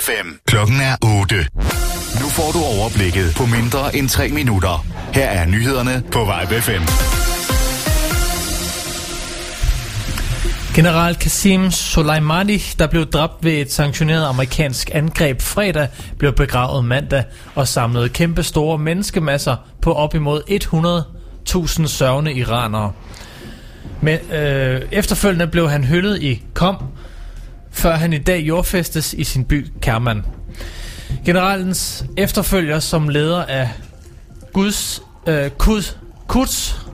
FM. Klokken er 8. Nu får du overblikket på mindre end 3 minutter. Her er nyhederne på Vibe FM. General Qasim Soleimani, der blev dræbt ved et sanktioneret amerikansk angreb fredag, blev begravet mandag og samlede kæmpe store menneskemasser på op imod 100.000 sørgende iranere. Men øh, efterfølgende blev han hyldet i Kom, før han i dag jordfæstes i sin by Kerman. Generalens efterfølger som leder af Guds øh, Kud, Kuds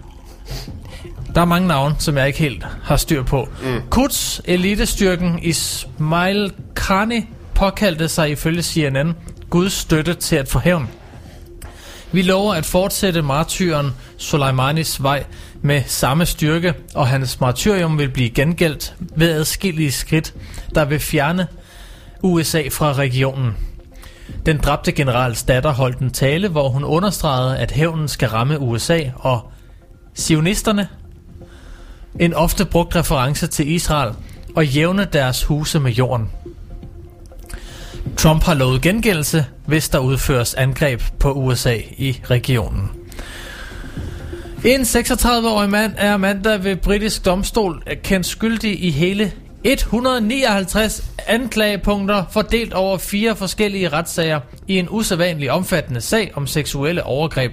der er mange navne, som jeg ikke helt har styr på. Mm. Quds elitestyrken Ismail Khani påkaldte sig ifølge CNN Guds støtte til at få hævn. Vi lover at fortsætte martyren Soleimanis vej med samme styrke, og hans martyrium vil blive gengældt ved adskillige skridt, der vil fjerne USA fra regionen. Den dræbte generals datter holdt en tale, hvor hun understregede, at hævnen skal ramme USA og sionisterne en ofte brugt reference til Israel, og jævne deres huse med jorden. Trump har lovet gengældelse, hvis der udføres angreb på USA i regionen. En 36-årig mand er mandag ved britisk domstol kendt skyldig i hele 159 anklagepunkter fordelt over fire forskellige retssager i en usædvanlig omfattende sag om seksuelle overgreb.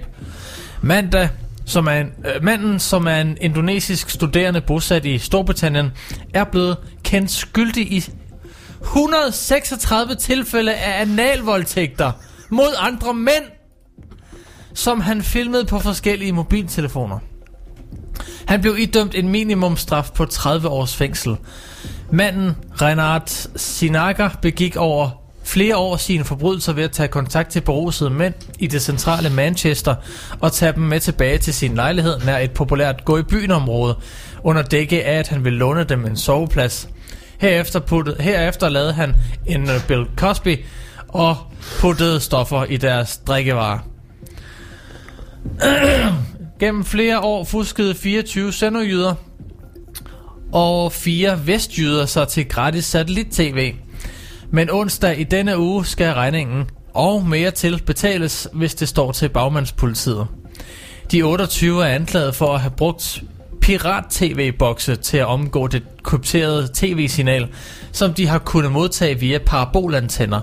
Mandag som er en, øh, manden, som er en indonesisk studerende bosat i Storbritannien, er blevet kendt skyldig i 136 tilfælde af analvoldtægter mod andre mænd, som han filmede på forskellige mobiltelefoner. Han blev idømt en minimumstraf på 30 års fængsel. Manden, Renard Sinaga, begik over flere år sine forbrydelser ved at tage kontakt til berusede mænd i det centrale Manchester og tage dem med tilbage til sin lejlighed nær et populært gå i byen område, under dække af, at han ville låne dem en soveplads. Herefter, puttede, herefter lavede han en øh, Bill Cosby og puttede stoffer i deres drikkevarer. Gennem flere år fuskede 24 sønderjyder og fire vestjyder sig til gratis satellit-tv. Men onsdag i denne uge skal regningen og mere til betales, hvis det står til bagmandspolitiet. De 28 er anklaget for at have brugt pirat-tv-bokse til at omgå det krypterede tv-signal, som de har kunnet modtage via parabolantenner.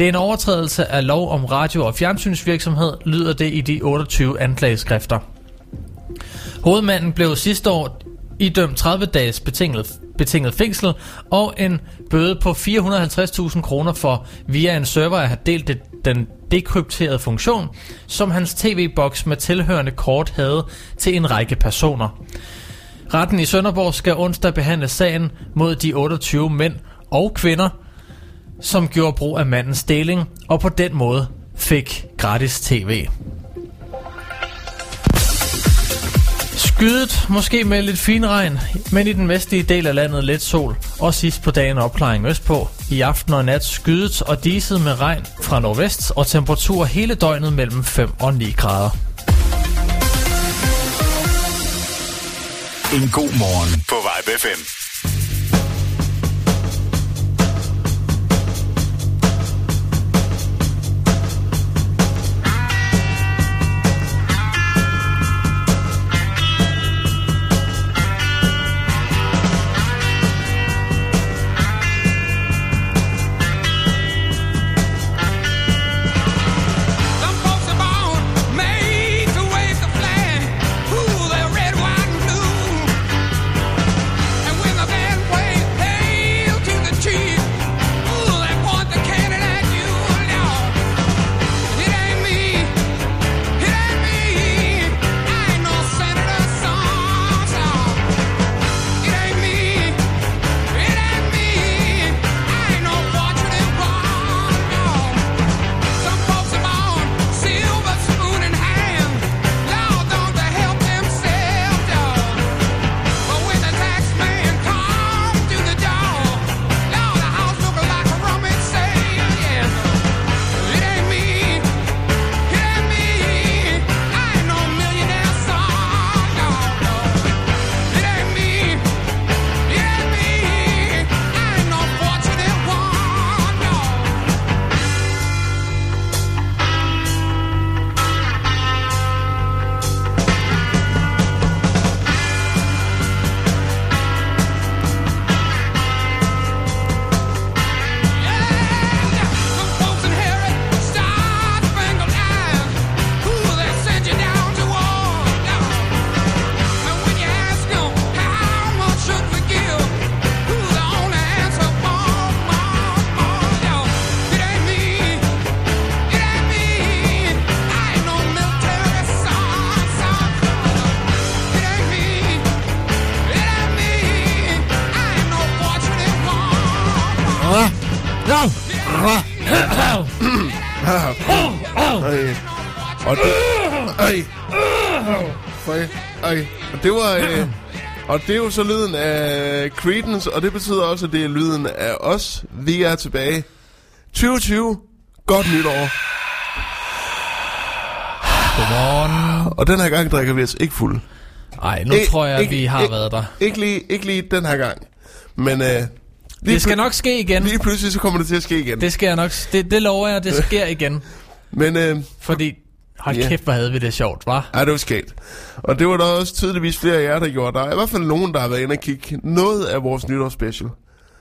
Det er en overtrædelse af lov om radio- og fjernsynsvirksomhed, lyder det i de 28 anklageskrifter. Hovedmanden blev sidste år idømt 30 dages betinget betinget fængsel og en bøde på 450.000 kroner for via en server at have delt det, den dekrypterede funktion, som hans tv-boks med tilhørende kort havde til en række personer. Retten i Sønderborg skal onsdag behandle sagen mod de 28 mænd og kvinder, som gjorde brug af mandens deling, og på den måde fik gratis tv. Skydet, måske med lidt fin regn, men i den vestlige del af landet let sol, og sidst på dagen opklaring østpå. I aften og nat skydet og diset med regn fra nordvest, og temperatur hele døgnet mellem 5 og 9 grader. En god morgen på Vibe 5. og det er jo så lyden af Creedence, og det betyder også, at det er lyden af os. Vi er tilbage. 2020. Godt nytår. Godmorgen. Og den her gang drikker vi os ikke fuld. Ej, nu Ik- tror jeg, ikke- vi har ikke- været der. Ikke lige, ikke lige den her gang. Men øh, lige, Det skal nok ske igen. lige pludselig så kommer det til at ske igen. Det skal jeg nok... Det, det lover jeg, det sker igen. Men øh, Fordi, hold Ja. kæft, hvor havde vi det sjovt, var? ej, det var skægt. Og det var der også tydeligvis flere af jer, der gjorde. Der er i hvert fald nogen, der har været inde og kigge noget af vores nytårsspecial.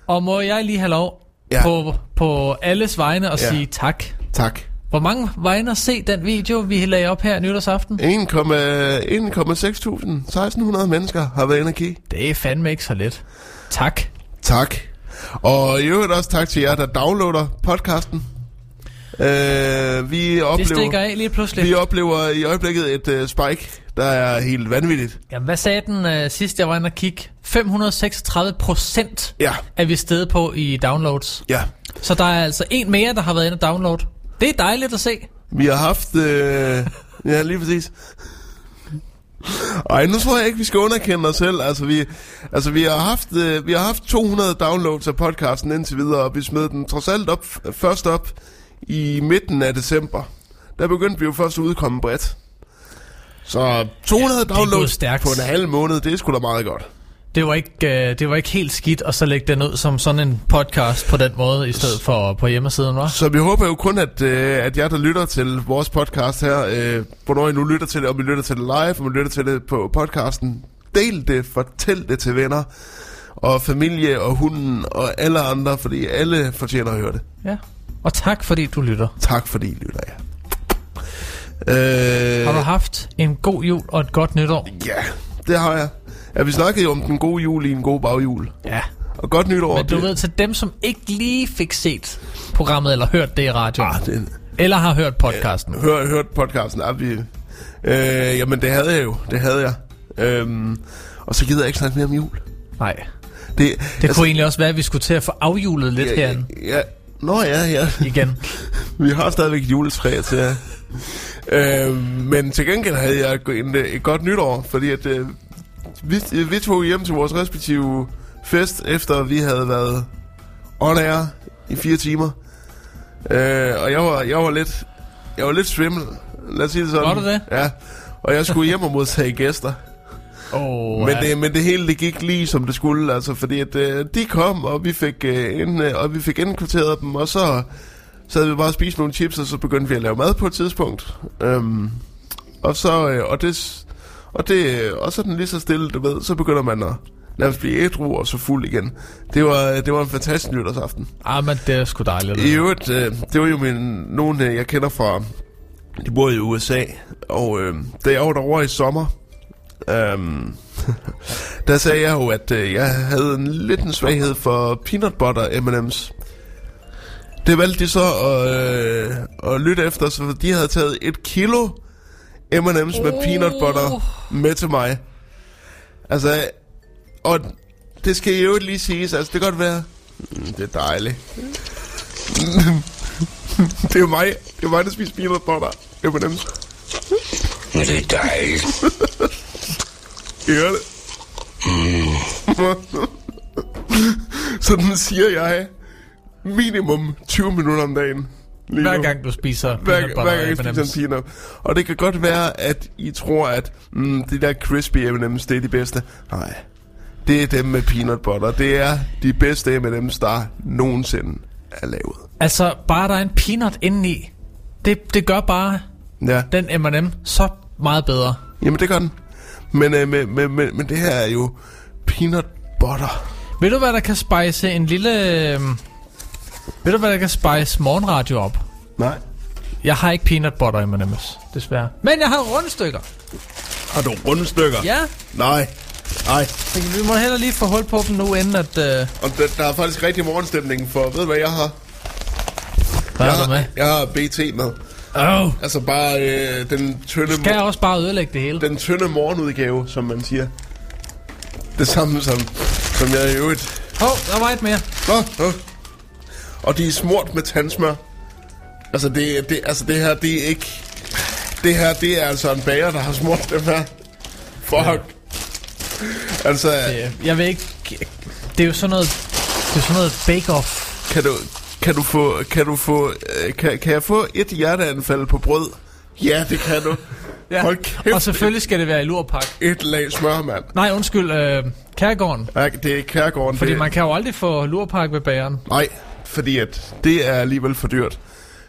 Og må jeg lige have lov Ja. på, på alles vegne at Ja. sige tak. Tak. Hvor mange var inde at se den video, vi lagde op her nytårsaften? 1,6.000, 1600 mennesker har været inde og kigge. Det er fandme ikke så let. Tak. Tak. Og i øvrigt også tak til jer, der downloader podcasten. Øh, vi Det oplever, stikker af lige pludselig. vi oplever i øjeblikket et uh, spike, der er helt vanvittigt. Jamen, hvad sagde den uh, sidst, jeg var inde og kigge? 536 procent Ja, er vi stedet på i downloads. ja. Så der er altså en mere, der har været inde og download. Det er dejligt at se. Vi har haft... Øh, ja, lige præcis. Ej, nu tror jeg ikke, vi skal underkende os selv. Altså, vi, altså, vi, har haft, øh, vi har haft 200 downloads af podcasten indtil videre, og vi smed den trods alt op, først op i midten af december. Der begyndte vi jo først at udkomme bredt. Så 200 det er gået downloads stærkt. på en halv måned, det er sgu da meget godt. Det var, ikke, uh, det var ikke helt skidt at så lægge den ud som sådan en podcast på den måde, i stedet for på hjemmesiden, var? Så vi håber jo kun, at, øh, at jer, der lytter til vores podcast her, øh, hvornår I nu lytter til det, om I lytter til det live, om I lytter til det på podcasten, del det, fortæl det til venner, og familie, og hunden, og alle andre, fordi alle fortjener at høre det. Ja. Og tak, fordi du lytter. Tak fordi I lytter, ja. Øh, Har du haft en god jul og et godt nytår? Ja, det har jeg. Ja, vi snakkede jo om den gode jul i en god bagjul. Ja. Og godt nytår. Men du det- ved, til dem, som ikke lige fik set programmet, eller hørt det i radioen, Ah, det, eller har hørt podcasten. Hør, hørt podcasten. Ja, vi, øh, jamen, det havde jeg jo. Det havde jeg. Øhm, og så gider jeg ikke snakke mere om jul. Nej. Det, Det kunne egentlig også være, at vi skulle til at få afjulet lidt Altså- ja, herinde ja, Nå ja, ja. igen. Vi har stadigvæk et juletræ til jer. øhm, men til gengæld havde jeg en, et godt nytår, fordi at, øh, vi, vi tog hjem til vores respektive fest, efter vi havde været on air i fire timer. Øh, og jeg var, jeg var lidt jeg var lidt svimmel. Lad os sige det sådan. Var du det? Ja. Og jeg skulle hjem og modtage gæster. Oh, Men, det, men det hele det gik lige som det skulle, altså, fordi at, øh, de kom, og vi fik, øh, ind, øh, og vi fik indkvarteret dem, og så sad vi bare og spiste nogle chips, og så begyndte vi at lave mad på et tidspunkt. Øhm, og så, øh, og det, og det, og så er den lige så stille, du ved, så begynder man at nærmest blive ædru og så fuld igen. Det var, det var en fantastisk nytårsaften. Ah, men det er sgu dejligt. I øvrigt, øh, det var jo min, nogen, øh, jeg kender fra, de bor i USA, og øh, da jeg var derovre i sommer, øh, der sagde jeg jo, at øh, jeg havde en lidt en svaghed for peanut butter M&M's. Det valgte de så at, øh, at lytte efter, så de havde taget et kilo M&M's med peanut butter med til mig. Altså, og det skal jo lige siges, altså det kan godt være, mm, det er dejligt. det er jo mig, det er mig, der spiser peanut butter M&M's. Det er dejligt. Hører det? Sådan siger jeg minimum 20 minutter om dagen. Lige Hver gang du spiser hver, peanut butter hver gang jeg spiser en peanut. Og det kan godt være, at I tror, at mm, de der crispy M&M's, det er de bedste. Nej, det er dem med peanut butter. Det er de bedste M&M's, der nogensinde er lavet. Altså, bare der er en peanut indeni, det, det gør bare Ja, den M&M så meget bedre. jamen det gør den. Men, øh, men, men, men, men det her er jo peanut butter. Ved du, hvad der kan spice en lille... Øh, ved du, hvad der kan spice morgenradio op? Nej. Jeg har ikke peanut butter M&M's, desværre. Men jeg har rundstykker. Har du rundstykker? Ja, Nej. Nej. vi må heller lige få hul på dem nu, inden at... Øh, Og der, der er faktisk rigtig morgenstemning for, ved du hvad jeg har? hvad jeg du med? har, jeg har BT med. Oh. Altså bare øh, den tynde, Skal jeg også bare ødelægge det hele? den tynde morgenudgave, som man siger. Det samme som, som jeg i øvrigt... Hov, oh, der var et mere. Nå, nå. Og de er smurt med tandsmør. Altså det, det, altså det her, det er ikke... det her, det er altså en bager, der har smurt dem her. Fuck. Altså, Det, jeg ved ikke... Det er jo sådan noget... Det er sådan noget bake-off. kan du, kan du få, kan du få, øh, kan, kan jeg få et hjerteanfald på brød? Ja, det kan du. Ja. Hold kæft, Og selvfølgelig skal det være i lurpak. et lag smør, mand. Nej, undskyld. Øh, Kærgården. Ja, det er kærgården. Fordi det, man kan jo aldrig få lurpak ved bageren. Nej, fordi at det er alligevel for dyrt.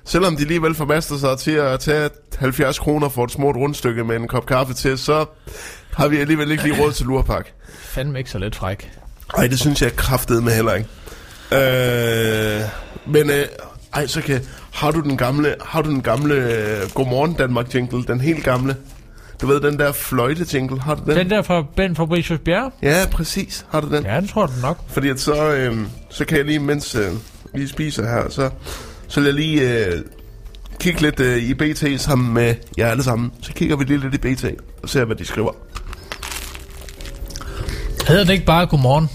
Selvom de alligevel formaster sig til at tage 70 kroner for et smurt rundstykke med en kop kaffe til, så har vi alligevel ikke lige råd til lurpak. Fandme ikke så lidt fræk. Ej, det synes jeg kraftede med heller ikke. Øh, men øh, ej, så kan har du den gamle, har du den gamle øh, Godmorgen Danmark jingle, den helt gamle? Du ved den der fløjte jingle, har du den? Den der fra Ben Fabricius Bjerre? Ja, præcis. Har du den? Ja, det tror du nok. Fordi at så, øh, så kan jeg lige, mens øh, vi spiser her, så, så vil jeg lige øh, kigge lidt øh, i BT sammen med jer alle sammen. Så kigger vi lige lidt i BT og ser, hvad de skriver. Hedder det ikke bare Godmorgen?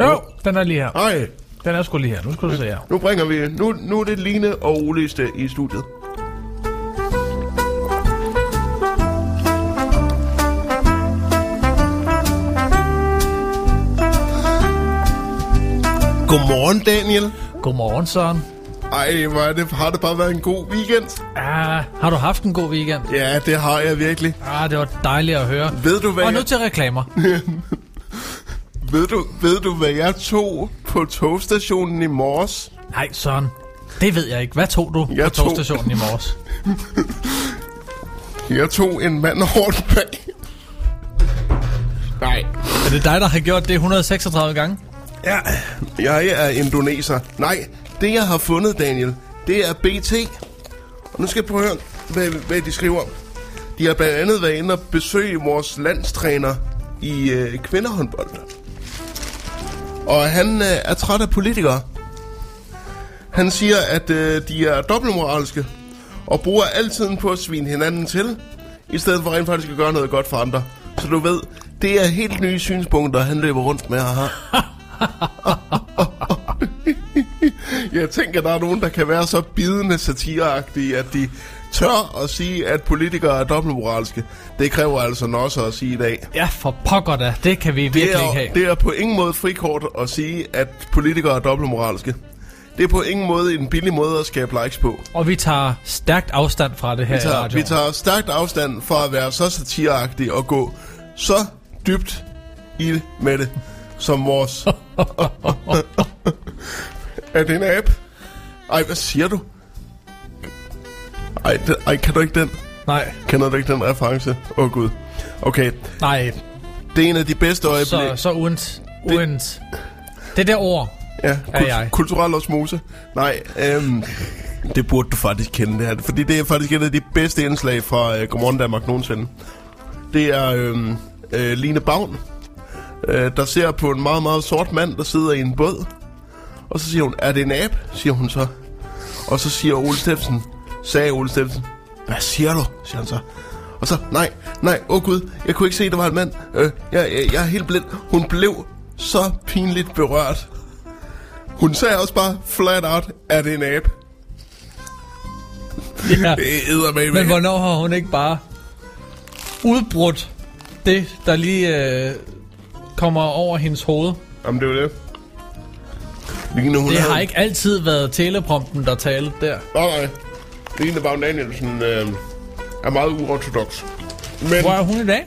Jo, den er lige her. Ej, Den er sgu lige her. Nu skal du se her. nu bringer vi, nu, nu er det Line og Ole i studiet. Godmorgen, Daniel. Godmorgen, Søren. Ej, hvor er det, har det bare været en god weekend? Ah, har du haft en god weekend? Ja, det har jeg virkelig. Ah, det var dejligt at høre. Ved du, hvad Og nu til reklamer. ved du, ved du, hvad jeg tog på togstationen i morges? Nej, Søren. Det ved jeg ikke. Hvad tog du Jeg på tog- togstationen i morges? Jeg tog en mand hårdt bag. Nej. Er det dig, der har gjort det 136 gange? Ja, jeg er indoneser. Nej, det jeg har fundet, Daniel, det er BT. Og nu skal jeg prøve at høre, hvad, hvad de skriver. De har blandt andet været inde og besøge vores landstræner i øh, kvindehåndbold. Og han øh, er træt af politikere. Han siger, at øh, de er dobbeltmoralske og bruger altid på at svine hinanden til, i stedet for rent faktisk at gøre noget godt for andre. Så du ved, det er helt nye synspunkter, han løber rundt med her. Jeg tænker, der er nogen, der kan være så bidende satireagtige, at de tør at sige, at politikere er dobbeltmoralske. Det kræver altså også at sige i dag. Ja, for pokker da. Det kan vi Det virkelig ikke er, have. det er på ingen måde frikort at sige, at politikere er dobbeltmoralske. Det er på ingen måde en billig måde at skabe likes på. Og vi tager stærkt afstand fra det her Vi tager, vi tager stærkt afstand fra at være så satireagtige og gå så dybt i det med det, som vores... er det en app? Ej, hvad siger du? Ej, det, ej, kan du ikke den? Nej, Kender du ikke den reference? Åh oh, gud. Okay, nej. det er en af de bedste Så, øjeblikke. så uens, uens. Det der ord. Ja, Er jeg. kulturel osmose. Nej, øhm, det burde du faktisk kende det her. Fordi det er faktisk et af de bedste indslag fra øh, Godmorgen Danmark nogensinde. Det er øhm, øh, Line Bavn, øh, der ser på en meget, meget sort mand, der sidder i en båd. Og så siger hun, er det en abe? siger hun så. Og så siger Ole Steffensen, sagde Ole Steffensen, hvad siger du? siger han så. Og så, nej, nej, åh oh gud, jeg kunne ikke se, det var en mand. Øh, jeg, jeg, jeg er helt blind. Hun blev så pinligt berørt. Hun sagde også bare flat out, er det en abe? Ja. Det Men hvornår har hun ikke bare udbrudt det, der lige øh, kommer over hendes hoved? Jamen, det var det. Line, hun Det har ikke altid været teleprompten, der talte der. Nej, nej. Line Bavn Danielsen øh, er meget uortodox. Men Hvor er hun i dag?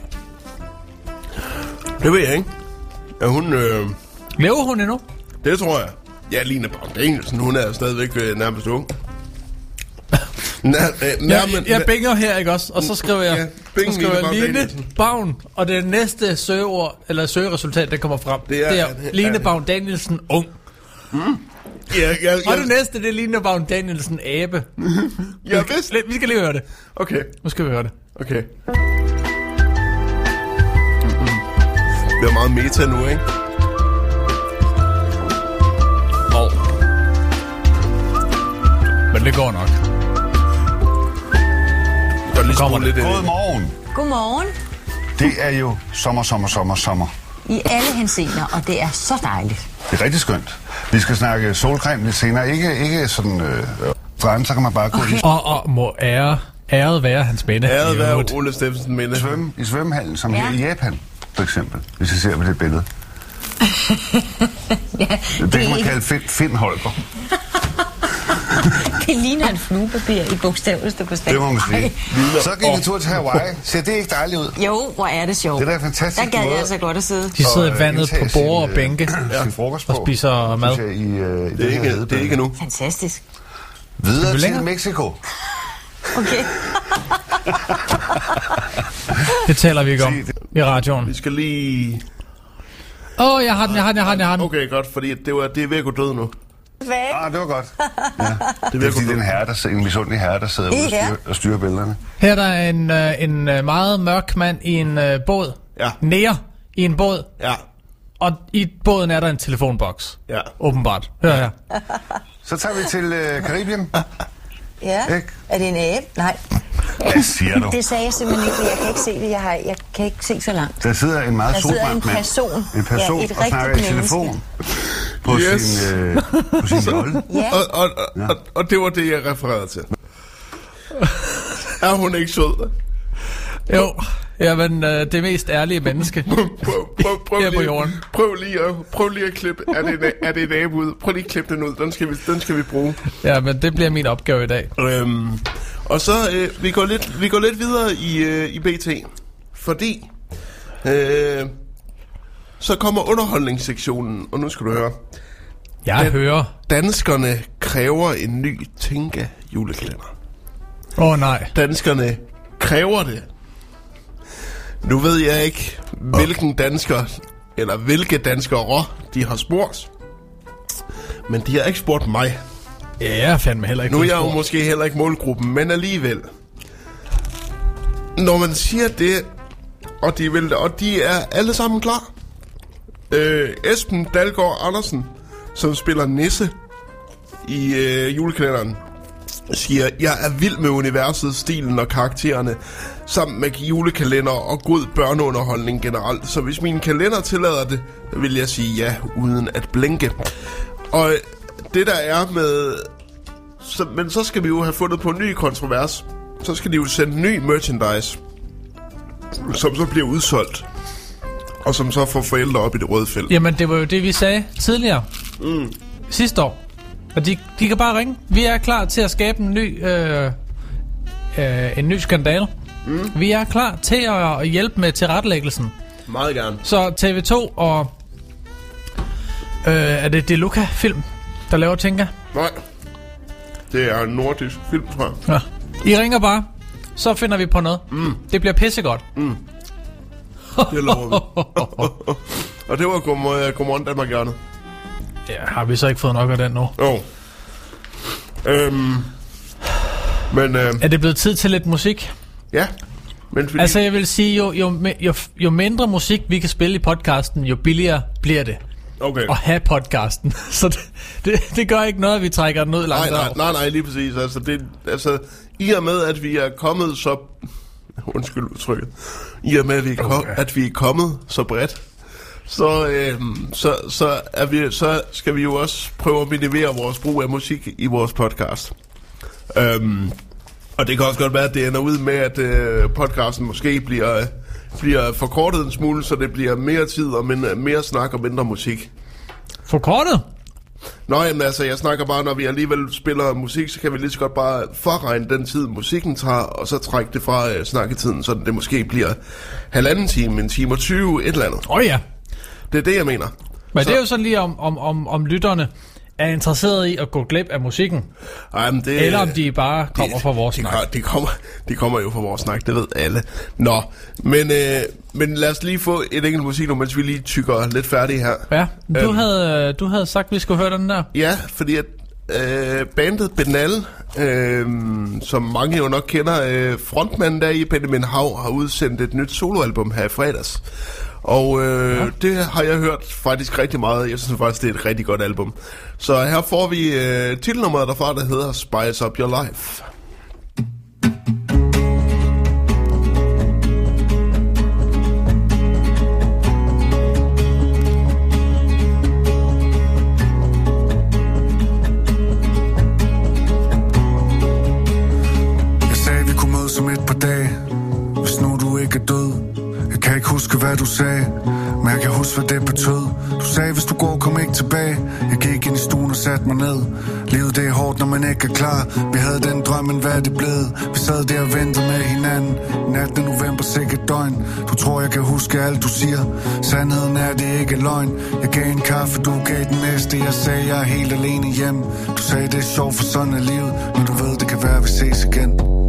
det ved jeg ikke. Er hun... Øh, Lever hun endnu? det tror jeg. Ja, Line Bavn Danielsen, hun er stadigvæk øh, nærmest ung. Nær, øh, Jeg, nærmest, jeg binger her, ikke også? Og så skriver jeg, Ja, bing, så skriver Line jeg Line. Bavn, og det næste søgeord, eller søgeresultat, der kommer frem, Det er- det er er- Line Bavn Danielsen ung. Ja, ja, Og ja, det næste, det er Line Bavn Danielsen abe. ja, vist. Vi skal lige høre det. Okay, Nu skal vi høre det. okay. Det er meget meta nu, ikke? Oh. Men det går nok. Der lige kommer skrue lidt ind. i- Godmorgen. Godmorgen. Det er jo sommer, sommer, sommer, sommer. I alle henseender, og det er så dejligt. Det er rigtig skønt. Vi skal snakke solcreme lidt senere. Ikke, ikke sådan... Øh, for andet, så kan man bare gå i Og, og må ære Æret være hans minde. Æret være. Ole Steffensen minde. Svømme, I svømmehallen, som Ja. her i Japan, for eksempel, hvis I ser på det billede. Ja, Det, det kan man kalde Finn, Finn Holger. det ligner en fluepapir i bogstaveligste forstand. Det må man sige. Så gik en tur til Hawaii. Ser det ikke dejligt ud? Jo, hvor er det sjovt. Det er da en fantastisk Der gad jeg altså godt at sidde. De sidder i vandet på borde og bænke øh, sin frokost og på, spiser mad. synes jeg, i, øh, i Det er ikke, det er ikke nu. Fantastisk. Videre vi til? Mexico. Okay. Det taler vi ikke om i radioen. Vi skal lige... Åh, oh, jeg har den, jeg har den, jeg har den, jeg har den. Okay, godt, fordi det, var, det er ved at gå død nu. Hvad? Ah, det var godt. Ja. Det er Det er fordi, det er en herre, der sidder, en misundelig herre, der sidder ude og styrer, og styrer billederne. Her er der en, øh, en øh, meget mørk mand i en øh, båd. Ja. Nære i en båd. Ja, Og i båden er der en telefonboks. ja. Åbenbart. Hør her. Så tager vi til øh, Karibien. Ja. Ikke? Er det en abe? Nej. Hvad siger du? Det sagde jeg simpelthen ikke, jeg kan ikke se det. Jeg, har, jeg kan ikke se så langt. Der sidder en meget Der sidder solbrændt en mand. person. En person Ja, et og snakker i menneske. telefon på Yes. sin, øh, på sin jolle. Ja. Og, og, og, og, og det var det, jeg refererede til. Er hun ikke sød? Jo, jamen øh, det mest ærlige menneske. Prøv, prøv, prøv, Her på lige, jorden. prøv, lige at, prøv lige at klippe. Er det, er det en abe ud? Prøv lige at klippe den ud. Den skal vi, den skal vi bruge. Ja, men det bliver min opgave i dag. Øhm, og så øh, vi går lidt vi går lidt videre i øh, i BT, fordi øh, så kommer underholdningssektionen, og nu skal du høre. Jeg Den- hører. Danskerne kræver en ny Tinka julekalender. Åh oh, nej. Danskerne kræver det. Nu ved jeg ikke, hvilken dansker, eller hvilke danskere de har spurgt. Men de har ikke spurgt mig. Ja, jeg er fandme heller ikke Nu er jeg jo måske heller ikke målgruppen, men alligevel. Når man siger det, og de, vil, og de er alle sammen klar. Øh, Esben Dalgaard Andersen, som spiller Nisse i øh, julekalenderen, siger, jeg er vild med universet, stilen og karaktererne, sammen med julekalender og god børneunderholdning generelt. Så hvis min kalender tillader det, vil jeg sige ja, uden at blinke. Og det der er med så, men så skal vi jo have fundet på en ny kontrovers. Så skal de jo sende ny merchandise, som så bliver udsolgt. Og som så får forældre op i det røde felt. Jamen, det var jo det, vi sagde tidligere. Mm. Sidste år. Og de, de kan bare ringe. Vi er klar til at skabe en ny, øh, øh, en ny skandal. Mm. Vi er klar til at, hjælpe med tilrettelæggelsen. Meget gerne. Så TV2 og... Øh, er det Deluca Film, der laver Tinka? Nej. Det er en nordisk film, tror jeg. Ja. I ringer bare, så finder vi på noget. Mm. Det bliver pissegodt. Det lover vi. og det var godmorgen Danmark hjørnet. Ja, har vi så ikke fået nok af den nu? Jo. Øhm, men øh, Er det blevet tid til lidt musik? ja. Men fordi, Altså jeg vil sige, jo, jo, jo, jo mindre musik vi kan spille i podcasten, jo billigere bliver det okay. at have podcasten. Så det, det, det gør ikke noget, at vi trækker den ud Nej, langt nej, over. nej, nej, lige præcis. Altså, det, altså, i og med, at vi er kommet så... Undskyld udtrykket. I og med, at vi er, Okay. at vi er kommet så bredt, så, øhm, så, så, er vi, så skal vi jo også prøve at minimere vores brug af musik i vores podcast. Øhm, og det kan også godt være, at det ender ud med, at øh, podcasten måske bliver, bliver forkortet en smule, så det bliver mere tid og mindre, mere snak og mindre musik. Forkortet? Nå, jamen altså, jeg snakker bare, når vi alligevel spiller musik, så kan vi lige så godt bare forregne den tid, musikken tager, og så trække det fra øh, snakketiden, så det måske bliver halvanden time, en time og 20, et eller andet. Åh oh, ja. Det er det, jeg mener. Men Så- det er jo sådan lige om, om, om, om lytterne er interesseret i at gå glip af musikken, Ej, men det, eller om de bare kommer fra vores de, snak. de, de, kommer, de kommer jo fra vores snak, det ved alle. Nå, men, øh, men lad os lige få et enkelt musik nu, mens vi lige tykker lidt færdige her. Ja, du, Øhm. havde, du havde sagt, at vi skulle høre den der. Ja, fordi at øh, bandet Benal, øh, som mange jo nok kender, øh, frontmanden der i Benjamin Hav har udsendt et nyt soloalbum her i fredags. Og øh, ja. det har jeg hørt faktisk rigtig meget. Jeg synes faktisk, det er et rigtig godt album. Så her får vi øh, titelnummeret derfra, der hedder Spice Up Your Life. Jeg sagde, huske, hvad du sagde Men jeg kan huske, hvad det betød. Du sagde, hvis du går, kom ikke tilbage. Jeg gik ind i stuen og satte mig ned. Livet det er hårdt, når man ikke er klar. Vi havde den drøm, men hvad er det blevet? Vi sad der og ventede med hinanden. Natten november, sikkert døgn. Du tror, jeg kan huske alt, du siger. Sandheden er, det ikke er løgn. Jeg gav en kaffe, du gav den næste. Jeg sagde, jeg er helt alene hjem. Du sagde, det er sjovt, for sådan er livet. Men du ved, det kan være, vi ses igen.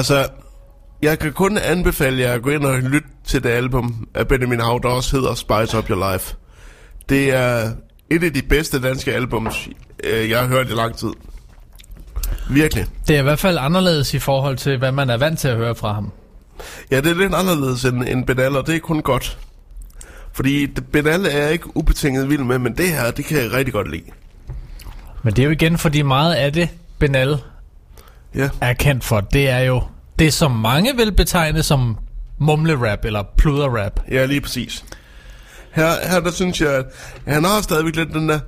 Altså, jeg kan kun anbefale jer at gå ind og lytte til det album af Benjamin Hav, der også hedder Spice Up Your Life. Det er et af de bedste danske albums, øh, jeg har hørt i lang tid. Virkelig. Det er i hvert fald anderledes i forhold til, hvad man er vant til at høre fra ham. Ja, det er lidt anderledes end, end Benal, og det er kun godt. Fordi Benal er jeg ikke ubetinget vild med, men det her, det kan jeg rigtig godt lide. Men det er jo igen, fordi meget af det, Benal Ja. er kendt for, det er jo det, som mange vil betegne som mumle-rap eller pluder-rap. Ja, lige præcis. Her, her der synes jeg, at han har stadigvæk lidt den der...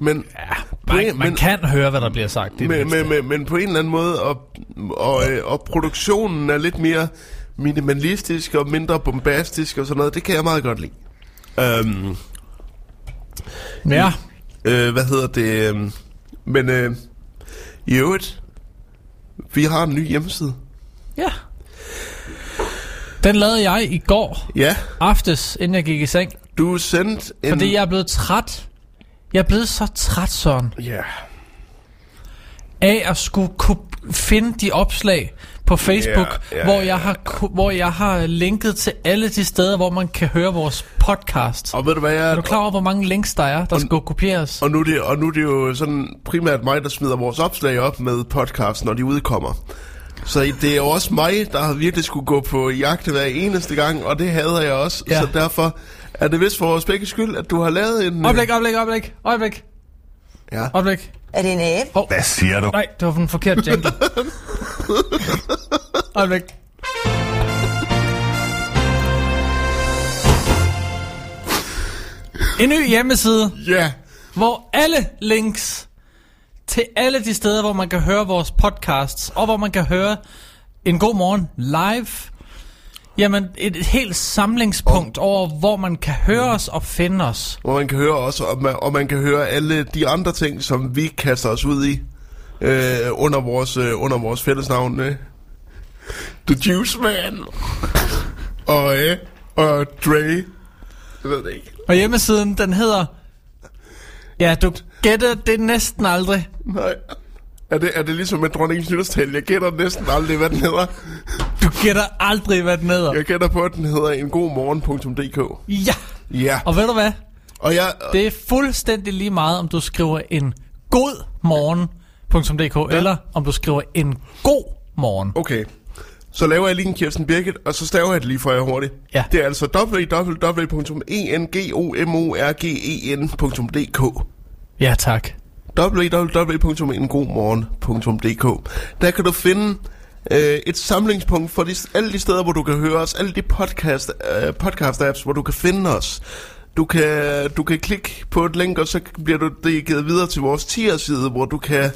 Men, Ja, man, man men- kan høre, hvad der bliver sagt. Men, men, mindste. men, men på en eller anden måde, og, og, øh, og produktionen er lidt mere minimalistisk og mindre bombastisk og sådan noget. Det kan jeg meget godt lide. Um, ja, øh, hvad hedder det? øhm, men øh, i øvrigt, vi har en ny hjemmeside. ja. Den lavede jeg i går Ja, aftes, inden jeg gik i seng. du sendte en... Fordi jeg er blevet træt. Jeg er blevet så træt, Søren, Ja, af at skulle kunne finde de opslag på Facebook, Ja, ja, hvor, jeg har, hvor jeg har linket til alle de steder, hvor man kan høre vores podcast. og ved du hvad jeg... Er du klar over, hvor mange links der er, der skal kopieres? Og nu, er det, og nu er det jo sådan primært mig, der smider vores opslag op med podcast, når de udkommer. Så det er jo også mig, der har virkelig skulle gå på jagt hver eneste gang, og det hader jeg også. Ja. Så derfor er det vist for vores begge skyld, at du har lavet en... Øjeblik, øjeblik, øjeblik, øjeblik, Ja. øjeblik. Er det en abe? Hvad siger du? Nej, det var den forkerte jingle. øjeblik. En ny hjemmeside, Ja. hvor alle links til alle de steder, hvor man kan høre vores podcasts, og hvor man kan høre En God Morgen live, jamen et, et helt samlingspunkt over, hvor man kan høre os og finde os. Hvor man kan høre også, og man, og man kan høre alle de andre ting, som vi kaster os ud i. Øh, under vores øh, under vores fællesnavn. Øh. The Juice Man. og, øh, og Dre. Jeg ved det ikke. Og hjemmesiden, den hedder... Ja, du gætter det næsten aldrig. Nej. Er det, er det ligesom med dronningens nytårstal? Jeg gætter næsten aldrig, hvad den hedder. Du gætter aldrig, hvad den hedder. Jeg gætter på, at den hedder engodmorgen.dk. Ja, Ja. og ved du hvad? Og jeg, Det er fuldstændig lige meget, om du skriver en god morgen.dk, ja. eller om du skriver en god morgen. Okay. Så laver jeg lige en Kirsten Birgit, og så staver jeg det lige for jer hurtigt. Ja. Det er altså www.engomorgen.dk Ja, tak www.engodmorgen.dk. Der kan du finde øh, et samlingspunkt for de, alle de steder, hvor du kan høre os, alle de podcast, øh, podcast apps, hvor du kan finde os. Du kan, du kan klikke på et link, og så bliver du det givet videre til vores tier-side, hvor du kan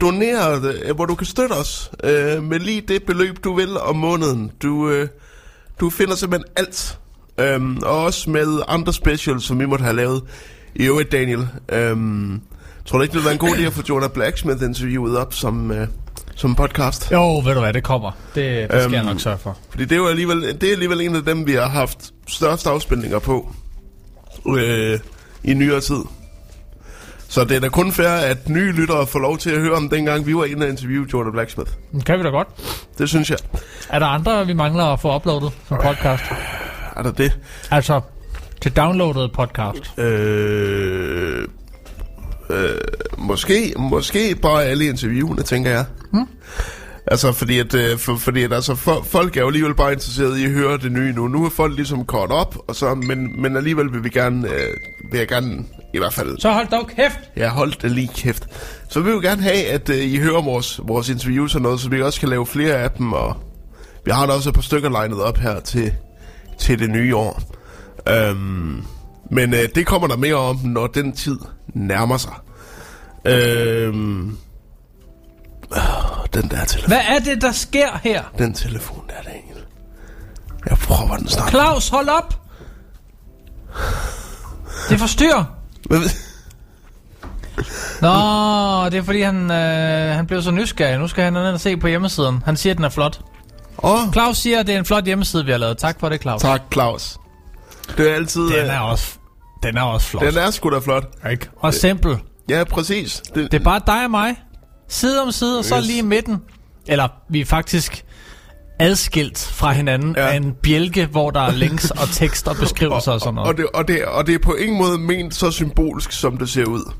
donere, øh, hvor du kan støtte os øh, med lige det beløb, du vil om måneden. Du, øh, du finder simpelthen alt. øh, og også med andre specials, som vi måtte have lavet. I øvrigt, Daniel. øh, tror du ikke, det ville være en god idé at få Jonah Blacksmith interviewet op som, øh, som podcast? Jo, ved du hvad, det kommer. Det, det skal jeg Øhm, nok sørge for. Fordi det er jo alligevel, det er alligevel en af dem, vi har haft størst afspilninger på øh, i nyere tid. Så det er da kun fair, at nye lyttere får lov til at høre om dengang, vi var inde og interviewe Jonah Blacksmith. Det kan vi da godt. Det synes jeg. Er der andre, vi mangler at få uploadet som podcast? Er der det? Altså, til downloadet podcast. Øh, øh, måske, måske bare alle interviewene, tænker jeg. Hmm? Altså, fordi at, øh, for, fordi at altså, for, folk er jo alligevel bare interesserede i at høre det nye nu. Nu er folk ligesom kort op, og så, men, men alligevel vil vi gerne, øh, vil jeg gerne, i hvert fald, Så hold dog kæft! jeg holdt det lige kæft. Så vi vil gerne have, at øh, I hører vores, vores interviews og noget, så vi også kan lave flere af dem, og vi har da også et par stykker legnet op her til, til det nye år. Øhm, men øh, det kommer der mere om, når den tid nærmer sig. Øhm, øh, den der telefon, Hvad er det, der sker her? den telefon der, Daniel. Jeg prøver den snart. Claus, hold op! Det forstyrrer. Nå, det er fordi, han, øh, han blev så nysgerrig. Nu skal han ned og se på hjemmesiden. Han siger, at den er flot. Åh, Claus siger, at det er en flot hjemmeside, vi har lavet. Tak for det, Claus. tak Claus. Det er altid... Den øh, er også, den er også flot. den er sgu da flot. Ikke? Og simpel. Ja, præcis. Det, Det er bare dig og mig. Side om side, og så Yes. lige i midten. Eller, vi er faktisk adskilt fra hinanden Ja. af en bjælke, hvor der er links og tekst og beskrivelser og sådan noget. Og det, og, det, og det er på ingen måde ment så symbolsk, som det ser ud.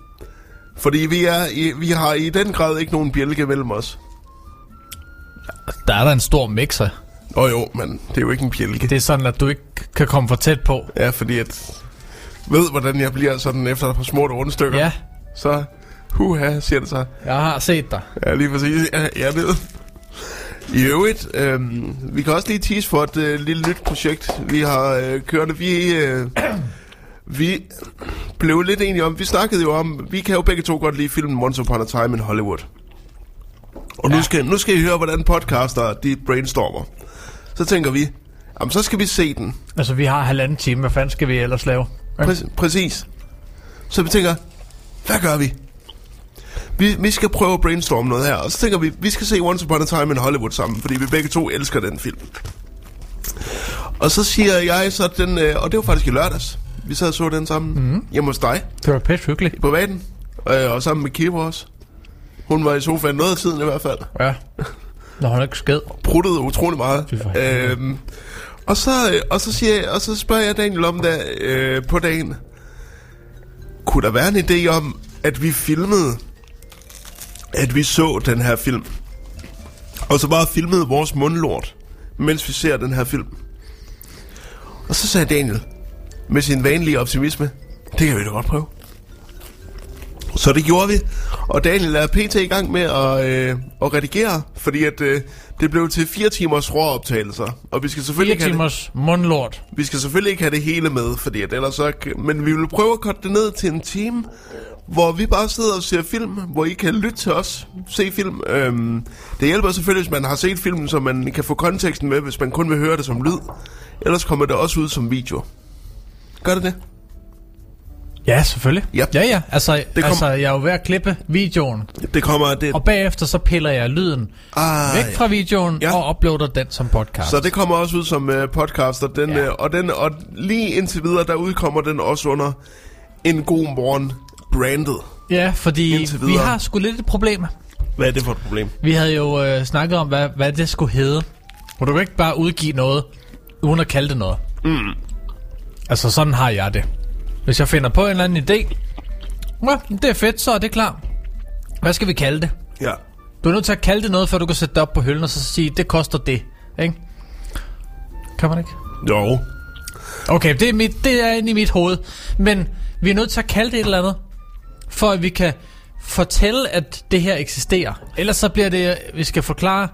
Fordi vi, er, vi har i den grad ikke nogen bjælke mellem os. Der er der en stor mixer. Åh oh, jo, men det er jo ikke en bjælke. Det er sådan, at du ikke kan komme for tæt på. Ja, fordi at... Ved, hvordan jeg bliver sådan efter et par små rundstykker. Ja, Så, huha, siger det så. jeg har set dig. Ja, lige præcis. Ja, jeg ved. I øvrigt, øh, vi kan også lige tease for et øh, lille nyt projekt, vi har øh, kørt. Vi, øh, vi blev lidt enige om, vi snakkede jo om, vi kan jo begge to godt lide filmen Once Upon a Time in Hollywood. Og nu, Ja. skal, nu skal I høre, hvordan podcaster de brainstormer. Så tænker vi, jamen så skal vi se den. Altså, vi har halvanden time. Hvad fanden skal vi ellers lave? Præ- præcis. Så vi tænker, hvad gør vi? vi? Vi skal prøve at brainstorme noget her, og så tænker vi, vi skal se Once Upon a Time in Hollywood sammen, fordi vi begge to elsker den film. Og så siger jeg så den, øh, og det var faktisk i lørdags, vi sad og så den sammen, mm. hjemme hos dig, Det var pænt hyggeligt. på vaden, øh, og sammen med Kiva også. Hun var i sofaen noget af tiden i hvert fald. Ja. Nå, han er ikke sked. Pruttede utrolig meget. Øhm, og, så, øh, og, så siger jeg, og så spørger jeg Daniel om det øh, på dagen. Kunne der være en idé om, at vi filmede, at vi så den her film? Og så bare filmede vores mundlort, mens vi ser den her film. Og så sagde Daniel, med sin vanlige optimisme, det kan vi da godt prøve. Så det gjorde vi. Og Daniel er pt. i gang med at, øh, at redigere, fordi at, øh, det blev til fire timers råoptagelser. Og vi skal selvfølgelig Fire ikke have det, timers mundlort. vi skal selvfølgelig ikke have det hele med, fordi at ellers så, men vi vil prøve at korte det ned til en time, hvor vi bare sidder og ser film, hvor I kan lytte til os, se film. Øhm, det hjælper selvfølgelig, hvis man har set filmen, så man kan få konteksten med, hvis man kun vil høre det som lyd. Ellers kommer det også ud som video. Gør det det? Ja, selvfølgelig. Ja. Ja, ja. Altså, kom- altså, jeg er jo ved at klippe videoen, Det kommer... Det, og bagefter så piller jeg lyden ah, væk fra videoen Ja. og uploader den som podcast. Så det kommer også ud som uh, podcast, og, den, Ja. uh, og, den, og lige indtil videre, der udkommer den også under en god morgen brandet. Ja, fordi vi har sgu lidt et problem. Hvad er det for et problem? Vi havde jo øh, snakket om, hvad, hvad det skulle hedde. Og du kan ikke bare udgive noget, uden at kalde det noget. Mm. Altså, sådan har jeg det. Hvis jeg finder på en eller anden idé, ja, det er fedt, så er det klar. Hvad skal vi kalde det? Ja. Du er nødt til at kalde det noget, før du kan sætte det op på hylden og så sige, det koster det. Ikke? Kan man ikke? Jo. Okay, det er, mit, det er inde i mit hoved. Men vi er nødt til at kalde det et eller andet, for at vi kan fortælle, at det her eksisterer. Ellers så bliver det, vi skal forklare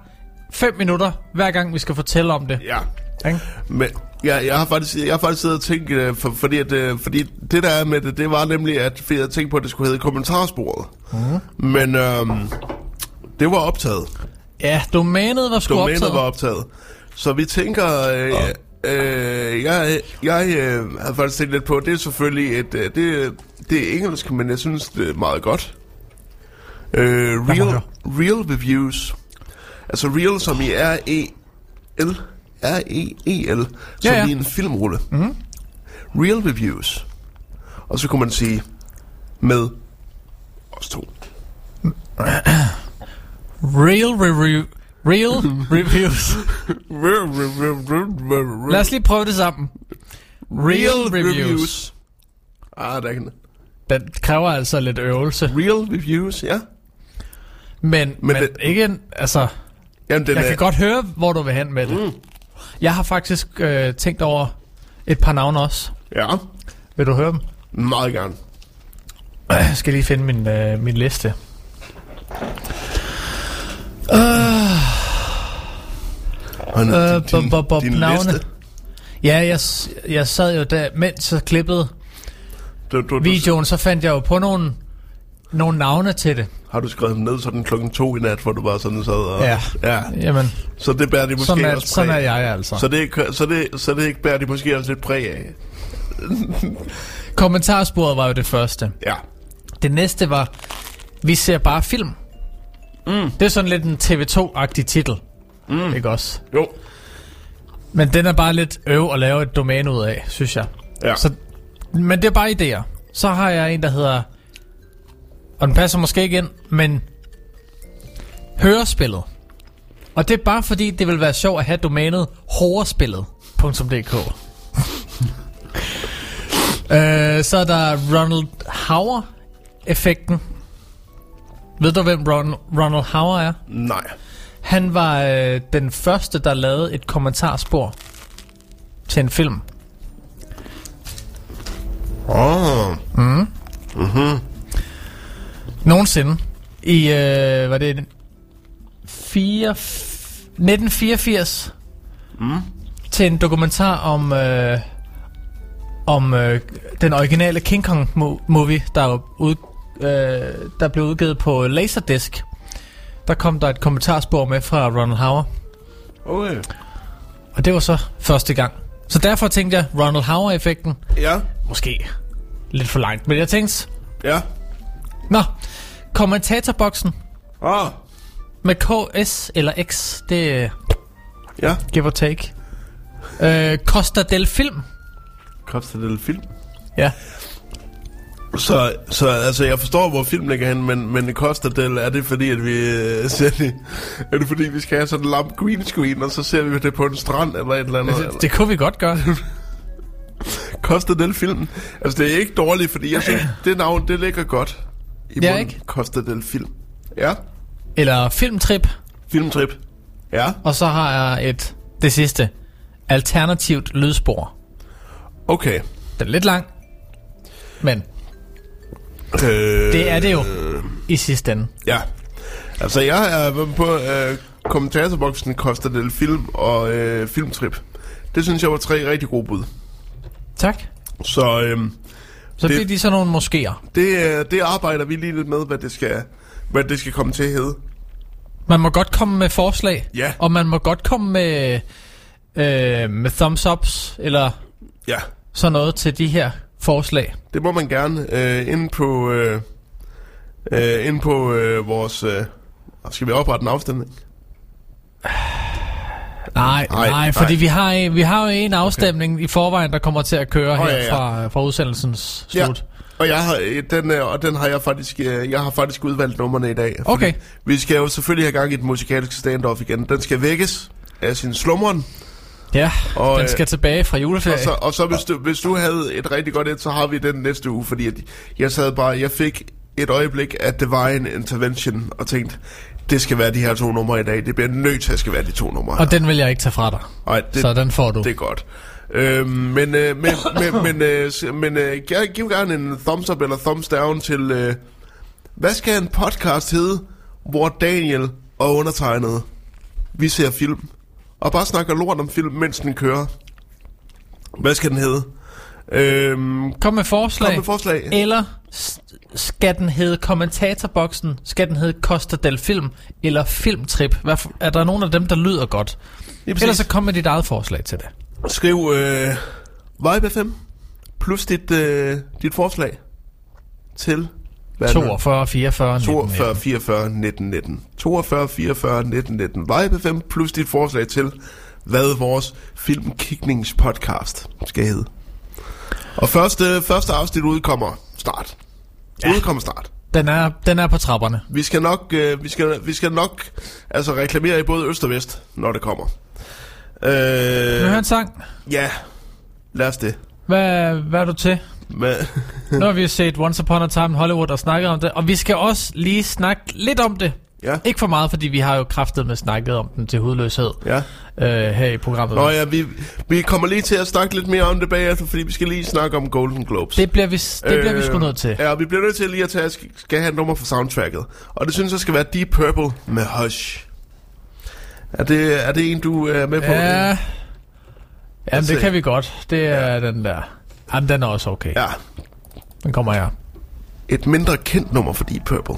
5 minutter, hver gang vi skal fortælle om det. Ja. Ikke? Men jeg, jeg, har faktisk, jeg har faktisk siddet og tænkt, øh, for, fordi, at, øh, fordi det der er med det, det var nemlig, at fordi jeg tænkte på, at det skulle hedde kommentarsporet. Mm. Men øhm, det var optaget. Ja, domænet var sgu Domænet optaget. var optaget. Så vi tænker, øh, øh, jeg, jeg øh, havde faktisk tænkt lidt på, det er selvfølgelig et, øh, det, det er engelsk, men jeg synes, det er meget godt. Øh, real, real reviews. Altså real som i R-E-L. R-E-E-L. Som Ja, ja. i en filmrulle. Mm. Real reviews. Og så kunne man sige med os to. Real review. Real reviews. Lad os lige prøve det sammen. Real reviews. Ah, der kan Den kræver altså lidt øvelse. Real reviews, ja. Men, men, men det- ikke en, altså... Jamen, den Jeg er, kan godt høre, hvor du vil hen med det. Mm. Jeg har faktisk øh, tænkt over et par navne også. Ja, Vil du høre dem? meget gerne. Jeg skal lige finde min, øh, min liste. Og Øh, din, din, bob, din navne. liste. Ja, jeg, jeg sad jo der, mens jeg klippede Du, du, du, videoen, så fandt jeg jo på nogle, nogle navne til det. har du skrevet dem ned sådan klokken to i nat, hvor du bare sådan sad og... Ja. ja. Jamen, Så det bærer de måske sådan er, også sådan er præg. jeg altså. Så det, så, det, så det bærer de måske også lidt præg af. Kommentarsporet var jo det første. Ja. Det næste var, vi ser bare film. Mm. Det er sådan lidt en TV2-agtig titel. Mm. Ikke også? Jo. Men den er bare lidt øv at lave et domæne ud af, synes jeg. Ja. Så, men det er bare idéer. Så har jeg en, der hedder... Og den passer måske ikke ind, men... Hørespillet. Og det er bare fordi, det vil være sjovt at have domænet horespillet.dk øh, Så er der Ronald Hauer-effekten. Ved du, hvem Ron, Ronald Hauer er? Nej. Han var øh, den første, der lavede et kommentarspor til en film. Åh. Nogensinde. I, øh, var det 4, 1984. Mm. Til en dokumentar om, øh, om øh, den originale King Kong mo- movie, der, ud, øh, der blev udgivet på Laserdisc. Der kom der et kommentarspor med fra Ronald Hauer. Okay. Og det var så første gang. Så derfor tænkte jeg, Ronald Hauer-effekten, Ja. måske lidt for langt. Men jeg tænkte, Ja. Nå, kommentatorboksen Ah. med KS eller X, det er Ja. give or take. Øh, Costa del Film. Costa del Film. Ja. Så, så altså, jeg forstår, hvor film ligger hen, men, men koster del, er det fordi, at vi øh, ser det, er det fordi, vi skal have sådan en lamp green screen, og så ser vi det på en strand, eller et eller andet? Det, det kunne vi godt gøre. Koster den film? Altså, det er ikke dårligt, fordi jeg synes, det navn, det ligger godt. I Ja, ikke? Koster den film. Ja. Eller Filmtrip. Filmtrip. Ja. Og så har jeg et, det sidste, alternativt lydspor. Okay. Den er lidt lang, men Øh, Det er det jo i sidste ende. Ja. Altså, jeg er på øh, kommentatorboksen Costa del Film og øh, Filmtrip. Det synes jeg var tre rigtig gode bud. Tak. Så øh, Så Det- bliver de sådan nogle moskéer. det, øh, det arbejder vi lige lidt med, hvad det skal, hvad det skal komme til at hedde. Man må godt komme med forslag. Ja. Og man må godt komme med, øh, med thumbs ups, eller Ja, sådan noget til de her forslag. det må man gerne. Øh, inde på, øh, øh, inde på øh, vores... Øh, skal vi oprette en afstemning? Nej, Nej, nej, fordi vi har, vi har jo en afstemning okay. i forvejen, der kommer til at køre Åh, her ja, ja. Fra, fra udsendelsens Ja. slut. Og jeg har, øh, den, øh, og den har jeg faktisk, øh, jeg har faktisk udvalgt numrene i dag. Okay. Vi skal jo selvfølgelig have gang i den musikalske stand-off igen. Den skal vækkes af sin slumren. Ja, Og, den øh, skal tilbage fra juleferie. Og så, og så hvis, du, hvis du havde et rigtig godt et, så har vi den næste uge, fordi jeg sad bare, jeg fik et øjeblik af Divine Intervention, og tænkte, det skal være de her to numre i dag. Det bliver nødt til at skal være de to numre. og den vil jeg ikke tage fra dig. Ej, det, så den får du. Det er godt. Øhm, men øh, men, men, men, øh, men øh, giv, gerne en thumbs up eller thumbs down til, øh, hvad skal en podcast hedde, hvor Daniel og undertegnede, vi ser film, og bare snakker lort om film, mens den kører. Hvad skal den hedde? Øhm, Kom med forslag. kom med forslag. Eller skal den hedde kommentatorboksen? Skal den hedde Costa del Film? Eller Filmtrip? Hvad for, er der nogen af dem, der lyder godt? Ellers så kom med dit eget forslag til det. Skriv øh, Vibe FM plus dit, øh, dit forslag til hvad er det nu? 42, 44, 19, 42 44 19 19. 42 44 19 19. Vibe 5 plus dit forslag til, hvad vores filmkigningspodcast skal hedde. Og første, første afsnit udkommer snart. Ja. Udkommer snart. Den er, den er på trapperne. Vi skal nok, øh, vi skal, vi skal nok altså reklamere i både øst og vest, når det kommer. Vil du høre Øh, en sang? ja, lad os det. Hvad, hvad er du til? Men, Nu har vi set Once Upon a Time in Hollywood og snakket om det, og vi skal også lige snakke lidt om det. Ja, Ikke for meget, fordi vi har jo kraftet med snakket om den til hudløshed ja. øh, her i programmet. Nå ja, vi, vi kommer lige til at snakke lidt mere om det bagefter, fordi vi skal lige snakke om Golden Globes. Det bliver vi, det bliver vi sgu nødt til. Øh, Ja, vi bliver nødt til lige at tage, skal, have et nummer for soundtracket. Og det synes jeg skal være Deep Purple med Hush. Er det, er det en, du er med på? Ja, Jamen, det kan vi godt. Det er den der. Jamen, den er også okay. ja. Den kommer her. Et mindre kendt nummer for Deep Purple.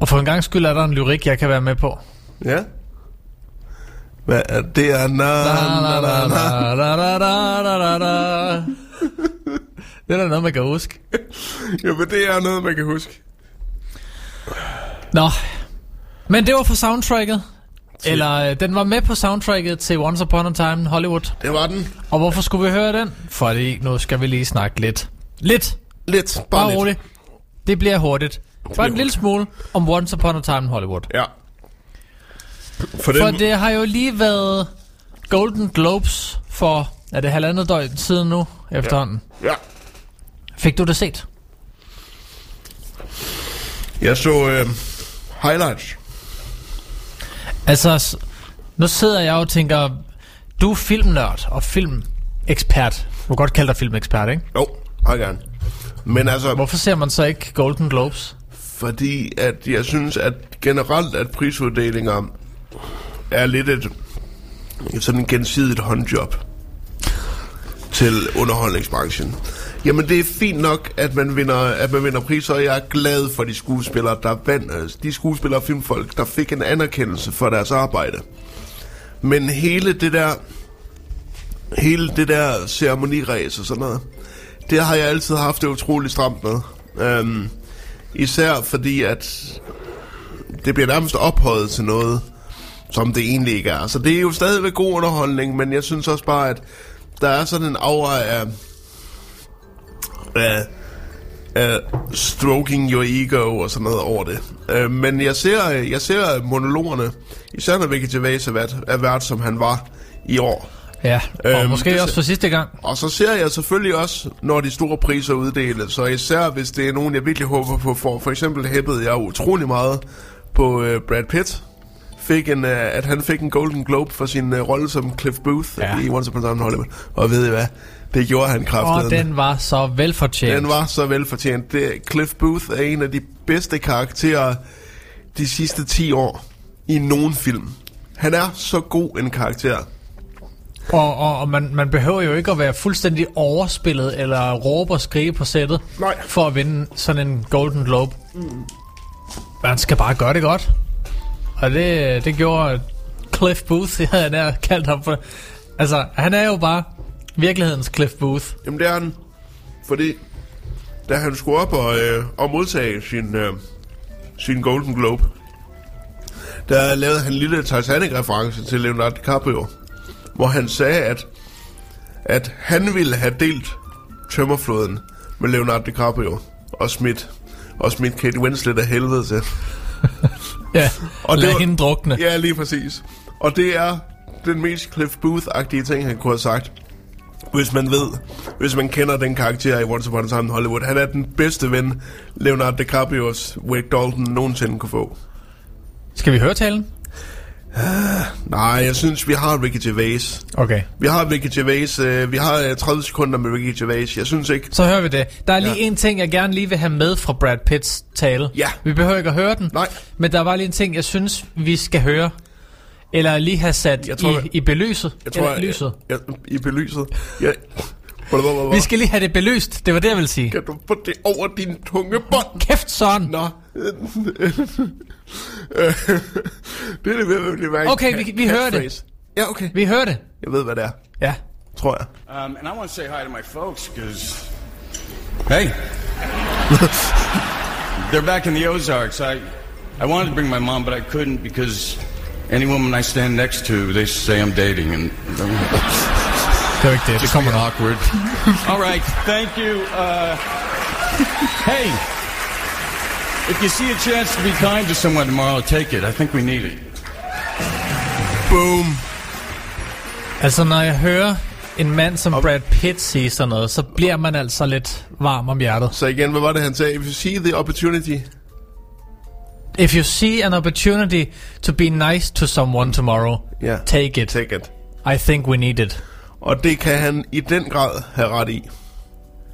Og for en gang skyld er der en lyrik, jeg kan være med på. Ja. Hvad er det? Er na, na, na, na. Da, da, da, da, da. Det er da noget, man kan huske. Jo, men det er noget, man kan huske. Nå, men det var for soundtracket. Eller øh, den var med på soundtracket til Once Upon a Time Hollywood. Det var den. Og hvorfor skulle vi høre den? Fordi nu skal vi lige snakke lidt. Lidt. Lidt. Bare, Bare lidt. roligt. Det bliver hurtigt. Bare en lille smule om Once Upon a Time in Hollywood. Ja. For, den, For det har jo lige været Golden Globes for, er det halvandet døgn siden nu efterhånden. Ja. Fik du det set? Jeg så øh, highlights. Altså, nu sidder jeg og tænker, du er filmnørd og filmekspert. Du kan godt kalde dig filmekspert, ikke? Jo, meget gerne. Men altså, Hvorfor ser man så ikke Golden Globes? Fordi at jeg synes, at generelt, at prisuddelinger er lidt et, et sådan gensidigt håndjob til underholdningsbranchen. Jamen det er fint nok, at man vinder, at man vinder priser, og jeg er glad for de skuespillere, der vandt, øh, de skuespillere og filmfolk, der fik en anerkendelse for deres arbejde. Men hele det der, hele det der ceremoniræs og sådan noget, det har jeg altid haft det utroligt stramt med. Øhm, især fordi, at det bliver nærmest ophøjet til noget, som det egentlig ikke er. Så det er jo stadigvæk god underholdning, men jeg synes også bare, at der er sådan en aura af, af, af stroking your ego og sådan noget over det. Øh, men jeg ser, jeg ser monologerne, især når Vicky Gervais er vært, er vært, som han var i år. Ja, og Øhm, måske det også for sidste gang. Og så ser jeg selvfølgelig også, når de store priser uddeles, så især hvis det er nogen, jeg virkelig håber på for. For eksempel hæppede jeg utrolig meget på uh, Brad Pitt. Fik en, uh, at han fik en Golden Globe for sin uh, rolle som Cliff Booth Ja. i Once Upon a Time in Hollywood. Og ved I hvad? Det gjorde han Og kraftigt. den var så velfortjent. den var så velfortjent. Det, Cliff Booth er en af de bedste karakterer de sidste 10 år i nogen film. Han er så god en karakter. Og, og, og man, man behøver jo ikke at være fuldstændig overspillet eller råbe og skrige på sættet Nej. for at vinde sådan en Golden Globe. Man skal bare gøre det godt. Og det, det gjorde Cliff Booth, jeg havde nær kaldt ham for. Altså, han er jo bare virkelighedens Cliff Booth. Jamen det er han. Fordi da han skulle op og, øh, og modtage sin, øh, sin Golden Globe, der lavede han en lille Titanic-reference til Leonardo DiCaprio, hvor han sagde, at, at han ville have delt tømmerflåden med Leonardo DiCaprio og smidt, og smidt Kate Winslet af helvede til. Ja, Og det lad var- hende drukne. Ja, lige præcis. Og det er den mest Cliff Booth-agtige ting, han kunne have sagt. Hvis man ved, hvis man kender den karakter i Once Upon a Time in Hollywood. Han er den bedste ven, Leonardo DiCaprios Wade Dalton nogensinde kunne få. Skal vi høre talen? Nej, jeg synes, vi har Ricky Gervais. Okay. Vi har Ricky Gervais. Øh, vi har øh, 30 sekunder med Ricky Gervais. Jeg synes ikke... Så hører vi det. Der er lige Ja. en ting, jeg gerne lige vil have med fra Brad Pitts tale. Ja. Vi behøver ikke at høre den. Nej. Men der var lige en ting, jeg synes, vi skal høre. Eller lige have sat Jeg tror, i, jeg- i belyset. Jeg tror, eller lyset. Jeg, jeg, I belyset. Jeg, Blablabla. Vi skal lige have det belyst. Det var det, jeg ville sige. Kan du få det over din tungebånd? Kæft, Søren. Nå. det er det blive være Okay, vi- vi hører det. Ja, okay. Vi hører det. Jeg ved, hvad det er, Ja. tror jeg. Um, and I want to say hi to my folks because, hey, they're back in the Ozarks. I, I wanted to bring my mom, but I couldn't because any woman I stand next to, they say I'm dating, and Det var ikke det. Det kommer nok. awkward. All right, thank you. Uh, hey, if you see a chance to be kind to someone tomorrow, take it. I think we need it. Boom. Altså, når jeg hører en mand som Brad Pitt sige sådan noget, så bliver man altså lidt varm om hjertet. Så igen, hvad var det, han sagde? If you see the opportunity... If you see an opportunity to be nice to someone tomorrow, Ja. take it. Take it. I think we need it. Og det kan han i den grad have ret i.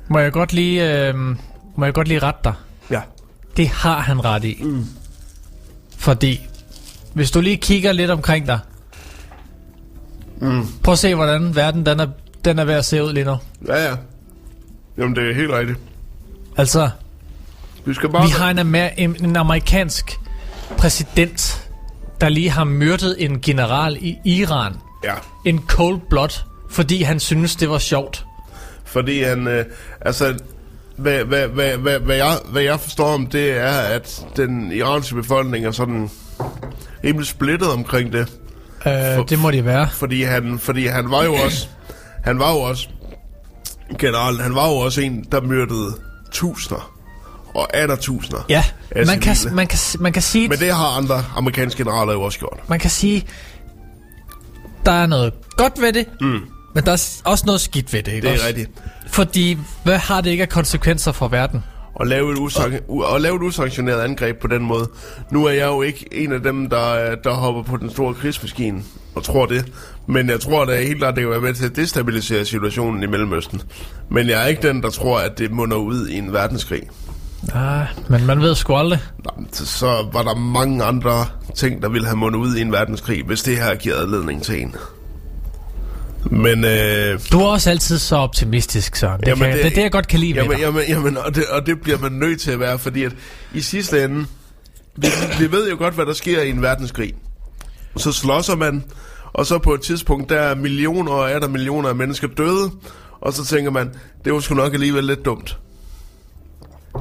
Må jeg godt lige, øh, må jeg godt lige rette dig? Det har han ret i. Mm. Fordi, hvis du lige kigger lidt omkring dig, mm. prøv at se, hvordan verden den er, den er ved at se ud lige nu. Ja, ja. Jamen, det er helt rigtigt. Altså, Vi skal bare... Vi har en, amer- en, en amerikansk præsident, der lige har myrdet en general i Iran. Ja, En cold blood, fordi han synes det var sjovt. fordi han... Øh, altså, hvad, hvad, hvad, hvad, hvad, jeg, hvad jeg forstår om det er, at den iranske befolkning er sådan rimelig splittet omkring det. Øh, det må det være. Fordi han, fordi han var jo også... Han var jo også... Generalen, han var jo også en, der myrdede tusinder og atter tusinder. Ja, man kan, man, kan, man kan sige, Men det har andre amerikanske generaler jo også gjort. man kan sige, der er noget godt ved det, mm. Men der er også noget skidt ved det, ikke Det er også? rigtigt. Fordi, hvad har det ikke af konsekvenser for verden? Og lave, et usank- og lave et usanktioneret angreb på den måde. Nu er jeg jo ikke en af dem, der, der hopper på den store krigsmaskine og tror det. Men jeg tror da helt klart, det kan være med til at destabilisere situationen i Mellemøsten. Men jeg er ikke den, der tror, at det munder ud i en verdenskrig. Nej, men man ved sgu aldrig. Nå, så- Så var der mange andre ting, der ville have mundet ud i en verdenskrig, hvis det her giver adledning til en. Men øh, Du er også altid så optimistisk, Søren. Det, Jamen, kan, det, det er det, jeg godt kan lide ved jamen, dig. jamen, jamen, og, det, og det bliver man nødt til at være, fordi at i sidste ende, vi, vi ved jo godt, hvad der sker i en verdenskrig. Så slåsser man, og så på et tidspunkt, der er millioner og er der millioner af mennesker døde, og så tænker man, det var sgu nok alligevel lidt dumt.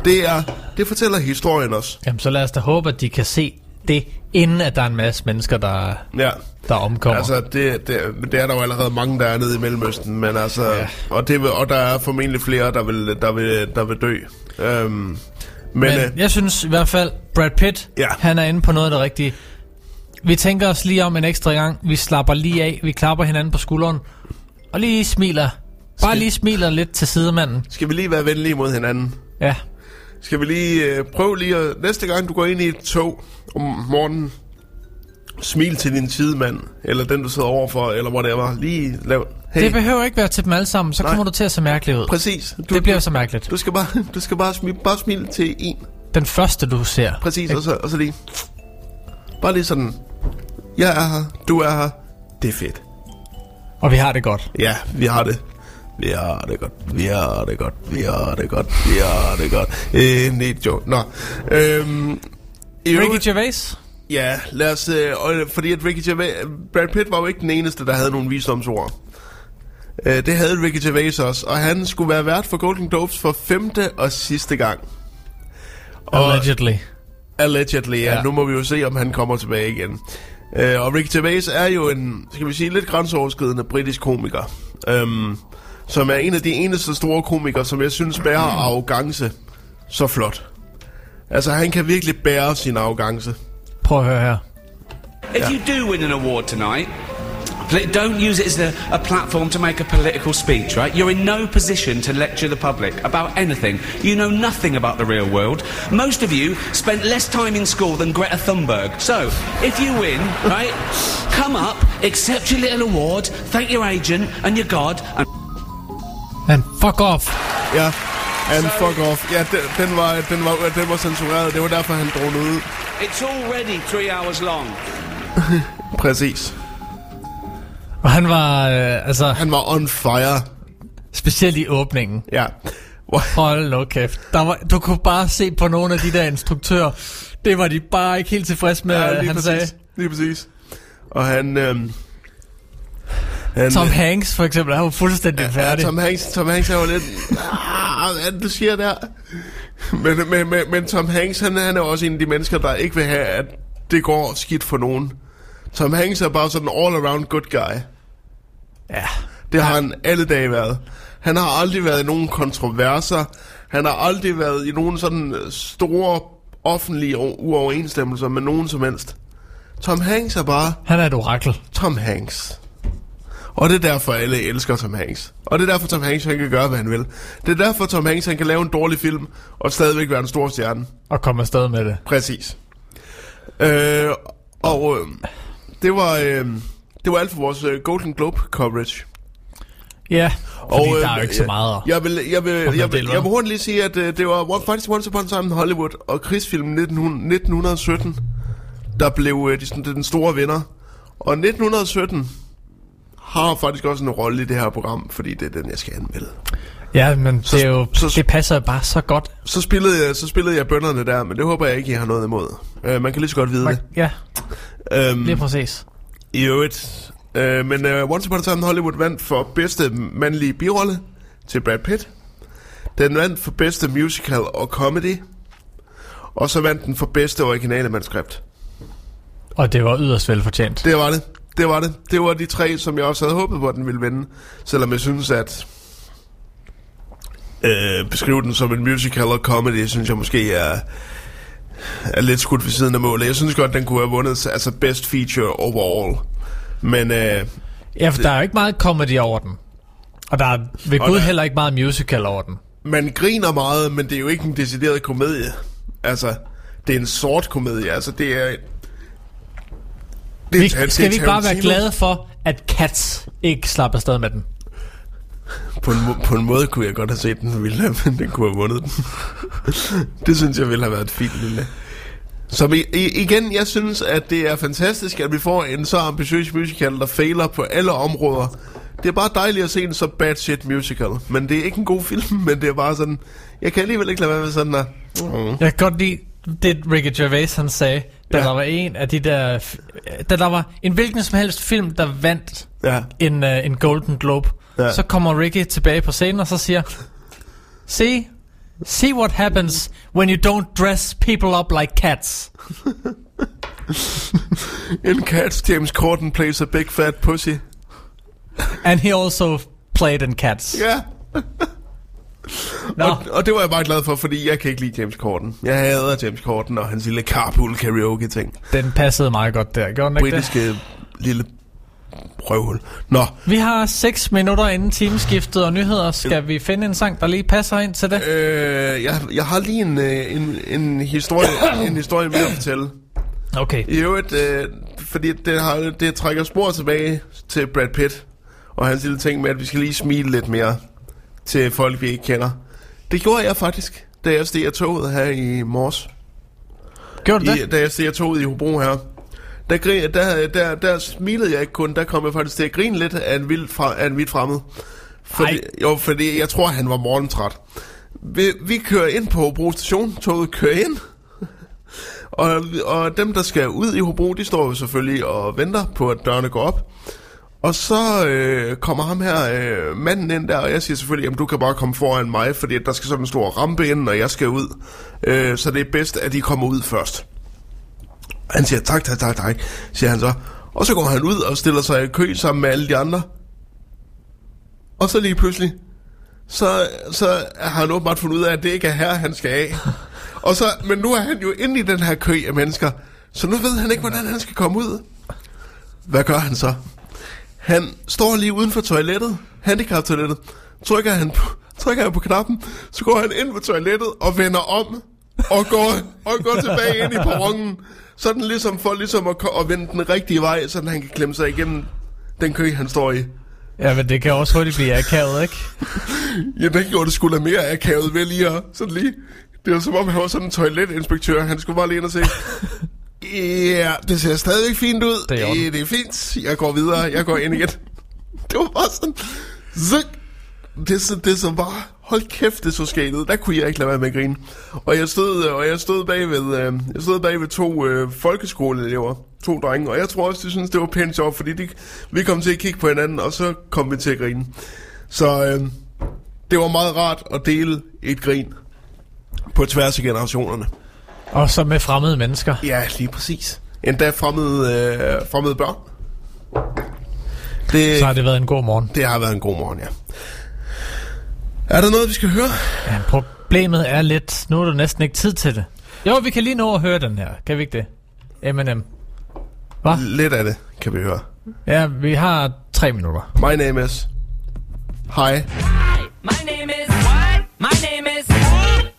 Det er, det fortæller historien også. Jamen, så lad os da håbe, at de kan se det, inden at der er en masse mennesker, der, Ja. der omkommer. Altså, det, det, det er der jo allerede mange, der er nede i Mellemøsten, men altså, ja. og, det vil, og der er formentlig flere, der vil, der vil, der vil dø. Øhm, men, Men øh, jeg synes i hvert fald, Brad Pitt, Ja. han er inde på noget af det rigtige. Vi tænker os lige om en ekstra gang. Vi slapper lige af. Vi klapper hinanden på skulderen. Og lige smiler. Bare lige smiler lidt til sidemanden. skal vi lige være venlige mod hinanden? Ja. Skal vi lige øh, prøve lige at, næste gang du går ind i et tog om morgenen, smil til din sidemand, eller den du sidder overfor, eller whatever. Lige lav, hey, Det behøver ikke være til dem alle sammen. Så Nej. kommer du til at se mærkelig ud. præcis. Du, Det bliver så mærkeligt. Du skal bare, du skal bare smile, bare smile til en. Den første, du ser. Præcis, og så, og så lige, bare lige sådan, jeg er her, du er her, det er fedt. Og vi har det godt. Ja, vi har det. Vi har det godt, vi har det godt, vi har det godt, vi har det godt. Øh, nej, joke. Nå. Øhm, Ricky Gervais? Ja, lad os... Øh, fordi at Ricky Gervais... Brad Pitt var jo ikke den eneste, der havde nogle visdomsord. Øh, det havde Ricky Gervais også, og han skulle være vært for Golden Globes for femte og sidste gang. Og, Allegedly. Allegedly, ja. Ja. ja. Nu må vi jo se, om han kommer tilbage igen. Øh, og Ricky Gervais er jo en, skal vi sige, lidt grænseoverskridende britisk komiker. Øhm, som er en af de eneste store komikere, som jeg synes bærer arrogance så flot. Altså, han kan virkelig bære sin arrogance. Prøv at høre her. If you do win an award tonight, don't use it as a, a platform to make a political speech, right? You're in no position to lecture the public about anything. You know nothing about the real world. Most of you spent less time in school than Greta Thunberg. So, if you win, right, come up, accept your little award, thank your agent and your God, and And fuck off. Ja, and fuck off. Ja, den, den, var, den, var, den var censureret. Det var derfor, han drog ud. it's already three hours long. Præcis. Og han var, øh, altså, Han var on fire. specielt i åbningen. Ja. Hold nu kæft. Der var, du kunne bare se på nogle af de der instruktører. Det var de bare ikke helt tilfredse med, Ja, han præcis. sagde. Lige præcis. Og han... Øhm, han Tom Hanks for eksempel, han var fuldstændig ja, færdig. Tom Hanks, Tom Hanks er jo lidt... Ah, hvad er det, du siger der? Men, men, men, men Tom Hanks, han, han er også en af de mennesker, der ikke vil have, at det går skidt for nogen. Tom Hanks er bare sådan en all-around good guy. Ja. Det har han alle dage været. Han har aldrig været i nogen kontroverser. Han har aldrig været i nogen sådan øh, store offentlige uoverensstemmelser med nogen som helst. Tom Hanks er bare Han er et orakel. Tom Hanks. Og det er derfor, alle elsker Tom Hanks. Og det er derfor, Tom Hanks han kan gøre, hvad han vil. Det er derfor, Tom Hanks han kan lave en dårlig film, og stadigvæk være en stor stjerne. Og komme afsted med det. Præcis. Øh, og øh, det var... Øh, det var alt for vores øh, Golden Globe coverage. Ja, fordi øh, der er jo ikke så meget. Jeg vil, jeg vil, jeg vil, jeg vil hurtigt lige sige, at øh, det var one- faktisk Once Upon a Time in Hollywood og krigsfilmen 1900 1917, der blev øh, de, sådan, den store vinder. Og 1917 har faktisk også en rolle i det her program, fordi det er den, jeg skal anmelde. Ja, men Så- det, er jo, så- det passer bare så godt. Så spillede jeg, så spillede jeg bønderne der, men det håber jeg ikke, I har noget imod. Uh, man kan lige så godt vide det. Ja, Um, lige præcis. I øvrigt. Uh, men uh, Once Upon a Time in Hollywood vandt for bedste mandlige birolle til Brad Pitt. Den vandt for bedste musical og comedy. Og så vandt den for bedste originale manuskript. Og det var yderst velfortjent. Det var det. Det var det. Det var de tre, som jeg også havde håbet på, at den ville vinde. Selvom jeg synes, at øh, beskrive den som en musical og comedy, synes jeg måske er, er lidt skudt ved siden af målet. Jeg synes godt, den kunne have vundet altså best feature overall. Men øh, Ja, for der er jo ikke meget comedy over den. Og der er ved Gud der- heller ikke meget musical over den. man griner meget, men det er jo ikke en decideret komedie. Altså, det er en sort komedie. Altså, det er... Det Vi, er skal vi ikke bare være glade for, at Cats ikke slapper afsted med den? På en, må- på en måde kunne jeg godt have set den, ville have, men den kunne have vundet den. det synes jeg ville have været et fint lille... Som i, i, igen, jeg synes, at det er fantastisk, at vi får en så ambitiøs musical, der fejler på alle områder. Det er bare dejligt at se en så bad shit musical. Men det er ikke en god film, men det er bare sådan... Jeg kan alligevel ikke lade være med sådan at... Mm. Jeg kan godt lide det, Ricky Gervais han sagde, da Ja. der var en af de der... Da der var en hvilken som helst film, der vandt Ja, en, uh, en Golden Globe, Ja. så kommer Ricky tilbage på scenen og så siger, See, see what happens when you don't dress people up like cats. in Cats, James Corden plays a big fat pussy. And he also played in Cats. Ja, Nå, og, og det var jeg bare glad for, fordi jeg kan ikke lide James Corden. Jeg hader James Corden og hans lille carpool karaoke ting. den passede meget godt der, gjorde den ikke det? Britiske lille røvhul. Nå, Vi har 6 minutter inden timeskiftet og nyheder. Skal vi finde en sang, der lige passer ind til det? øh, jeg, jeg har lige en, øh, en, en, historie, en historie mere at fortælle. Okay. I øvrigt, øh, fordi det, har, det trækker spor tilbage til Brad Pitt og hans lille ting med, at vi skal lige smile lidt mere til folk, vi ikke kender. Det gjorde jeg faktisk, da jeg steg af toget her i morges. Gjorde du I, det? da jeg steg af toget i Hobro her. Der, grin, der, der, der smilede jeg ikke kun, der kom jeg faktisk til at grine lidt af en vild, fra, af en vild fremmed. Fordi, Ej. jo, fordi jeg tror, han var morgentræt. Vi, vi kører ind på Hobro station, toget kører ind. Og, og dem, der skal ud i Hobro, de står jo selvfølgelig og venter på, at dørene går op. Og så øh, kommer ham her, øh, manden ind der, og jeg siger selvfølgelig, jamen du kan bare komme foran mig, fordi der skal sådan en stor rampe ind, og jeg skal ud. Øh, så det er bedst, at de kommer ud først. Han siger, tak, tak, tak, tak, siger han så. Og så går han ud og stiller sig i kø sammen med alle de andre. Og så lige pludselig, så, så har han åbenbart fundet ud af, at det ikke er her, han skal af. Og så, men nu er han jo inde i den her kø af mennesker, så nu ved han ikke, hvordan han skal komme ud. Hvad gør han så? Han står lige uden for toilettet, handicap-toilettet, trykker han, på, trykker han på knappen, så går han ind på toilettet og vender om, og går, og går tilbage ind i perronen, sådan ligesom for ligesom at, at vende den rigtige vej, så han kan klemme sig igennem den kø, han står i. Ja, men det kan også hurtigt blive akavet, ikke? Ja, det gjorde det sgu da mere akavet ved lige at, sådan lige. Det var som om, han var sådan en toiletinspektør. Han skulle bare lige ind og se. Ja, det ser stadigvæk fint ud. Det er. Øh, det er fint. Jeg går videre. Jeg går ind igen. Det var bare sådan... Zik. Det, så, det så bare... Hold kæft, det så skægt ud. Der kunne jeg ikke lade være med at grine. Og jeg stod, øh, og jeg stod bag ved, øh, jeg stod bag ved to øh, folkeskoleelever. To drenge. Og jeg tror også, de synes det var pænt sjovt, fordi de, vi kom til at kigge på hinanden, og så kom vi til at grine. Så øh, det var meget rart at dele et grin på tværs af generationerne. Og så med fremmede mennesker. Ja, lige præcis. Endda fremmede, øh, fremmede børn. Det, Så har det været en god morgen. det har været en god morgen, ja. Er der noget, vi skal høre? Ja, problemet er lidt, nu er der næsten ikke tid til det. Jo, vi kan lige nå at høre den her. Kan vi ikke det? Eminem. Hvad? Lidt af det kan vi høre. Ja, vi har tre minutter. My name is... Hej. My name is what? My name is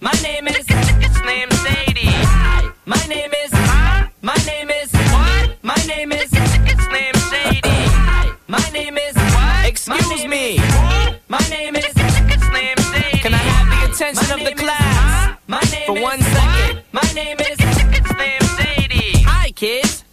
My name is. My name is My name is what? My name is Slim Shady. My name is what? Excuse me. My name is Slim Shady. Can I have the attention of the class? My name is for one second. My name is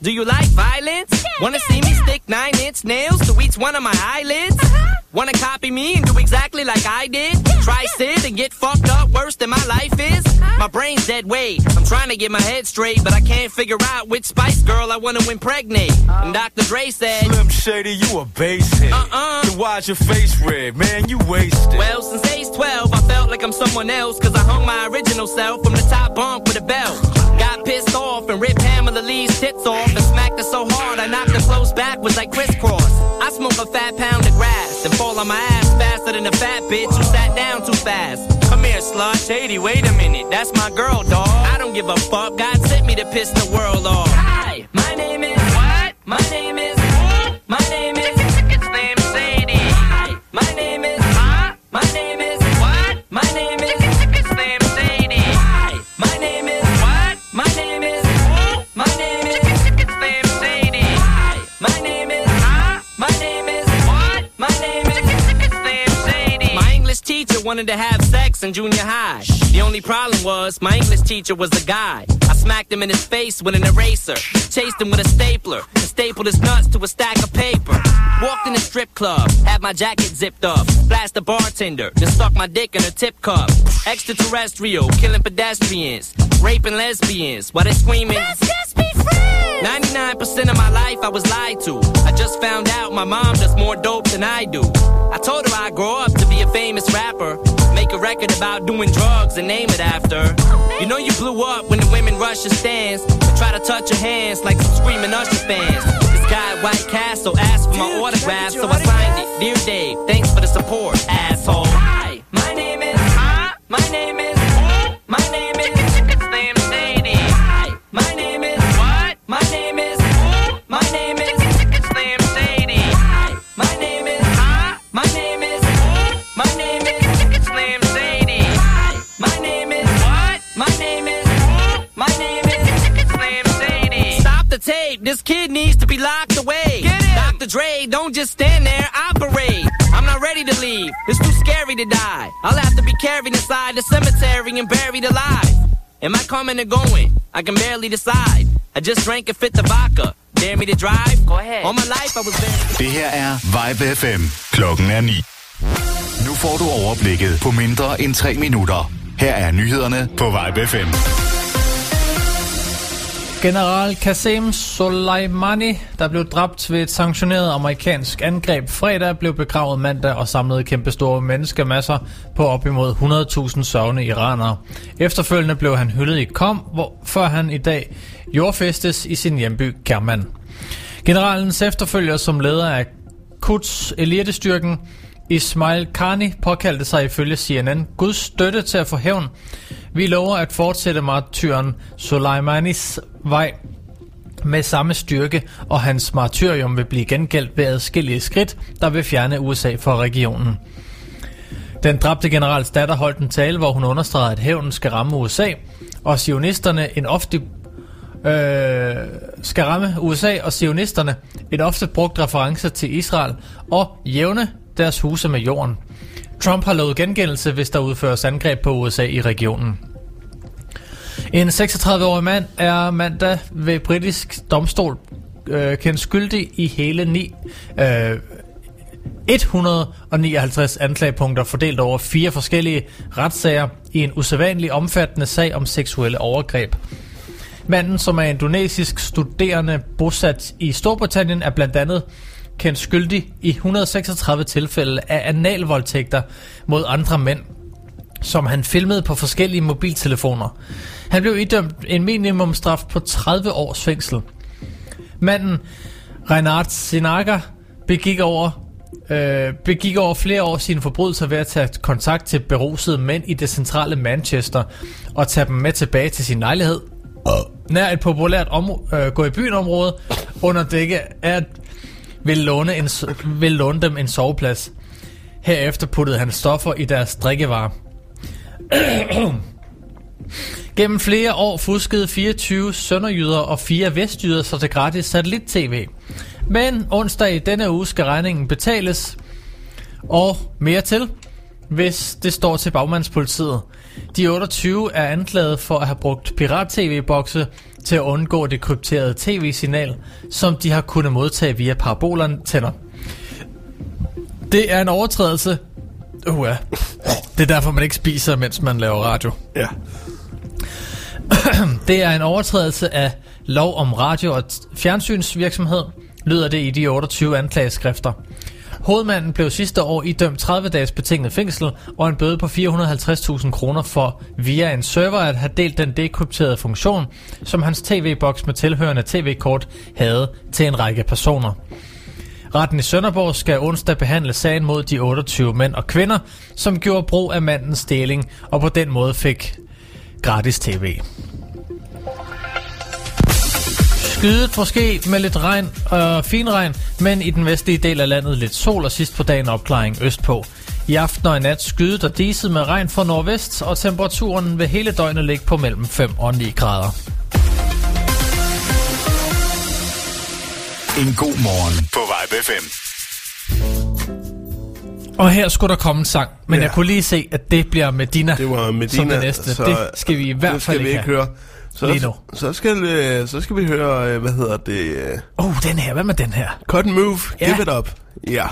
Do Do you like violence? Wanna see me stick nine inch nails to each one of my eyelids? Uh-huh. Wanna copy me and do exactly like I did? Try sit and get fucked up worse than my life is? Uh-huh. My brain's dead weight. I'm trying to get my head straight, but I can't figure out which Spice Girl I wanna impregnate. Oh. And Dr. Dre said, Slim Shady, you a basehead. Uh-uh. Then why's your face red? Man, you wasted. Well, since age 12, I felt like I'm someone else, cause I hung my original self from the top bunk with a belt. Got pissed off and ripped Pamela Lee's tits off and smacked her so hard I knocked her clothes backwards like crisscross. I smoke a fat pound of grass and fall on my ass faster than a fat bitch who sat down too fast. Come here, slut. Shady, wait a minute. That's my girl, dog. I don't give a fuck. God sent me to piss the world off. Hi, my name is. What? My name is. English teacher wanted to have sex in junior high. The only problem was my English teacher was a guy. I smacked him in his face with an eraser, chased him with a stapler, and stapled his nuts to a stack of paper. Walked in a strip club, had my jacket zipped up, blast the bartender, then stuck my dick in a tip cup. Extraterrestrial, killing pedestrians, raping lesbians, while they screaming. 99% of my life I was lied to. I just found out my mom does more dope than I do. I told her I'd grow up to be a famous rapper. Make a record about doing drugs and name it after. You know you blew up when the women rush your stands and try to touch your hands like some screaming Usher fans. This guy at White Castle asked for my autograph, so I signed it. Dear Dave, thanks for the support, asshole. Hi, my name is. Huh? My name is. Kid needs to be locked away. Get him. Dr. Dre, don't just stand there, operate. I'm not ready to leave. It's too scary to die. I'll have to be carried inside the cemetery and buried alive. Am I coming or going? I can barely decide. I just drank a fifth of vodka. Dare me to drive? Go ahead. All my life I was very... Det her er Vibe FM. Klokken er 9. Nu får du overblikket på mindre end 3 minutter. Her er nyhederne på Vibe FM. General Qasem Soleimani, der blev dræbt ved et sanktioneret amerikansk angreb fredag, blev begravet mandag og samlede kæmpestore menneskemasser på op imod 100.000 sørgende iranere. Efterfølgende blev han hyldet i Kom, hvor, før han i dag jordfæstes i sin hjemby Kerman. Generalens efterfølger som leder af Quds elitestyrken, Ismail Khani påkaldte sig ifølge CNN Guds støtte til at få hævn. Vi lover at fortsætte martyren Soleimanis vej med samme styrke, og hans martyrium vil blive gengældt ved adskillige skridt, der vil fjerne USA fra regionen. Den dræbte generals datter holdt en tale, hvor hun understregede, at hævnen skal ramme USA, og sionisterne en ofte øh, skal ramme USA og sionisterne en ofte brugt reference til Israel og jævne deres huse med jorden. Trump har lovet gengældelse, hvis der udføres angreb på USA i regionen. En 36-årig mand er mandag ved britisk domstol øh, kendt skyldig i hele ni, øh, 159 anklagepunkter fordelt over fire forskellige retssager i en usædvanlig omfattende sag om seksuelle overgreb. Manden, som er indonesisk studerende bosat i Storbritannien, er blandt andet kendt skyldig i 136 tilfælde af analvoldtægter mod andre mænd, som han filmede på forskellige mobiltelefoner. Han blev idømt en minimumstraf på 30 års fængsel. Manden, Reinhard Sinaga, begik over, øh, begik over flere år sine forbrydelser ved at tage kontakt til berusede mænd i det centrale Manchester og tage dem med tilbage til sin lejlighed. Nær et populært om, øh, gå i byen område under dække af at vil låne, en, vil låne dem en soveplads. Herefter puttede han stoffer i deres drikkevarer. Gennem flere år fuskede 24 sønderjyder og 4 vestjyder sig til gratis satellit-tv. Men onsdag i denne uge skal regningen betales, og mere til, hvis det står til bagmandspolitiet. De 28 er anklaget for at have brugt pirat-tv-bokse til at undgå det krypterede tv-signal, som de har kunnet modtage via parabolantenner. Det er en overtrædelse. Uh, ja. Det er derfor, man ikke spiser, mens man laver radio. Ja. Det er en overtrædelse af lov om radio- og fjernsynsvirksomhed, lyder det i de 28 anklageskrifter. Hovedmanden blev sidste år idømt 30 dages betinget fængsel og en bøde på 450.000 kroner for via en server at have delt den dekrypterede funktion, som hans tv-boks med tilhørende tv-kort havde til en række personer. Retten i Sønderborg skal onsdag behandle sagen mod de 28 mænd og kvinder, som gjorde brug af mandens deling og på den måde fik gratis tv. Skydet måske med lidt regn øh, og finregn, men i den vestlige del af landet lidt sol og sidst på dagen opklaring østpå. I aften og i nat skydet og diset med regn fra nordvest, og temperaturen vil hele døgnet ligge på mellem 5 og 9 grader. En god morgen på Vibe 5. Og her skulle der komme en sang, men Ja. jeg kunne lige se, at det bliver Medina, Det var Medina, som det næste. så det skal vi i hvert fald skal vi ikke ikke have. høre. Så, Lige nu. så, skal, øh, så skal vi høre, øh, hvad hedder det? øh, Åh, oh, den her. Hvad med den her? Cut and Move, Ja. Give It Up. Ja.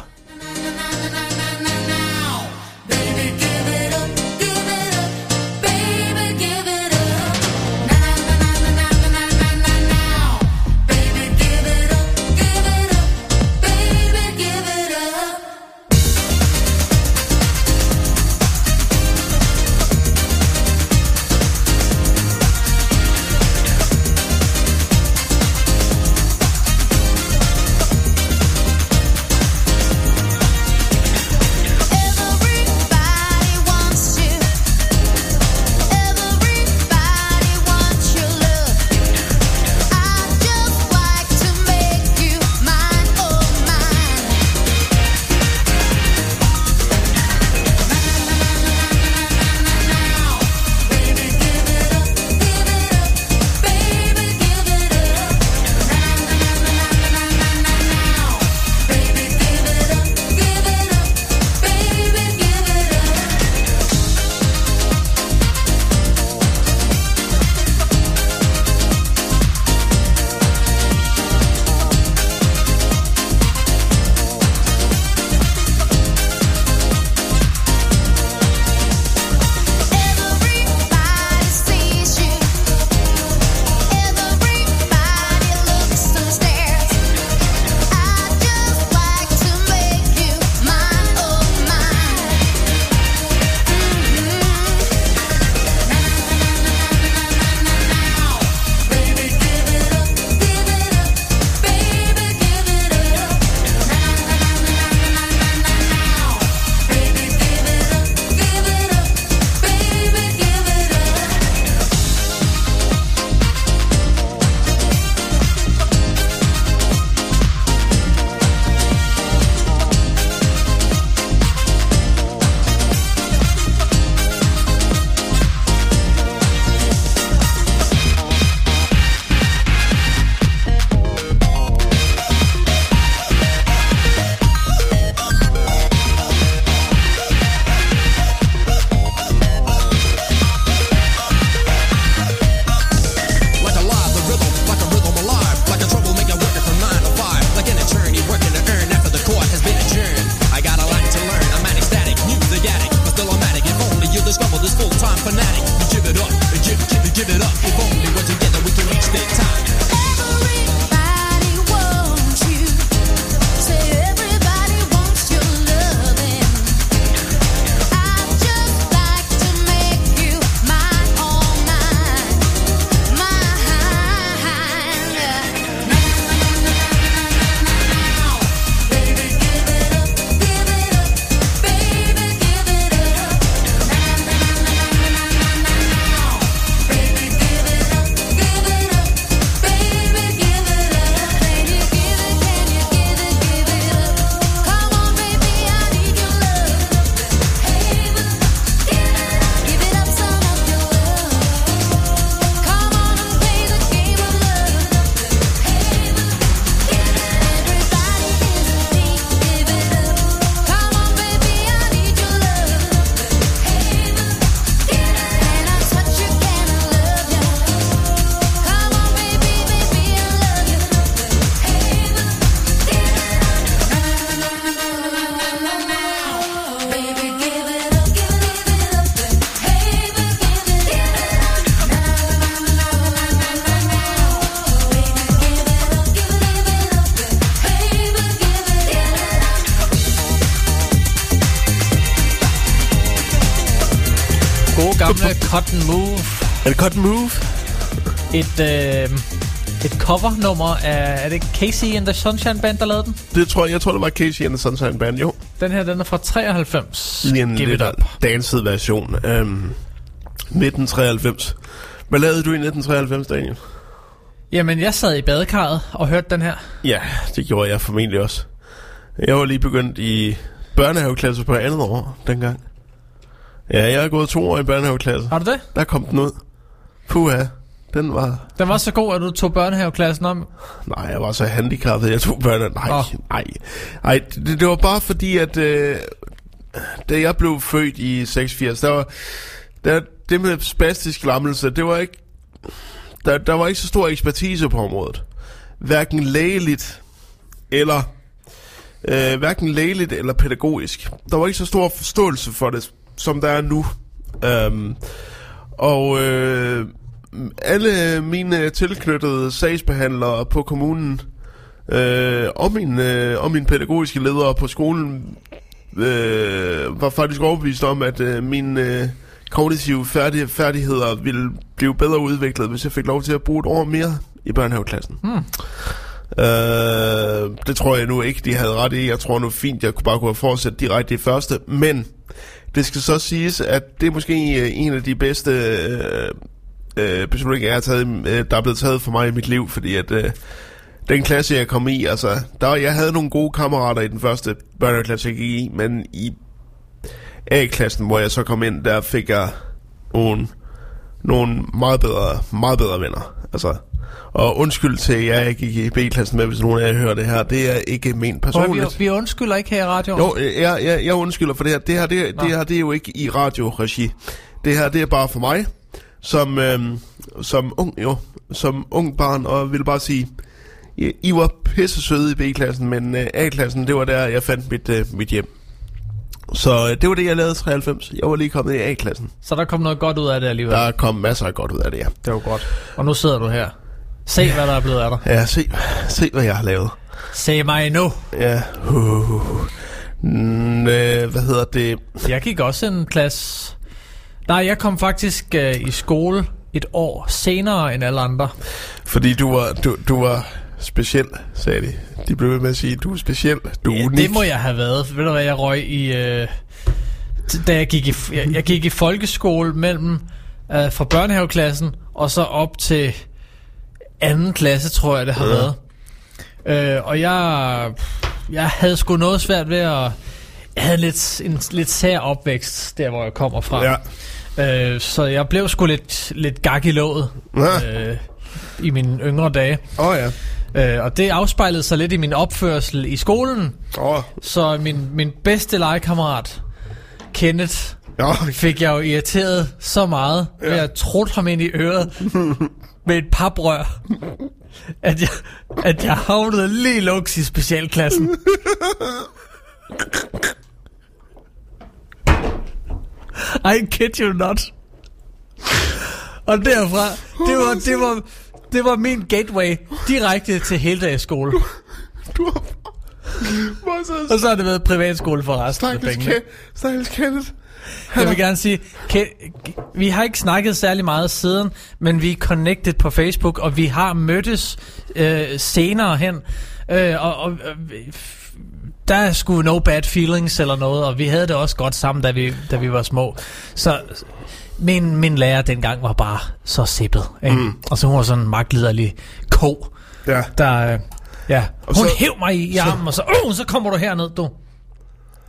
Cotton Move. Er det Cotton Move? Et, øh, et covernummer af... Er det Casey and the Sunshine Band, der lavede den? Det tror jeg, jeg tror, det var Casey and the Sunshine Band, jo. Den her, den er fra 93. Lige en Give lidt danset version. Øhm, 1993. Hvad lavede du i 1993, Daniel? Jamen, jeg sad i badekarret og hørte den her. Ja, det gjorde jeg formentlig også. Jeg var lige begyndt i børnehaveklasse på andet år dengang. Ja, jeg har gået to år i børnehaveklasse. Har du det? Der kom den ud. Puha, den var... Den var så god, at du tog børnehaveklassen om. Nej, jeg var så handicappet, jeg tog børne... Nej, Nå. nej. Nej, det, det var bare fordi, at... Øh, da jeg blev født i 86, der var... Der, det med spastisk lammelse, det var ikke... Der, der var ikke så stor ekspertise på området. Hverken lægeligt eller... Øh, hverken lægeligt eller pædagogisk. Der var ikke så stor forståelse for det, som der er nu. Øhm, og øh, alle mine tilknyttede sagsbehandlere på kommunen øh, og, min, øh, og mine pædagogiske ledere på skolen øh, var faktisk overbevist om, at øh, mine øh, kognitive færdig, færdigheder ville blive bedre udviklet, hvis jeg fik lov til at bruge et år mere i børnehaveklassen. Hmm. Øh, det tror jeg nu ikke, de havde ret i. Jeg tror nu fint, jeg kunne bare kunne have fortsat direkte i første. Men det skal så siges, at det er måske øh, en af de bedste øh, øh, beslutninger, jeg har taget, øh, der er blevet taget for mig i mit liv. Fordi at øh, den klasse, jeg kom i, altså, der, jeg havde nogle gode kammerater i den første børneklasse, jeg gik i. Men i A-klassen, hvor jeg så kom ind, der fik jeg nogle, nogle meget bedre, meget bedre venner. Altså, og undskyld til jer, jeg gik i B-klassen med, hvis nogen af jer hører det her. Det er ikke ment Prøv, vi, personligt. vi undskylder ikke her i radioen. Jo, jeg, jeg, jeg undskylder for det her. Det her, det, Nå. det her, det er jo ikke i radioregi. Det her, det er bare for mig, som, øhm, som ung, jo, som ung barn, og vil bare sige, I, var pisse søde i B-klassen, men øh, A-klassen, det var der, jeg fandt mit, øh, mit hjem. Så øh, det var det, jeg lavede i 93. Jeg var lige kommet i A-klassen. Så der kom noget godt ud af det alligevel. Der kom masser af godt ud af det, ja. Det var godt. Og nu sidder du her. Se, hvad der er blevet af dig. Ja, se, se hvad jeg har lavet. Se mig nu. Ja. Uh, mm, øh, hvad hedder det? Jeg gik også en klasse... Nej, jeg kom faktisk øh, i skole et år senere end alle andre. Fordi du var, du, du var speciel, sagde de. De blev ved med at sige, du er speciel, du er Ja, unik. det må jeg have været. Ved du hvad, jeg røg i... Øh, da jeg gik i, jeg, jeg gik i folkeskole mellem øh, fra børnehaveklassen og så op til anden klasse, tror jeg, det har Ja. været. Øh, og jeg, jeg havde sgu noget svært ved at... Jeg havde lidt, en lidt sær opvækst, der hvor jeg kommer fra. Ja. Øh, så jeg blev sgu lidt, lidt gak i låget Ja. øh, i mine yngre dage. Åh oh, ja. Øh, og det afspejlede sig lidt i min opførsel i skolen. Oh. Så min, min bedste legekammerat, Kenneth, Ja. fik jeg jo irriteret så meget, ja. ved at trutte ham ind i øret med et paprør, at jeg, at jeg havnede lige luks i specialklassen. I kid you not. Og derfra, det var, det var, det var min gateway direkte til heldagsskole. Du har... Hvor så... Og så har det været privatskole for resten af pengene. Ke- Stakkels Kenneth. Jeg vil gerne sige, vi har ikke snakket særlig meget siden, men vi er connected på Facebook, og vi har mødtes øh, senere hen. Øh, og, og der er sgu no bad feelings eller noget, og vi havde det også godt sammen, da vi, da vi var små. Så min, min lærer dengang var bare så sippet. Ikke? Mm. Og så hun var sådan en magtliderlig ko, Ja. der... Øh, ja, Og hun så- hæv mig i, armen, og så, øh, så kommer du herned, du.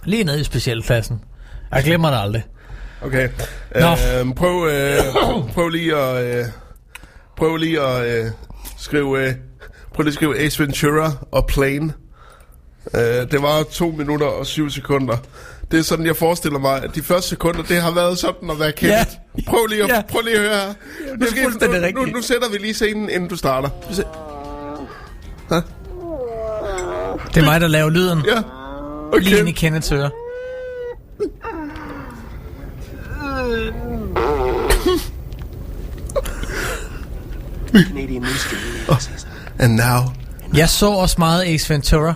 Lige ned i specialklassen. Jeg glemmer det aldrig. Okay. Nå. Øhm, prøv, øh, prøv lige at... Øh, prøv lige at øh, skrive... Øh, prøv lige at skrive Ace Ventura og Plane. Øh, det var 2 minutter og 7 sekunder. Det er sådan, jeg forestiller mig, at de første sekunder, det har været sådan at være kendt. Ja. Prøv lige at, Ja. prøv lige at høre her. Nu, skal nu, nu, rigtigt. nu sætter vi lige scenen, inden du starter. Se- Det er mig, der laver lyden. Ja. Okay. Lige ind i. Kenneths øre. Oh, and now. Jeg så også meget Ace Ventura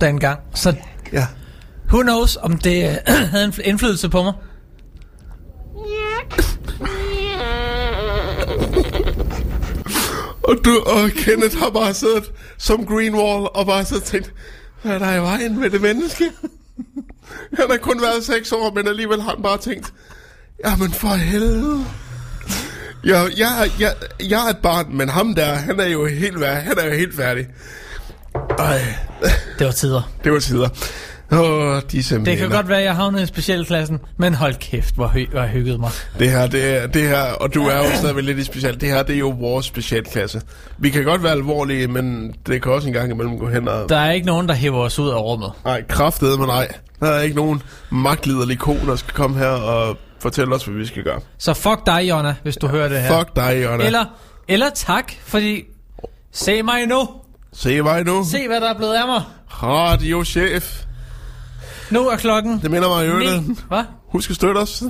dengang, så Ja. who knows, om det øh, havde en indflydelse på mig. Og, du, og Kenneth har bare siddet som Greenwall og bare siddet og tænkt, hvad er der i vejen med det menneske? Han har kun været seks år, men alligevel har han bare tænkt, jamen for helvede. Jeg, jeg, jeg, jeg er et barn, men ham der, han er jo helt, vær- han er jo helt færdig. Ej, Det var tider. det var tider. Åh, de er Det kan godt være, at jeg havnede i specialklassen, men hold kæft, hvor, hy- hvor jeg hyggede mig. Det her, det, er, det her, og du er jo stadigvæk lidt i special. Det her, det er jo vores specialklasse. Vi kan godt være alvorlige, men det kan også en gang imellem gå hen og... Der er ikke nogen, der hæver os ud af rummet. Nej, kraftede med nej. Der er ikke nogen magtliderlig ko, der skal komme her og fortælle os, hvad vi skal gøre. Så fuck dig, Jonna, hvis du hører det her. Fuck dig, Jonna. Eller, eller tak, fordi... Se mig nu. Se mig nu. Se, hvad der er blevet af mig. Radiochef. Nu er klokken... Det minder mig i øvrigt. Hvad? Husk at støtte os.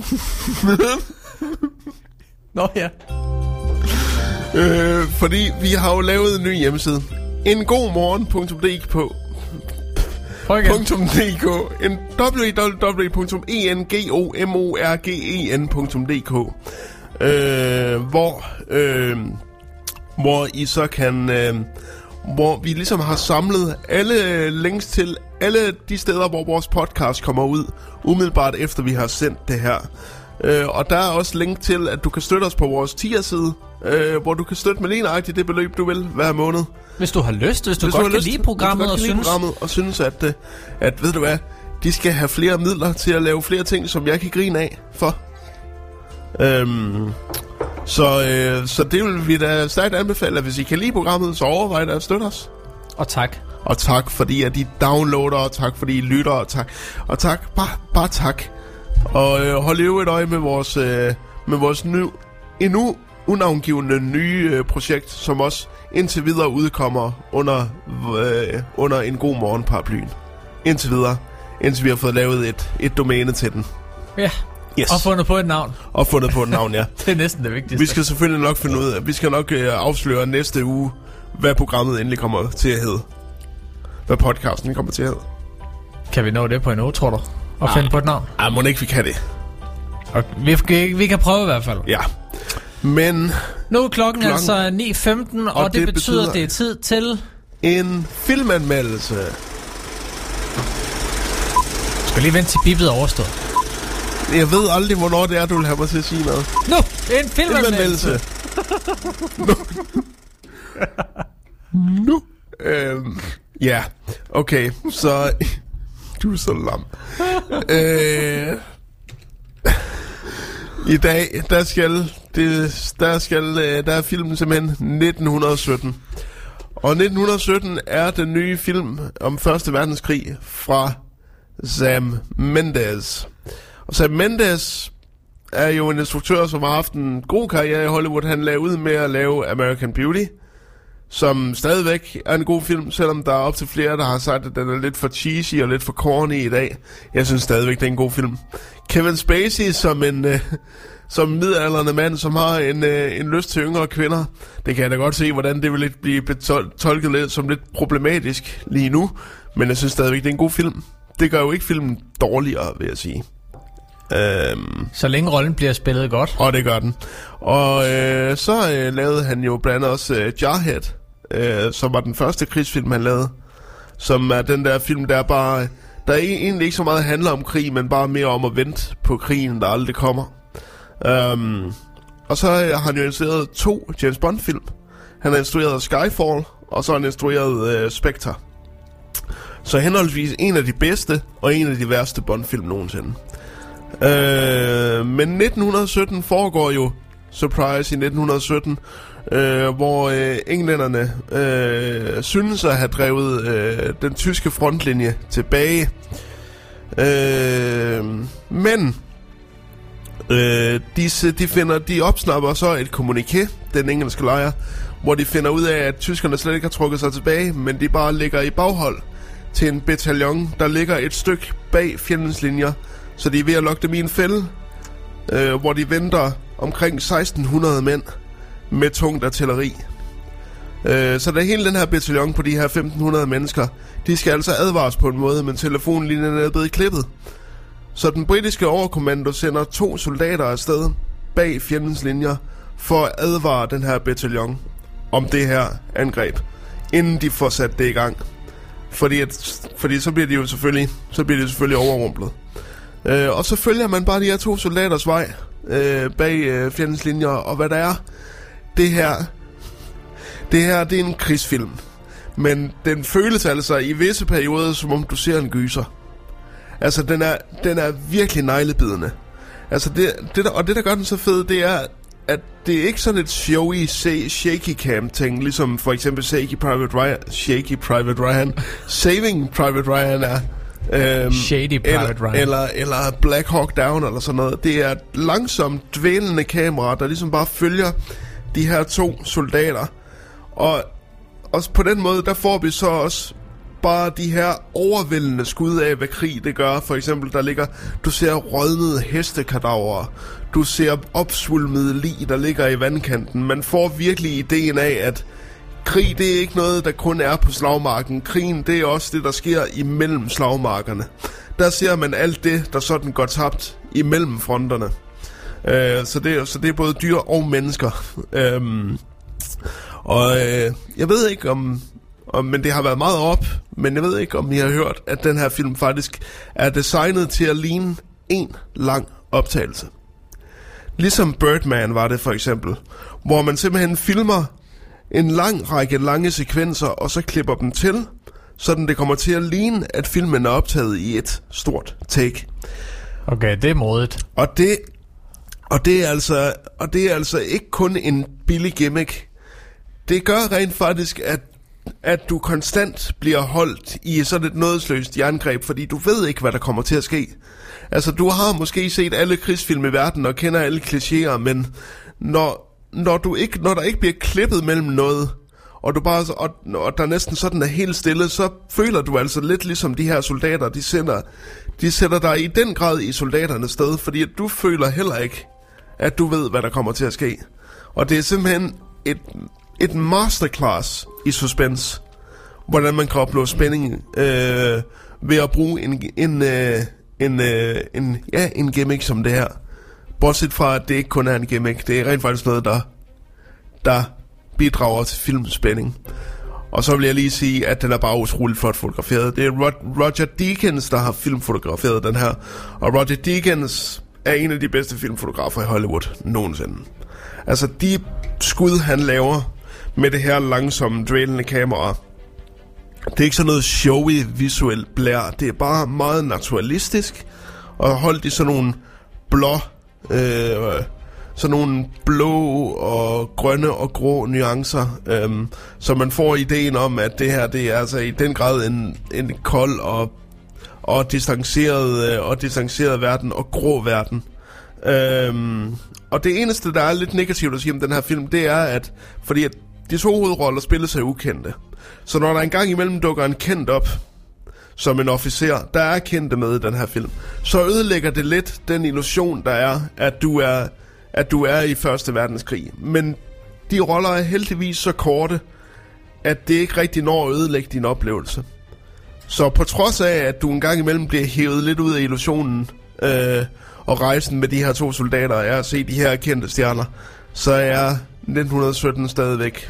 Nå ja. øh, fordi vi har jo lavet en ny hjemmeside. En god morgen.dk. .dk en www.engomorgen.dk øh, hvor øh, hvor I så kan øh, hvor vi ligesom har samlet alle links til alle de steder, hvor vores podcast kommer ud, umiddelbart efter vi har sendt det her. Øh, og der er også link til, at du kan støtte os på vores tier-side, øh, hvor du kan støtte med lige nøjagtigt det beløb, du vil hver måned. Hvis du har lyst, hvis du Hvis godt kan lyst- lide programmet godt og synes... programmet og synes at, øh, at, ved du hvad, de skal have flere midler til at lave flere ting, som jeg kan grine af for. Øhm, så, øh, så det vil vi da stærkt anbefale, at hvis I kan lide programmet, så overvej da at støtte os. Og tak. Og tak fordi at I downloader, og tak fordi I lytter, og tak. Og tak, bare, bare tak. Og øh, hold øvrigt øje med vores, øh, med vores ny, endnu unavngivende nye øh, projekt, som også indtil videre udkommer under, øh, under en god morgen paraplyen. Indtil videre. Indtil vi har fået lavet et, et domæne til den. Ja. Yes. Og fundet på et navn. Og fundet på et navn, ja. Det er næsten det vigtigste. Vi skal selvfølgelig nok finde ud af, vi skal nok øh, afsløre næste uge, hvad programmet endelig kommer til at hedde. Hvad podcasten kommer til at hedde. Kan vi nå det på en uge, tror du? Og Ah. finde på et navn? Ah, må ikke vi kan det. Og vi, vi, vi kan prøve i hvert fald. Ja. Men Nu er klokken, Klokken- altså 9.15, og, og det, det betyder, at det er tid til... en filmanmeldelse. Jeg skal lige vente til bippet er overstået. Jeg ved aldrig, hvornår det er, du vil have mig til at sige noget. Nu, en filmanmeldelse. nu. nu. Øhm, ja, okay, så... Du er så lam. øh, i dag, der skal, det, der skal, øh, der er filmen simpelthen 1917. Og 1917 er den nye film om Første Verdenskrig fra Sam Mendes. Og Sam Mendes er jo en instruktør, som har haft en god karriere i Hollywood. Han lavede ud med at lave American Beauty, som stadigvæk er en god film, selvom der er op til flere, der har sagt, at den er lidt for cheesy og lidt for corny i dag. Jeg synes stadigvæk, det er en god film. Kevin Spacey som en... Øh, som en midaldrende mand, som har en, øh, en lyst til yngre kvinder. Det kan jeg da godt se, hvordan det vil lidt blive tolket lidt som lidt problematisk lige nu. Men jeg synes stadigvæk, det er en god film. Det gør jo ikke filmen dårligere, vil jeg sige. Øhm, Så længe rollen bliver spillet godt. og det gør den. Og øh, så øh, lavede han jo blandt andet også øh, Jarhead, øh, som var den første krigsfilm, han lavede. Som er den der film, der bare... Der er egentlig ikke så meget handler om krig, men bare mere om at vente på krigen, der aldrig kommer. Um, og så har han jo instrueret to James Bond-film. Han har instrueret Skyfall, og så har han instrueret uh, Spectre. Så henholdsvis en af de bedste, og en af de værste Bond-film nogensinde. Uh, men 1917 foregår jo, surprise, i 1917, øh, hvor øh, englænderne øh, synes at have drevet øh, den tyske frontlinje tilbage. Øh, men øh, de, de, finder, de opsnapper så et kommuniké, den engelske lejr, hvor de finder ud af, at tyskerne slet ikke har trukket sig tilbage, men de bare ligger i baghold til en bataljon, der ligger et stykke bag fjendens linjer, så de er ved at lokke dem i en fælde, øh, hvor de venter omkring 1600 mænd med tungt artilleri. Øh, så der hele den her bataljon på de her 1500 mennesker, de skal altså advares på en måde, men telefonlinjen er blevet klippet. Så den britiske overkommando sender to soldater afsted bag fjendens linjer for at advare den her bataljon. om det her angreb, inden de får sat det i gang. Fordi, at, fordi så bliver de jo selvfølgelig, så bliver de selvfølgelig overrumplet. Øh, og så følger man bare de her to soldaters vej øh, bag øh, fjendens linjer, og hvad der er, det her, det her, det er en krigsfilm. Men den føles altså i visse perioder, som om du ser en gyser. Altså, den er, den er virkelig neglebidende. Altså, det, det der, og det, der gør den så fed, det er, at det er ikke sådan et showy, shaky cam ting, ligesom for eksempel Shaky Private Ryan, Shaky Private Ryan, Saving Private Ryan er. Øhm, Shady Private eller, Ryan. Eller, eller Black Hawk Down, eller sådan noget. Det er et langsomt dvælende kamera, der ligesom bare følger de her to soldater. Og også på den måde, der får vi så også bare de her overvældende skud af, hvad krig det gør. For eksempel, der ligger, du ser rådnede hestekadaver. Du ser opsvulmede lig, der ligger i vandkanten. Man får virkelig ideen af, at krig, det er ikke noget, der kun er på slagmarken. Krigen, det er også det, der sker imellem slagmarkerne. Der ser man alt det, der sådan går tabt imellem fronterne. Øh, så, det, så det er både dyr og mennesker. Øhm, og øh, jeg ved ikke om, om, men det har været meget op, men jeg ved ikke om I har hørt, at den her film faktisk er designet til at ligne en lang optagelse. Ligesom Birdman var det for eksempel, hvor man simpelthen filmer en lang række lange sekvenser, og så klipper dem til, sådan det kommer til at ligne, at filmen er optaget i et stort take. Okay, det er modigt. Og det, og det er altså, og det er altså ikke kun en billig gimmick. Det gør rent faktisk, at, at du konstant bliver holdt i sådan et nådesløst jerngreb, fordi du ved ikke, hvad der kommer til at ske. Altså, du har måske set alle krigsfilm i verden og kender alle klichéer, men når, når, du ikke, når der ikke bliver klippet mellem noget, og, du bare, og, og der næsten sådan er helt stille, så føler du altså lidt ligesom de her soldater, de sender, de sætter dig i den grad i soldaternes sted, fordi at du føler heller ikke, at du ved, hvad der kommer til at ske. Og det er simpelthen et, et masterclass i suspense, hvordan man kan opnå spænding øh, ved at bruge en, en, øh, en, øh, en, ja, en gimmick som det her. Bortset fra, at det ikke kun er en gimmick, det er rent faktisk noget, der, der bidrager til filmspænding. Og så vil jeg lige sige, at den er bare utroligt flot fotograferet. Det er Rod- Roger Deakins, der har filmfotograferet den her. Og Roger Deakins er en af de bedste filmfotografer i Hollywood nogensinde. Altså, de skud, han laver med det her langsomme, drælende kamera, det er ikke sådan noget showy, visuelt blær. Det er bare meget naturalistisk. Og holdt i sådan nogle blå, øh, sådan nogle blå og grønne og grå nuancer. Øh, så man får ideen om, at det her, det er altså i den grad en, en kold og, og distanceret, øh, og distanceret verden og grå verden. Øhm, og det eneste, der er lidt negativt at sige om den her film, det er, at fordi at de to hovedroller spilles af ukendte. Så når der engang imellem dukker en kendt op, som en officer, der er kendte med i den her film, så ødelægger det lidt den illusion, der er, at du er, at du er i Første Verdenskrig. Men de roller er heldigvis så korte, at det ikke rigtig når at ødelægge din oplevelse. Så på trods af, at du en gang imellem bliver hævet lidt ud af illusionen, øh, og rejsen med de her to soldater er at se de her kendte stjerner, så er 1917 stadigvæk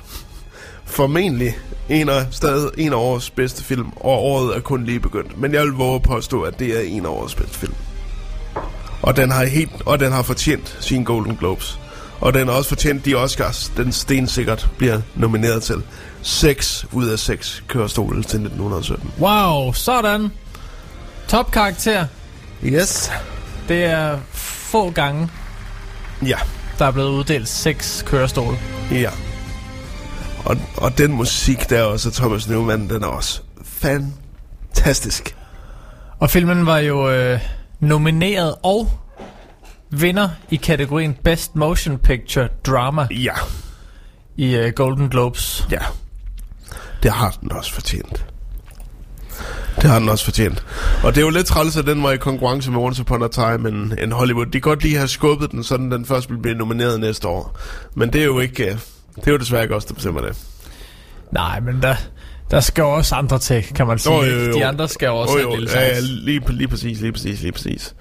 formentlig en af, stadig en af årets bedste film, og året er kun lige begyndt. Men jeg vil våge at påstå, at det er en af årets bedste film. Og den har, helt, og den har fortjent sine Golden Globes. Og den har også fortjent de Oscars, den stensikkert bliver nomineret til. 6 ud af 6 kørestole til 1917. Wow, sådan. Top karakter. Yes. Det er få gange, Ja. der er blevet uddelt seks kørestole. Ja. Og, og den musik der også af Thomas Neumann, den er også fantastisk. Og filmen var jo øh, nomineret og vinder i kategorien Best Motion Picture Drama Ja. i øh, Golden Globes. Ja. Det har den også fortjent. Det har den også fortjent. Og det er jo lidt træls, at den var i konkurrence med Once Upon a Time en, en Hollywood. De kan godt lige have skubbet den, sådan den først vil blive nomineret næste år. Men det er jo ikke... øh, Det er jo desværre ikke os, der bestemmer det. Nej, men der, der skal også andre til, kan man sige. Jo, jo, jo. De andre skal også Jo, have jo, en lille ja, lige, lige præcis, lige præcis, lige præcis.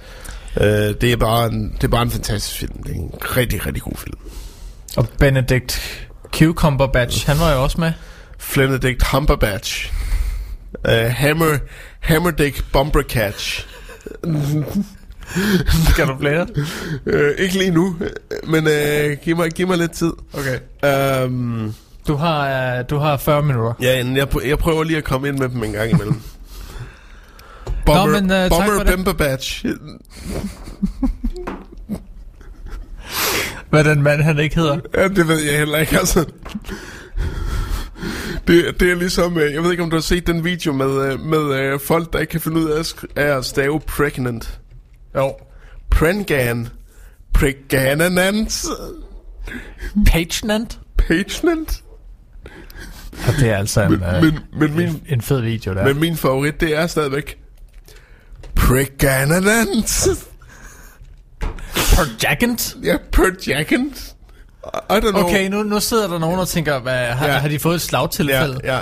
Uh, det, er bare en, det er bare en fantastisk film. Det er en rigtig, rigtig god film. Og Benedict Cucumber Batch, han var jo også med. Flenedict Humberbatch. Uh, Hammer, Hammerdick Bumpercatch. Kan du flere? Uh, ikke lige nu, men uh, giv, mig, giv mig lidt tid. Okay. Um, Du har, uh, du har 40 minutter. ja, jeg, jeg prøver lige at komme ind med dem en gang imellem. Bumper, men, uh, Bumper det. Bumperbatch. Hvad den mand, han ikke hedder. Ja, det ved jeg heller ikke, altså. Det, det er ligesom, øh, jeg ved ikke om du har set den video med, øh, med øh, folk, der ikke kan finde ud af at, stave pregnant. Jo. Prengan. Pregananant. Pagenant? Pagenant. Og det er altså en, Men, men, men, min, en, en fed video, der. men min favorit, det er stadigvæk Pregananant. Perjagant? Ja, Perjagant. I don't know. Okay, nu, nu sidder der nogen og tænker, hvad, har, Ja. har de fået et slagtilfælde? Ja, ja.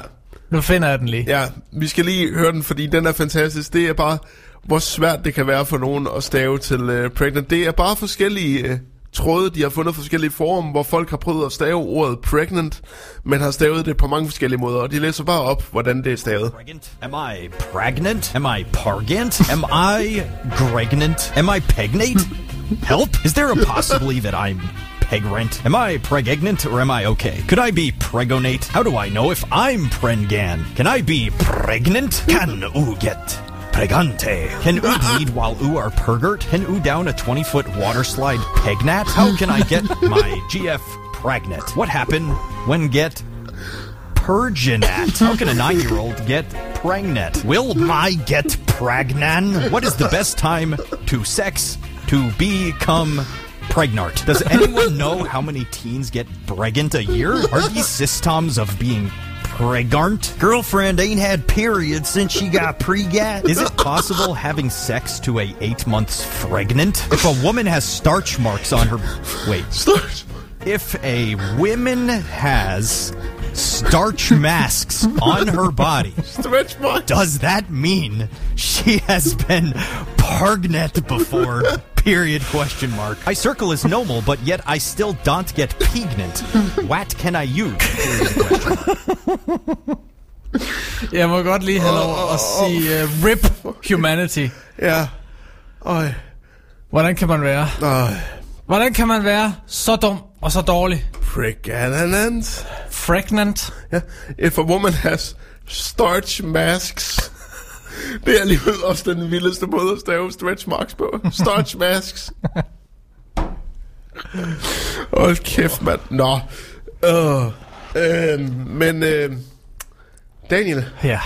Nu finder jeg den lige. Ja, vi skal lige høre den, fordi den er fantastisk. Det er bare, hvor svært det kan være for nogen at stave til uh, pregnant. Det er bare forskellige uh, tråde, de har fundet forskellige forum, hvor folk har prøvet at stave ordet pregnant, men har stavet det på mange forskellige måder, og de læser bare op, hvordan det er stavet. Am I pregnant? Am I pargant? Am I gregnant? Am I pegnate? Help! Is there a possibility that I'm pegrant? Am I pregnant or am I okay? Could I be pregonate? How do I know if I'm prengan? Can I be pregnant? Can oo get pregante? Can oo bleed while oo are pergert? Can oo down a 20 foot water slide pegnat? How can I get my GF pregnant? What happened when get Perginat. How can a nine-year-old get pregnant? Will my get pregnant? What is the best time to sex to become pregnant? Does anyone know how many teens get pregnant a year? Are these systems of being pregnant? Girlfriend ain't had periods since she got pregat. Is it possible having sex to a eight months pregnant? If a woman has starch marks on her wait starch. If a woman has starch masks on her body, Stretch marks. does that mean she has been pregnant before? Period question mark. I circle is normal, but yet I still don't get pregnant. What can I use? Period question. Jeg må godt lige have lov at sige uh, RIP Humanity. Ja. Øj. Hvordan kan man være? Øj. Hvordan kan man være så dum og så dårlig? Pregnant. Pregnant. Ja. If a woman has starch masks. Det er alligevel også den vildeste måde at stave stretch marks på. Starch masks. Hold kæft, mand. Nå. Uh, øh, men øh, Daniel. Ja.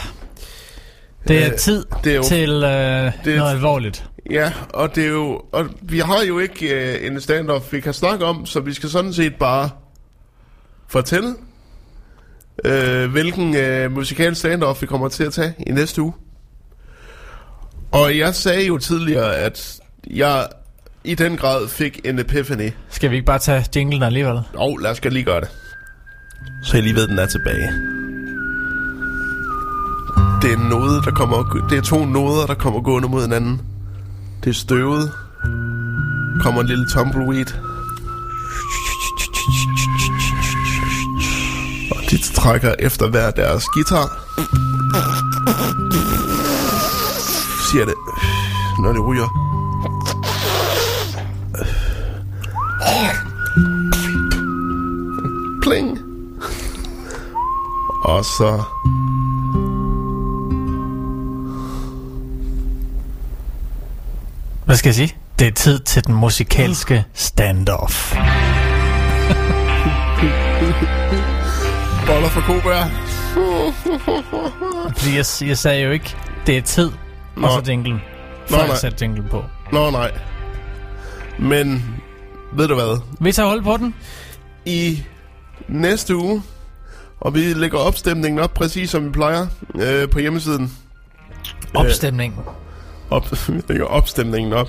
Det er Øh, tid det er jo- til uh, det er- noget alvorligt. Ja, og det er jo... Og vi har jo ikke øh, en standoff, vi kan snakke om, så vi skal sådan set bare fortælle, øh, hvilken øh, musikal standoff vi kommer til at tage i næste uge. Og jeg sagde jo tidligere, at jeg i den grad fik en epiphany. Skal vi ikke bare tage jinglen alligevel? Jo, lad os lige gøre det. Så jeg lige ved, at den er tilbage. Det er noget, der kommer, det er to noder, der kommer gående mod hinanden. Det er støvet. Kommer en lille tumbleweed. Og de trækker efter hver deres guitar. Siger det, når det ryger. Pling. Og så... Hvad skal jeg sige? Det er tid til den musikalske standoff. Boller for Kobær. Fordi jeg, jeg sagde jo ikke, det er tid, Nå. og så jinglen. Nå, Før jeg nej. satte jinglen på. Nå, nej. Men, ved du hvad? Vi tager hold på den. I næste uge, og vi lægger opstemningen op, præcis som vi plejer, øh, på hjemmesiden. Opstemningen. Op, vi lægger opstemningen op.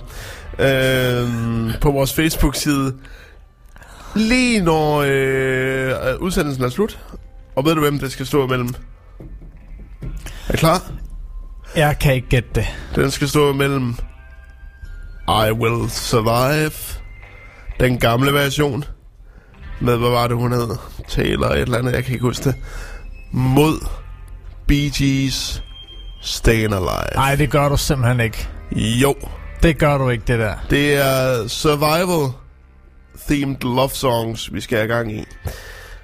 Øh, på vores Facebook-side. Lige når øh, udsendelsen er slut. Og ved du, hvem det skal stå imellem? Er klar? Jeg kan ikke gætte det. Den skal stå mellem I Will Survive, den gamle version, med, hvad var det, hun hed? Taylor et eller andet, jeg kan ikke huske det. Mod Bee Gees Stayin' Alive. Nej, det gør du simpelthen ikke. Jo, Det gør du ikke, det der. det er survival themed love songs, vi skal have gang i.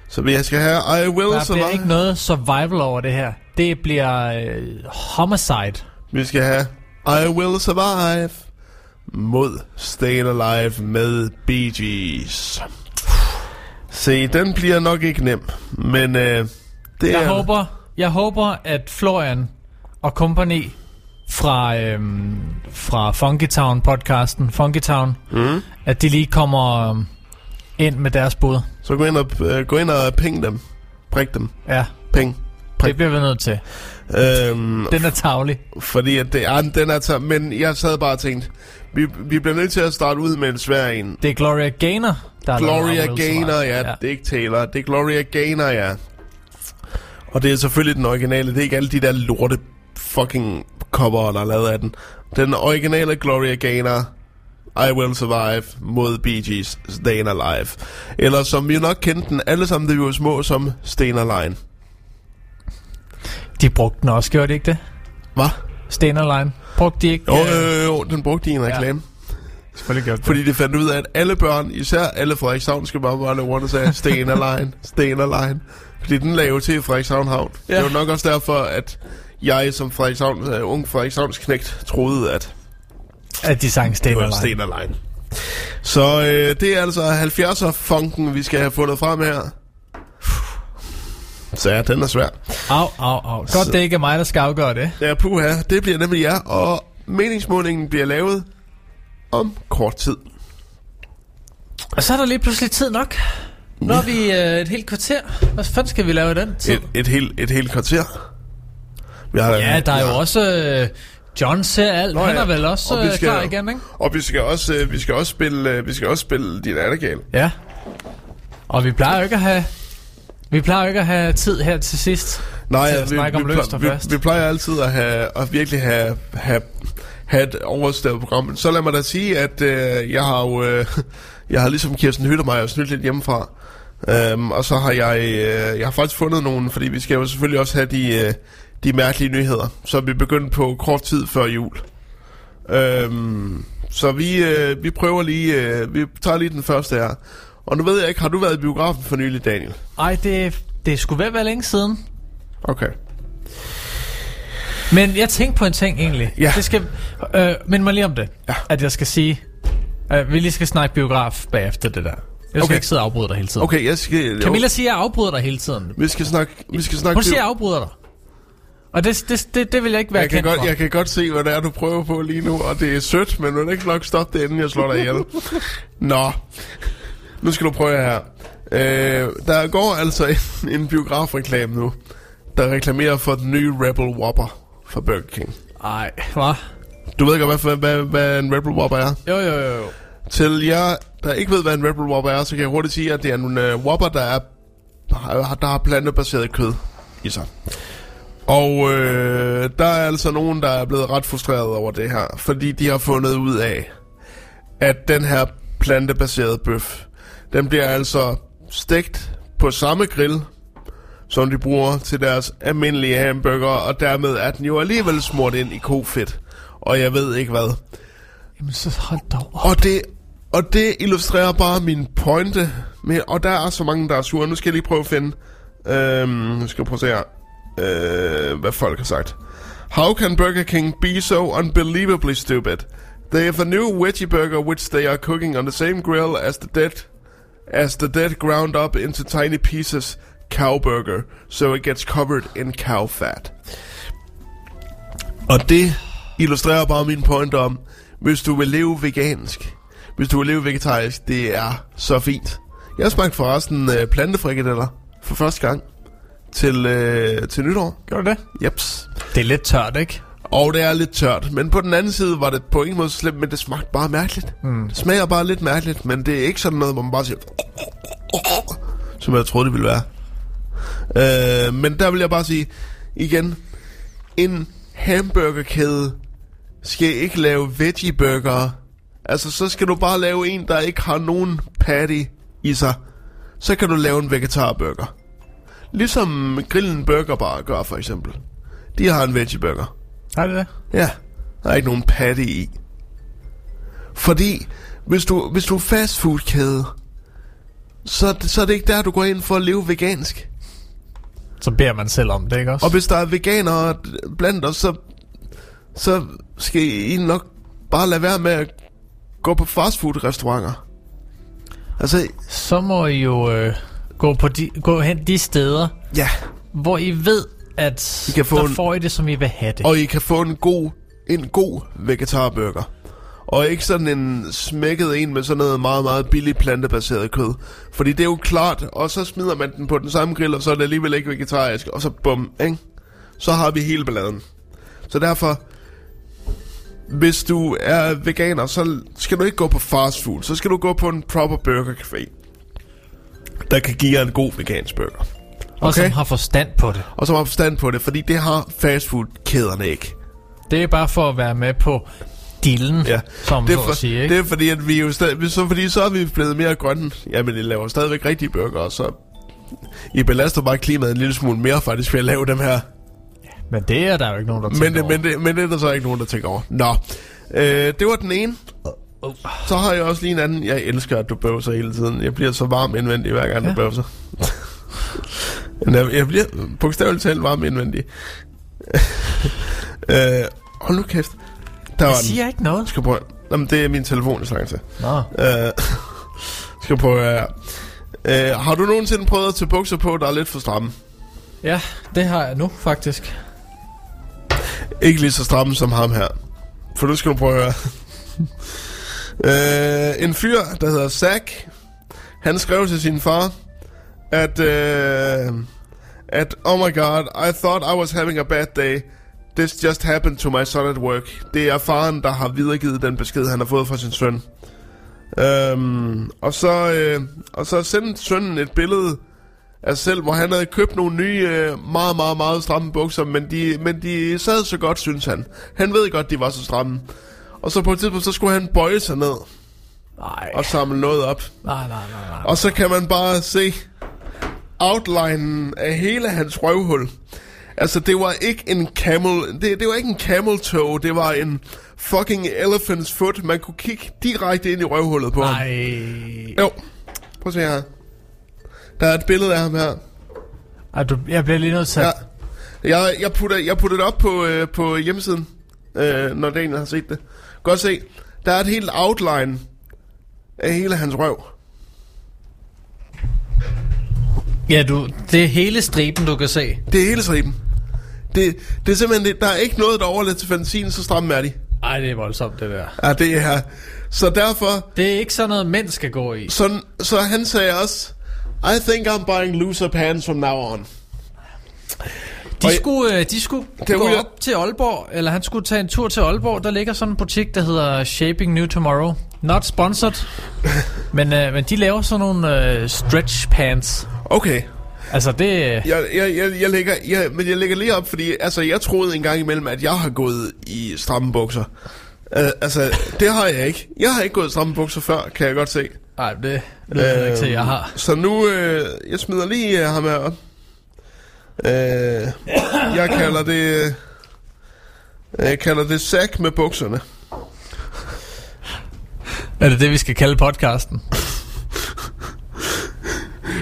Så vi skal have I Will Der bliver Survive. ikke noget survival over det her. Det bliver øh, homicide. Vi skal have I Will Survive mod Stayin' Alive med Bee Gees. Se, den bliver nok ikke nem, men øh, det Jeg er... håber, jeg håber, at Florian og company fra, øhm, fra Funky Town podcasten, Funky Town, Mm. at de lige kommer øhm, ind med deres bud. Så gå ind og, øh, gå ind og ping dem. Prik dem. Ja, Ping. Det bliver vi nødt til. Øhm, Den er tavlig. fordi at det er, den er så, men jeg sad bare og tænkte, vi, vi bliver nødt til at starte ud med en svær en. Det er Gloria Gaynor, der Gloria Gaynor, ja, ja. Det er ikke Taylor. Det er Gloria Gaynor, ja. Og det er selvfølgelig den originale. Det er ikke alle de der lorte fucking cover, der er lavet af den. Den originale Gloria Gaynor, I Will Survive, mod Bee Gees, Stayin' Alive. Eller som vi nok kendte den alle sammen, da vi var små, som Stayin' Alive. De brugte den også, gjorde de ikke det? Hvad? Stena Line. Brugte de ikke? Jo, øh, jo, jo, den brugte de i en reklame. Selvfølgelig gjorde de Fordi de fandt ud af, at alle børn, især alle Frederikshavn, skal bare bare rundt og sige, Stayin' Alive, Stayin' Alive. Fordi den lagde til i Frederikshavn Havn. Ja. Det var nok også derfor, at jeg som Frederikshavn, uh, ung Frederikshavns knægt troede, at det. At de sang det var Line. Sten Line. Så øh, det er altså 70'er-funken, vi skal have fundet frem her. Så ja, den er svær. Au, au, au. Godt, Så- det ikke er mig, der skal afgøre det. Ja, puha, det bliver nemlig jer, og meningsmålingen bliver lavet om kort tid. Og så er der lige pludselig tid nok. Nu har vi øh, et helt kvarter. Hvad fanden skal vi lave i den tid? Et, et, helt, et helt kvarter. Vi har, Ja, der er jo også... Øh, John ser alt. Nå Han ja, er vel også og vi øh, skal- klar igen, ikke? Og vi skal også, øh, vi skal også spille, øh, vi skal også spille din Annagale. Ja. Og vi plejer jo ikke at have... Vi plejer jo ikke at have tid her til sidst. Nej, til at vi, snakke om vi, løst og vi, fast. vi, plejer altid at, have, at virkelig have, have, have et overstået program. Så lad mig da sige, at øh, jeg har jo, øh, jeg har ligesom Kirsten Hyttermeier snydt lidt hjemmefra. Øhm, og så har jeg, øh, jeg har faktisk fundet nogle, fordi vi skal jo selvfølgelig også have de, øh, de mærkelige nyheder, så vi begyndte på kort tid før jul. Øhm, så vi, øh, vi prøver lige, øh, vi tager lige den første her. Og nu ved jeg ikke, har du været i biografen for nylig, Daniel? Ej, det, det skulle være være længe siden. Okay. Men jeg tænkte på en ting egentlig. Ja. Det skal, øh, mind mig lige om det. Ja. At jeg skal sige... Øh, vi lige skal snakke biograf bagefter det der. Jeg skal Okay. ikke sidde og afbryde dig hele tiden. Okay, jeg skal... Camilla siger, at jeg afbryder dig hele tiden. Vi skal snakke, vi skal snakke Hun siger, at jeg afbryder dig. Og det, det, det, det vil jeg ikke være jeg kan, kendt godt, for. jeg kan godt se, hvad det er, du prøver på lige nu, og det er sødt, men du vil ikke nok stoppe det, inden jeg slår dig ihjel. Nå, nu skal du prøve her. Øh, der går altså en, en biografreklame nu, der reklamerer for den nye Rebel Whopper fra Burger King. Ej, hvad? Du ved godt, hvad, hvad, hvad en Rebel Whopper er? Jo, jo, jo, jo. Til jer, der ikke ved, hvad en Rebel Whopper er, så kan jeg hurtigt sige, at det er en uh, Whopper, der er har- der har plantebaseret kød i sig. Og øh, der er altså nogen, der er blevet ret frustreret over det her, fordi de har fundet ud af, at den her plantebaserede bøf, den bliver altså stegt på samme grill, som de bruger til deres almindelige hamburger, og dermed er den jo alligevel smurt ind i kofedt. Og jeg ved ikke hvad. Jamen, så hold dog op. Og det, og det illustrerer bare min pointe. Med, og der er så mange, der er sure. Nu skal jeg lige prøve at finde... Øhm, nu skal jeg prøve at se her. Øh, hvad folk har sagt. How can Burger King be so unbelievably stupid? They have a new veggie burger which they are cooking on the same grill as the dead as the dead ground up into tiny pieces cow burger, so it gets covered in cow fat. Og det illustrerer bare min point om, hvis du vil leve vegansk, hvis du vil leve vegetarisk, det er så fint. Jeg har smagt forresten øh, plantefrikadeller for første gang til, øh, til nytår. Gør du det? Jeps. Det er lidt tørt, ikke? Og det er lidt tørt, men på den anden side var det på ingen måde så slemt, men det smagte bare mærkeligt. Mm. Det smager bare lidt mærkeligt, men det er ikke sådan noget, hvor man bare siger, som jeg troede, det ville være. Øh, men der vil jeg bare sige, igen, en hamburgerkæde skal ikke lave veggie burger. Altså, så skal du bare lave en, der ikke har nogen patty i sig. så kan du lave en vegetarburger. Ligesom Grillen Burger Bar gør for eksempel. De har en vegeburger. Er det det? Ja, der er ikke nogen patty i. Fordi, hvis du, hvis du er fastfoodkæde, så, så er det ikke der, du går ind for at leve vegansk. Så beder man selv om det, ikke også? Og hvis der er veganere blandt os, så, så skal I nok bare lade være med at gå på fastfood-restauranter. Altså, Så må I jo øh, gå, på de, gå hen de steder, ja, hvor I ved, at I kan få der en- får I det, som I vil have det. og I kan få en god, en god vegetarburger. Og ikke sådan en smækket en med sådan noget meget, meget billigt plantebaseret kød. Fordi det er jo klart, og så smider man den på den samme grill, og så er det alligevel ikke vegetarisk, og så bum, ikke? Så har vi hele balladen. Så derfor, hvis du er veganer, så skal du ikke gå på fast food. Så skal du gå på en proper burger café, der kan give jer en god vegansk burger. Og som har forstand på det. Og som har forstand på det, fordi det har fastfood-kæderne ikke. Det er bare for at være med på dillen, Ja, som det er, så for, at sige, ikke? det er fordi, at vi jo stadig, så, fordi så er vi blevet mere grønne. Jamen, det laver stadigvæk rigtige burger, så I belaster bare klimaet en lille smule mere faktisk ved at lave dem her. Men det er der jo ikke nogen, der Men, tænker det, over. men, det, men det er der så ikke nogen, der tænker over. Nå, øh, det var den ene. Så har jeg også lige en anden. Jeg elsker, at du bøvser hele tiden. Jeg bliver så varm indvendig, hver gang. Ja. du bøvser. jeg, jeg bliver bogstaveligt talt varm indvendig. øh, hold nu kæft. Der Jeg var den. siger ikke noget. Skal prøve. Jamen, det er min telefon, jeg til. Nå. Øh, skal prøve her. Øh, har du nogensinde prøvet at tage bukser på, der er lidt for stramme? Ja, det har jeg nu, faktisk. Ikke lige så stramme som ham her. For nu skal du prøve at høre. øh, en fyr, der hedder Zack, han skrev til sin far, at, øh, at, oh my god, I thought I was having a bad day. This just happened to my son at work. Det er faren, der har videregivet den besked, han har fået fra sin søn. Øhm, og, så, øh, og så sendte sønnen et billede af selv, hvor han havde købt nogle nye, øh, meget, meget, meget stramme bukser, men de, men de sad så godt, synes han. Han ved godt, de var så stramme. Og så på et tidspunkt, så skulle han bøje sig ned Nej. og samle noget op. Nej, nej, nej, nej. Og så kan man bare se outlinen af hele hans røvhul. Altså, det var ikke en camel... Det, det var ikke en camel toe, det var en fucking elephant's foot. Man kunne kigge direkte ind i røvhullet på ham. Nej. Jo, prøv at se her. Der er et billede af ham her. Ej, du, jeg bliver lige nødt til at... Ja. Jeg, jeg, putter, jeg putter det op på, øh, på hjemmesiden, øh, når Daniel har set det. Godt se. Der er et helt outline af hele hans røv. Ja, du, det er hele striben, du kan se. Det er hele striben. Det, det er simpelthen, det, der er ikke noget, der overlader til fantasien, så stramme er de. Ej, det er voldsomt, det der. Ja, det er. Så derfor, Det er ikke sådan noget, mænd skal gå i. så, så han sagde også, I think I'm buying looser pants from now on. De Og- skulle, øh, de skulle Det gå op til Aalborg, eller han skulle tage en tur til Aalborg. Der ligger sådan en butik, der hedder Shaping New Tomorrow. Not sponsored, men, øh, men de laver sådan nogle øh, stretch pants. Okay. Altså det... Jeg, jeg, jeg, jeg, lægger, jeg, men jeg lægger lige op, fordi altså, jeg troede en gang imellem, at jeg har gået i stramme bukser. Uh, altså, det har jeg ikke. Jeg har ikke gået i stramme bukser før, kan jeg godt se. Nej, det lyder øh, ikke til, jeg har. Så nu, øh, jeg smider lige uh, ham her op. Uh, jeg kalder det... Uh, jeg kalder det sack med bukserne. Er det det, vi skal kalde podcasten?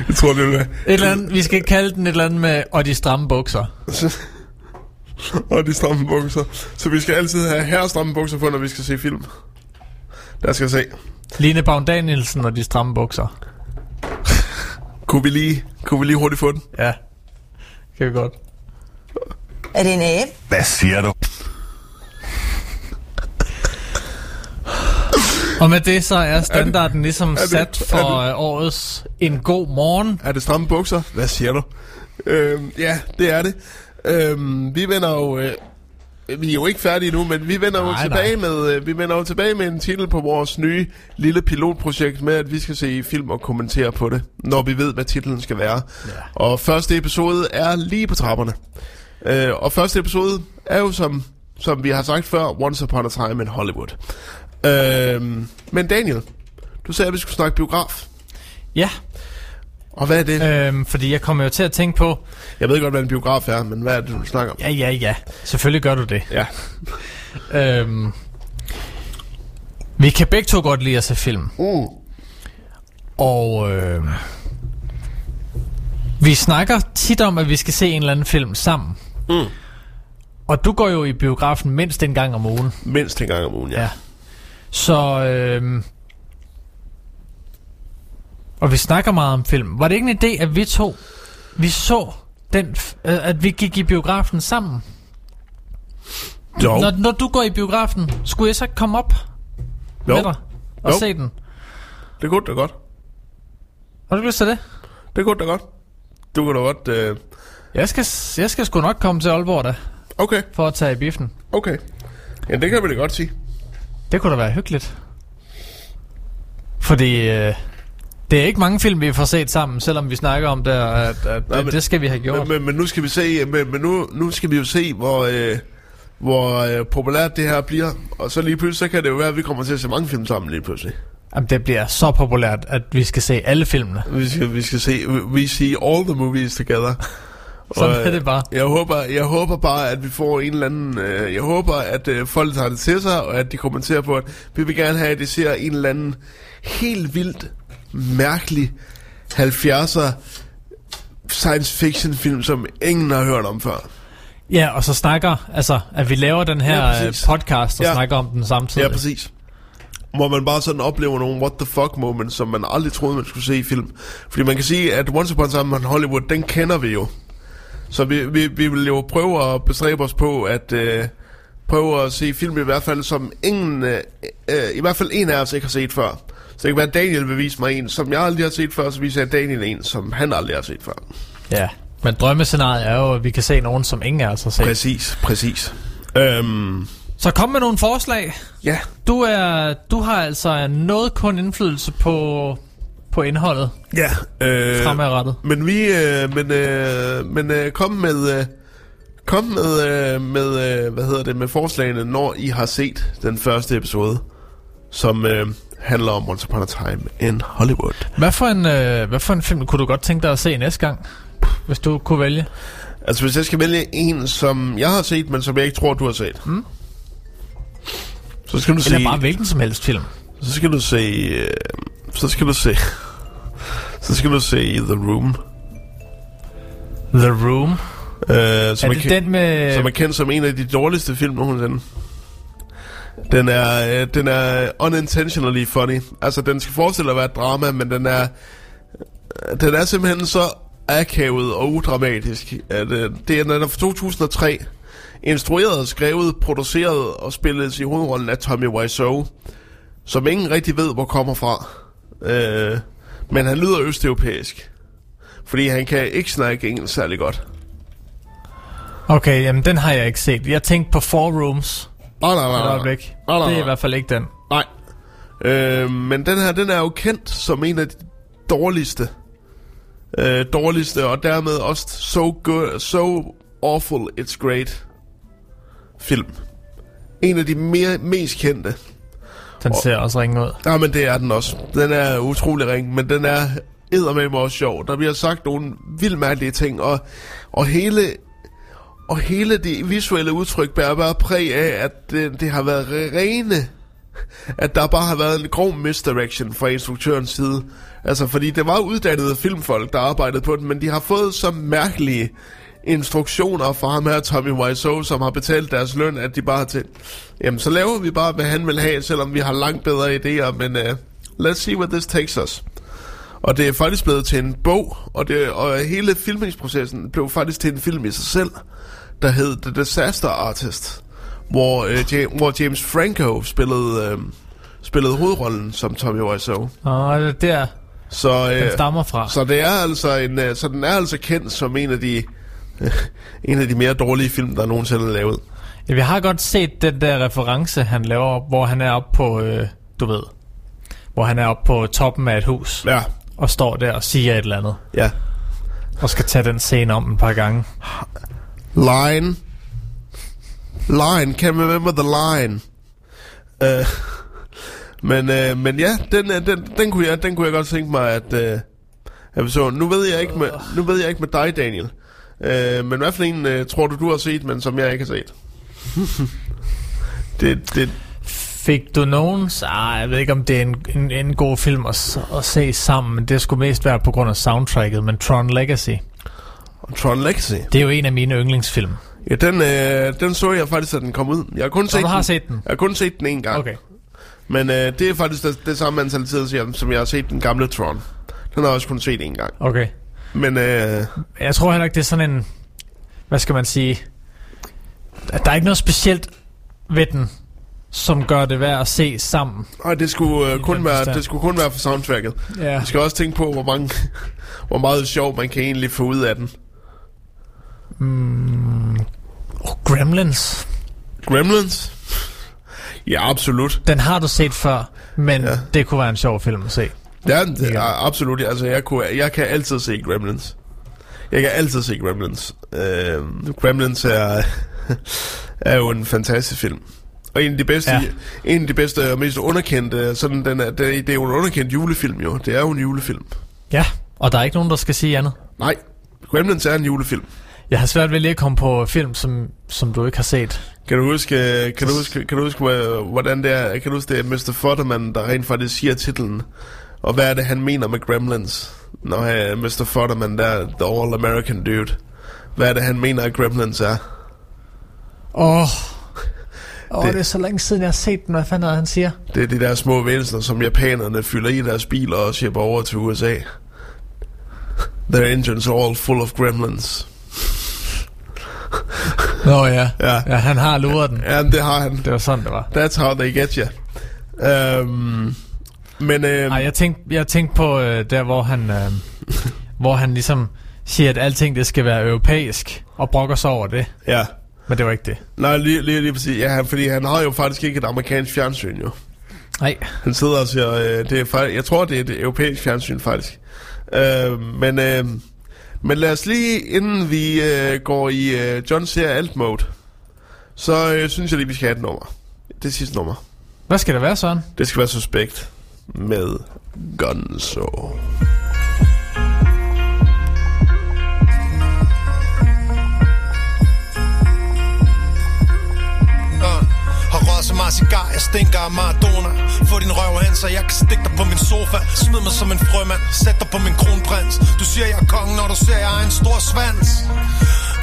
Jeg tror, det er Et eller andet, vi skal kalde den et eller andet med, og de stramme bukser. Og de stramme bukser. Så vi skal altid have her stramme bukser på, når vi skal se film. Der skal jeg se. Line Baum Danielsen og de stramme bukser. Kunne vi lige, kunne vi lige hurtigt få den? Ja, kan vi godt. Er det en abe? Hvad siger du? Og med det så er standarden ligesom er det- sat er for øh, årets En God Morgen. Er det stramme bukser? Hvad siger du? Øhm, ja, det er det. Øhm, vi vender jo... Øh, vi er jo ikke færdige nu, men vi vender jo Nej, tilbage med øh, vi vender jo tilbage med en titel på vores nye lille pilotprojekt med at vi skal se film og kommentere på det, når vi ved hvad titlen skal være. Ja. Og første episode er lige på trapperne. Øh, og første episode er jo som som vi har sagt før, Once Upon a Time in Hollywood. Øh, men Daniel, du sagde at vi skulle snakke biograf. Ja, Og hvad er det? Øhm, fordi jeg kommer jo til at tænke på... Jeg ved godt, hvad en biograf er, men hvad er det, du snakker om? Ja, ja, ja. Selvfølgelig gør du det. Ja. Øhm, vi kan begge to godt lide at se film. Mm. Og øh, vi snakker tit om, at vi skal se en eller anden film sammen. Mm. Og du går jo i biografen mindst en gang om ugen. Mindst en gang om ugen, ja. Ja. Så... Øh, og vi snakker meget om film. Var det ikke en idé, at vi to... Vi så den... øh, At vi gik i biografen sammen? Jo. Når, når du går i biografen, skulle jeg så komme op Jo. med dig og Jo. se den? Det kunne da godt. Har du lyst til det? Det kunne da godt. Du kunne da godt... Øh... Jeg skal, jeg skal sgu nok komme til Aalborg da, Okay, for at tage i biffen. okay. Ja, det kan vi da godt sige. Det kunne da være hyggeligt. Fordi øh, det er ikke mange film, vi får set sammen, selvom vi snakker om det, at, at Nej, det, men- det skal vi have gjort. Men, men, men nu skal vi se, men, men nu, nu skal vi jo se, hvor, øh, hvor øh, populært det her bliver. Og så lige pludselig, så kan det jo være, at vi kommer til at se mange film sammen lige pludselig. Jamen, det bliver så populært, at vi skal se alle filmene. Vi skal, vi skal se, we see all the movies together. Sådan Og, er det bare. Jeg håber, jeg håber bare, at vi får en eller anden... Øh, jeg håber, at øh, folk tager det til sig, og at de kommenterer på, at vi vil gerne have, at de ser en eller anden helt vildt mærkelig 70'er science fiction film, som ingen har hørt om før. Ja, og så snakker, altså, at vi laver den her Ja, præcis. podcast og ja. snakker om den samtidig. Ja, præcis. Hvor man bare sådan oplever nogle what the fuck moments, som man aldrig troede, man skulle se i film. Fordi man kan sige, at Once Upon a Time in Hollywood, den kender vi jo. Så vi, vi, vi vil jo prøve at bestræbe os på, at øh, prøve at se film i hvert fald, som ingen, øh, øh, i hvert fald en af os ikke har set før. Så det kan være, at Daniel vil vise mig en, som jeg aldrig har set før, så viser jeg Daniel en, som han aldrig har set før. ja. Men drømmescenariet er jo, at vi kan se nogen, som ingen af os har set. Præcis, præcis. Øhm, Så kom med nogle forslag. ja, Du, er, du har altså noget kun indflydelse på, på indholdet ja. Øh, fremadrettet. Men vi, øh, men, øh, men øh, kom med, øh, kom med, øh, med, øh, hvad hedder det, med forslagene, når I har set den første episode, som øh, handler om Once Upon a Time in Hollywood. Hvad for, en, øh, hvad for en film kunne du godt tænke dig at se næste gang, hvis du kunne vælge? Altså, hvis jeg skal vælge en, som jeg har set, men som jeg ikke tror, du har set, Mm. så skal du Eller se, bare hvilken som helst film? så skal du se, øh, så skal du se, så skal du se The Room, The Room. øh, Er som, er, det kendt, den med... som er kendt som en af de dårligste film nogensinde. Den er, øh, den er unintentionally funny. Altså, den skal forestille at være et drama, men den er, øh, den er simpelthen så akavet og udramatisk. At, øh, det er, den er fra 2003. Instrueret, skrevet, produceret og spillet i hovedrollen af Tommy Wiseau, som ingen rigtig ved, hvor kommer fra. Øh, men han lyder østeuropæisk. Fordi han kan ikke snakke engelsk særlig godt. Okay, jamen den har jeg ikke set. Jeg tænkte på Four Rooms. Nej, nej, nej, nej. øjeblik. Nej, nej, Det er i hvert fald ikke den. Nej. Øh, men den her, den er jo kendt som en af de dårligste. Øh, dårligste, og dermed også so good, so awful, it's great film. En af de mere, mest kendte. Den ser også ringe ud. Ja, men det er den også. Den er utrolig ring, men den er eddermame også sjov. Der bliver sagt nogle vildt mærkelige ting, og, og hele... Og hele det visuelle udtryk bærer bare præg af, at det, det har været re- rene at der bare har været en grov misdirection fra instruktørens side. Altså, fordi det var uddannede filmfolk, der arbejdede på den, men de har fået så mærkelige instruktioner fra ham her, Tommy Wiseau, som har betalt deres løn, at de bare har til, jamen så laver vi bare, hvad han vil have, selvom vi har langt bedre idéer, men uh, let's see where this takes us. Og det er faktisk blevet til en bog, og, det, og hele filmingsprocessen blev faktisk til en film i sig selv, der hed The Disaster Artist, hvor, øh, James, hvor James Franco spillede, øh, spillede hovedrollen som Tommy Wiseau. Og det er der, Så, den øh, stammer fra. så det er altså en, så den er altså kendt som en af de en af de mere dårlige film, der nogensinde er lavet. Ja, vi har godt set den der reference, han laver, hvor han er oppe på, øh, du ved, hvor han er oppe på toppen af et hus, Ja, og står der og siger et eller andet, ja. og skal tage den scene om et par gange. Line. Line. Can remember the line. Uh, men, uh, men ja, den, øh, den, den, kunne jeg, den kunne jeg godt tænke mig, at, uh, vi så. Nu ved jeg ikke med, nu ved jeg ikke med dig, Daniel. Øh, men hvad for en øh, tror du, du har set, men som jeg ikke har set? det, det, Fik du nogen... Ah, jeg ved ikke, om det er en, en, en god film at, at se sammen, men det skulle mest være på grund af soundtracket, men Tron Legacy, Tron Legacy. det er jo en af mine yndlingsfilm. Ja, den, øh, den så jeg faktisk, at den kom ud. Jeg har kun, Så set du har den, set den? Jeg har kun set den en gang. Okay. Men øh, det er faktisk det, det samme antal som- som jeg har set den gamle Tron. Den har jeg også kun set en gang. Okay. Men øh, Jeg tror heller ikke, det er sådan en... Hvad skal man sige? Der er ikke noget specielt ved den, som gør det værd at se sammen. Ej, det skulle, øh, kun være, det skulle kun være for soundtracket. Ja. Jeg skal også tænke på, hvor, mange, hvor meget sjov man kan egentlig få ud af den. Mm, oh, Gremlins. Gremlins? Ja, absolut. Den har du set før, men ja. det kunne være en sjov film at se. Ja, det er absolut. Altså, jeg, kunne, jeg kan altid se Gremlins. Jeg kan altid se Gremlins. Øh, Gremlins er, er jo en fantastisk film. Og en af de bedste, Ja. en af de bedste og mest underkendte, sådan den er, det, det er jo en underkendt julefilm jo. Det er jo en julefilm. Ja, og der er ikke nogen, der skal sige andet. Nej, Gremlins er en julefilm. Jeg har svært ved lige at komme på film, som, som du ikke har set. Kan du huske, kan du huske, kan du huske hvor- hvordan det er, kan du huske det er Mr. Futterman, der rent faktisk siger titlen? Og hvad er det, han mener med Gremlins? Når uh, Mr. Futterman, der er the all American dude. Hvad er det, han mener, at Gremlins er? Åh, oh. oh, Det- det... det er så længe siden, jeg har set den. Hvad fanden er det, han siger? Det er de der små væsener, som japanerne fylder i deres biler og shipper over til USA. Their engines are all full of gremlins. Nå ja. Ja. ja, han har luret den. Ja, det har han. Det var sådan, det var. That's how they get you. Um, men øh, Ej, jeg tænkte, jeg tænkte på øh, der, hvor han, øh, hvor han ligesom siger, at alting det skal være europæisk, og brokker sig over det. ja. Men det var ikke det. Nej, lige, lige, lige præcis. Ja, han- fordi han har jo faktisk ikke et amerikansk fjernsyn, jo. Nej. Han sidder og siger, øh, det er faktisk, jeg tror, det er et europæisk fjernsyn, faktisk. Øh, men, øh, men lad os lige, inden vi øh, går i øh, John ser alt mode, så øh, synes jeg lige, vi skal have et nummer. Det sidste nummer. Hvad skal det være, Søren? Det skal være Suspekt med Gonzo. Uh, har så meget cigar, jeg stinker af Maradona. Få din røv hen, så jeg kan stikke dig på min sofa. Smid mig som en frømand, sæt dig på min kronprins. Du siger, jeg er kongen, når du ser, jeg er en stor svans.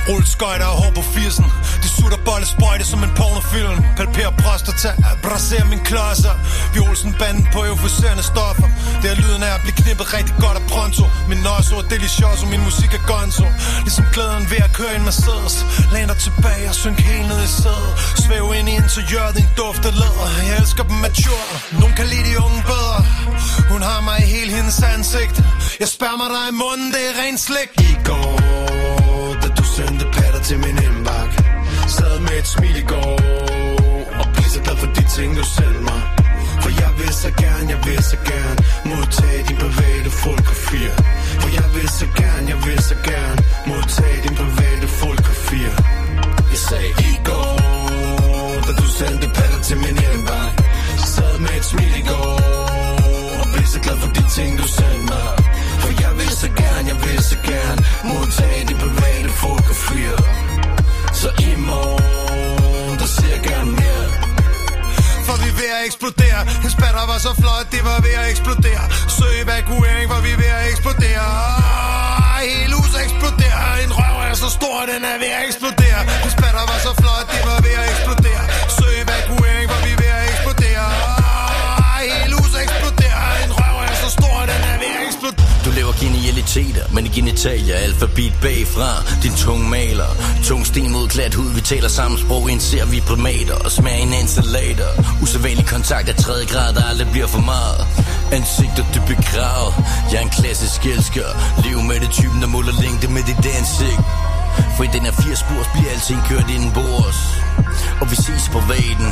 Rulleskøjter og hår på 80'en De sutter bolle sprøjte som en pornofilm. Palperer prostata, braserer min klodser. Vi Olsen banden på euforiserende stoffer. Det er lyden af at blive knippet rigtig godt af pronto. Min nøjse er delicioso, min musik er gonzo. Ligesom glæden ved at køre en Mercedes. Læn dig tilbage og synk helt ned i sædet. Svæv ind i interiøret, din duft af læder. Jeg elsker dem mature, nogen kan lide de unge bedre. Hun har mig i hele hendes ansigt. Jeg spærmer dig i munden, det er ren slik. I går sendte patter til min indbak Sad med et smil i går Og blev så glad for de ting du sendte mig. For jeg vil så gerne, jeg vil så gerne Modtage din private fotografier. For jeg vil så gerne, jeg vil så gerne Modtage din private fotografier. Jeg sagde i går Da du sendte patter til min indbak Sad med et smil i går Og blev så glad for de ting du sendte mig så gerne, jeg vil så gerne Modtage de private fotografier. Så i morgen, der ser jeg gerne mere. For vi er ved at eksplodere. Hendes spatter var så flot, det var ved at eksplodere. Søg evakuering, for vi er ved at eksplodere. Ah, Hele huset eksploderer En røv er så stor, den er ved at eksplodere. Hendes spatter var så flot, det var ved at eksplodere. Minoriteter men i genitalier alfabet bagfra Din tung maler, tung sten mod glat hud Vi taler samme sprog, indser vi primater Og smager en installator. Usædvanlig kontakt af tredje grad, der aldrig bliver for meget. Ansigter det begravet Jeg er en klassisk elsker. Lev med det typen, der måler længde med dit ansigt. For i den her 80 spurs bliver alting kørt inden bords. Og vi ses på vaden.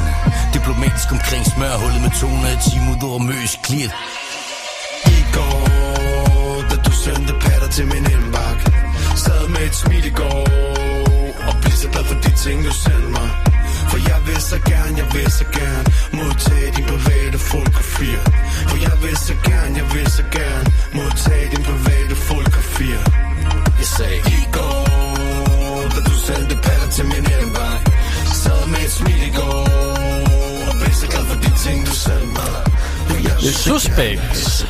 Diplomatisk omkring smørhullet med 210 mod over møs klit. til min indbakke. Sad med et smil i går Og blev glad for de ting, du sendte mig. For jeg vil så gerne, jeg vil så gerne Modtage din private fotografier. For jeg vil så gerne, jeg vil så gerne Modtage din private fotografier. Jeg sagde i går Da du sendte patter til min indbakke Sad med et smil i går Og blev så glad for de ting, du sendte mig. Suspekt.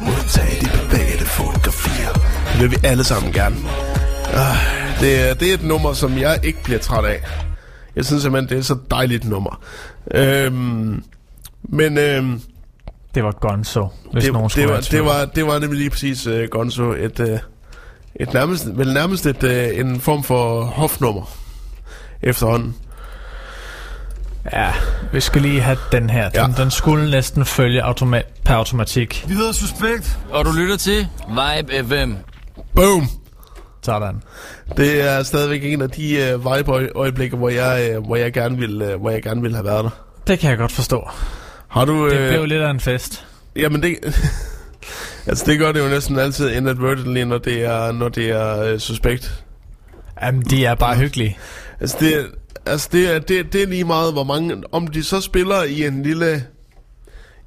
Modtage de private fotografier. Det vil vi alle sammen gerne. Ah, det, er, det er et nummer, som jeg ikke bliver træt af. Jeg synes simpelthen, det er så dejligt nummer. Øhm, men øhm, Det var Gonzo, hvis det, nogen skulle det, var, det, var, det var nemlig lige præcis uh, Gonzo. Et, uh, et nærmest, vel nærmest et, uh, en form for hofnummer efterhånden. Ja, vi skal lige have den her. Den, Ja. den skulle næsten følge automa- per automatik. Vi hedder Suspekt, og du lytter til Vibe FM. Boom! Sådan. Det er stadigvæk en af de uh, vibe-øjeblikke, hvor jeg, uh, hvor, jeg gerne vil, uh, hvor jeg gerne vil have været der. Det kan jeg godt forstå. Har du... Det øh, blev lidt af en fest. Jamen det... altså det gør det jo næsten altid inadvertently, når det er, når det er øh, suspekt. Jamen, de er bare hyggelige. Altså det, altså det, er, det, det er lige meget, hvor mange... Om de så spiller i en lille...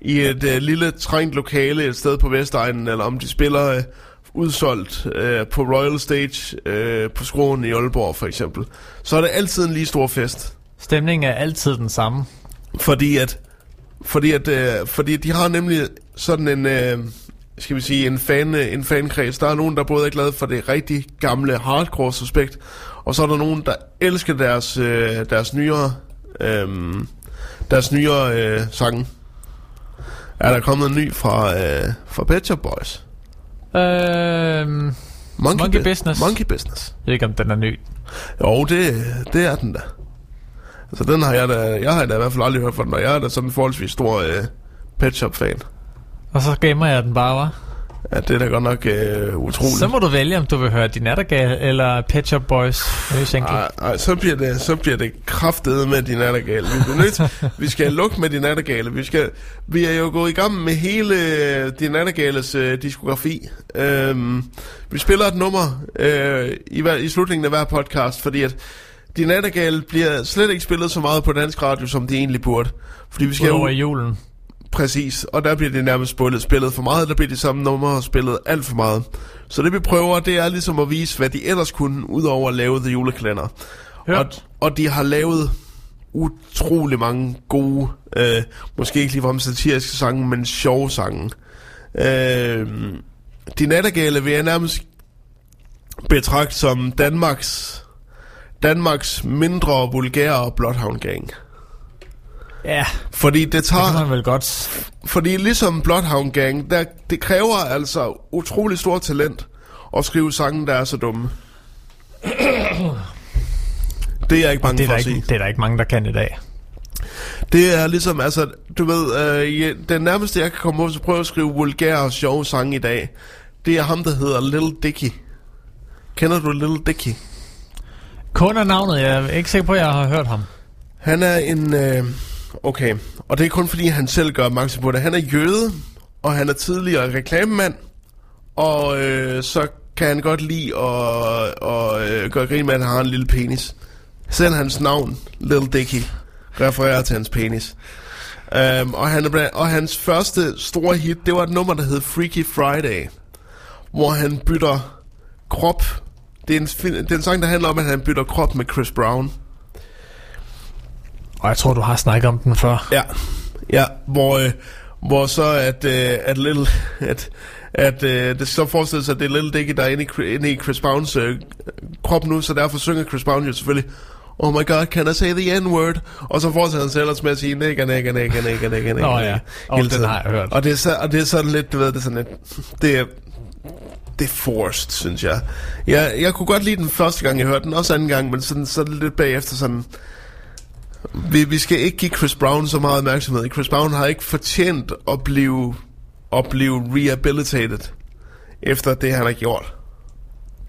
I et uh, lille trængt lokale et sted på Vestegnen, eller om de spiller uh, udsolgt uh, på Royal Stage uh, på Skroen i Aalborg for eksempel, så er det altid en lige stor fest. Stemningen er altid den samme. Fordi at, fordi at, øh, fordi de har nemlig sådan en, øh, skal vi sige, en, fan, en fankreds. Der er nogen, der både er glade for det rigtig gamle hardcore suspekt, og så er der nogen, der elsker deres, øh, deres nyere, øh, deres nyere øh, sange. Er der kommet en ny fra, øh, fra Pet Shop Boys? Øhm, Monkey, Monkey Business. Monkey Business. Jeg ved ikke, om den er ny. Jo, det, det er den da. Altså den har jeg da, jeg har da i hvert fald aldrig hørt fra den, og jeg er da sådan en forholdsvis stor øh, Pet Shop fan. Og så gemmer jeg den bare, var. Ja, det er da godt nok øh, utroligt. Så må du vælge, om du vil høre Din Nattergal eller Pet Shop Boys nye single. Ej, ej, så bliver det, så bliver det kraftedet med din nattergale. Vi, bliver nødt, vi skal lukke med din nattergale. Vi, skal, vi er jo gået i gang med hele øh, din nattergales øh, diskografi. Øhm, vi spiller et nummer øh, i, hver, i slutningen af hver podcast, fordi at din nattergale bliver slet ikke spillet så meget på dansk radio, som det egentlig burde. Fordi vi skal Udover jo, i julen. Præcis, og der bliver det nærmest spillet, spillet for meget, der bliver de samme numre spillet alt for meget. Så det vi prøver, det er ligesom at vise, hvad de ellers kunne, udover at lave The Julekalender. Og, og de har lavet utrolig mange gode, øh, måske ikke ligefrem satiriske sange, men sjove sange. Øh, de nattergale vil jeg nærmest betragte som Danmarks, Danmarks mindre vulgære Bloodhound Gang. Ja, Fordi det tager... det kan man vel godt. Fordi ligesom Bloodhound Gang, der, det kræver altså utrolig stort talent at skrive sange, der er så dumme. Det er jeg ikke bange Det er, for der at sige. ikke, det er der ikke mange, der kan i dag. Det er ligesom, altså, du ved, øh, ja, den nærmeste jeg kan komme på, så prøve at skrive vulgære og sjove sange i dag, det er ham, der hedder Little Dicky. Kender du Little Dicky? Kun er navnet, jeg er ikke sikker på, at jeg har hørt ham. Han er en... Øh, okay, og det er kun fordi, han selv gør opmærksom på det. Han er jøde, og han er tidligere reklamemand, og øh, så kan han godt lide at, og, øh, gøre grin med, at han har en lille penis. Selv hans navn, Little Dicky, refererer til hans penis. Um, og, han og hans første store hit, det var et nummer, der hed Freaky Friday, hvor han bytter krop. Det er en, det er en sang, der handler om, at han bytter krop med Chris Brown. Og jeg tror, du har snakket om den før. Ja, ja hvor, øh, hvor så at, øh, at, little, at, at øh, det så forestiller sig, at det er Little Dicky, der er inde i, inde i Chris Browns øh, krop nu, så derfor synger Chris Brown jo selvfølgelig, Oh my god, can I say the N-word? Og så fortsætter han ellers med at sige, nigga, nigga, nigga, nigga, nigga, nigga. Nå ja, og den har jeg hørt. Og det, er så, og det er sådan lidt, du ved, det er sådan lidt, det er, det er forced, synes jeg. jeg. Jeg kunne godt lide den første gang, jeg hørte den, også anden gang, men sådan, så lidt bagefter sådan, vi, vi skal ikke give Chris Brown så meget opmærksomhed. Chris Brown har ikke fortjent at blive, at blive rehabilitated efter det, han har gjort.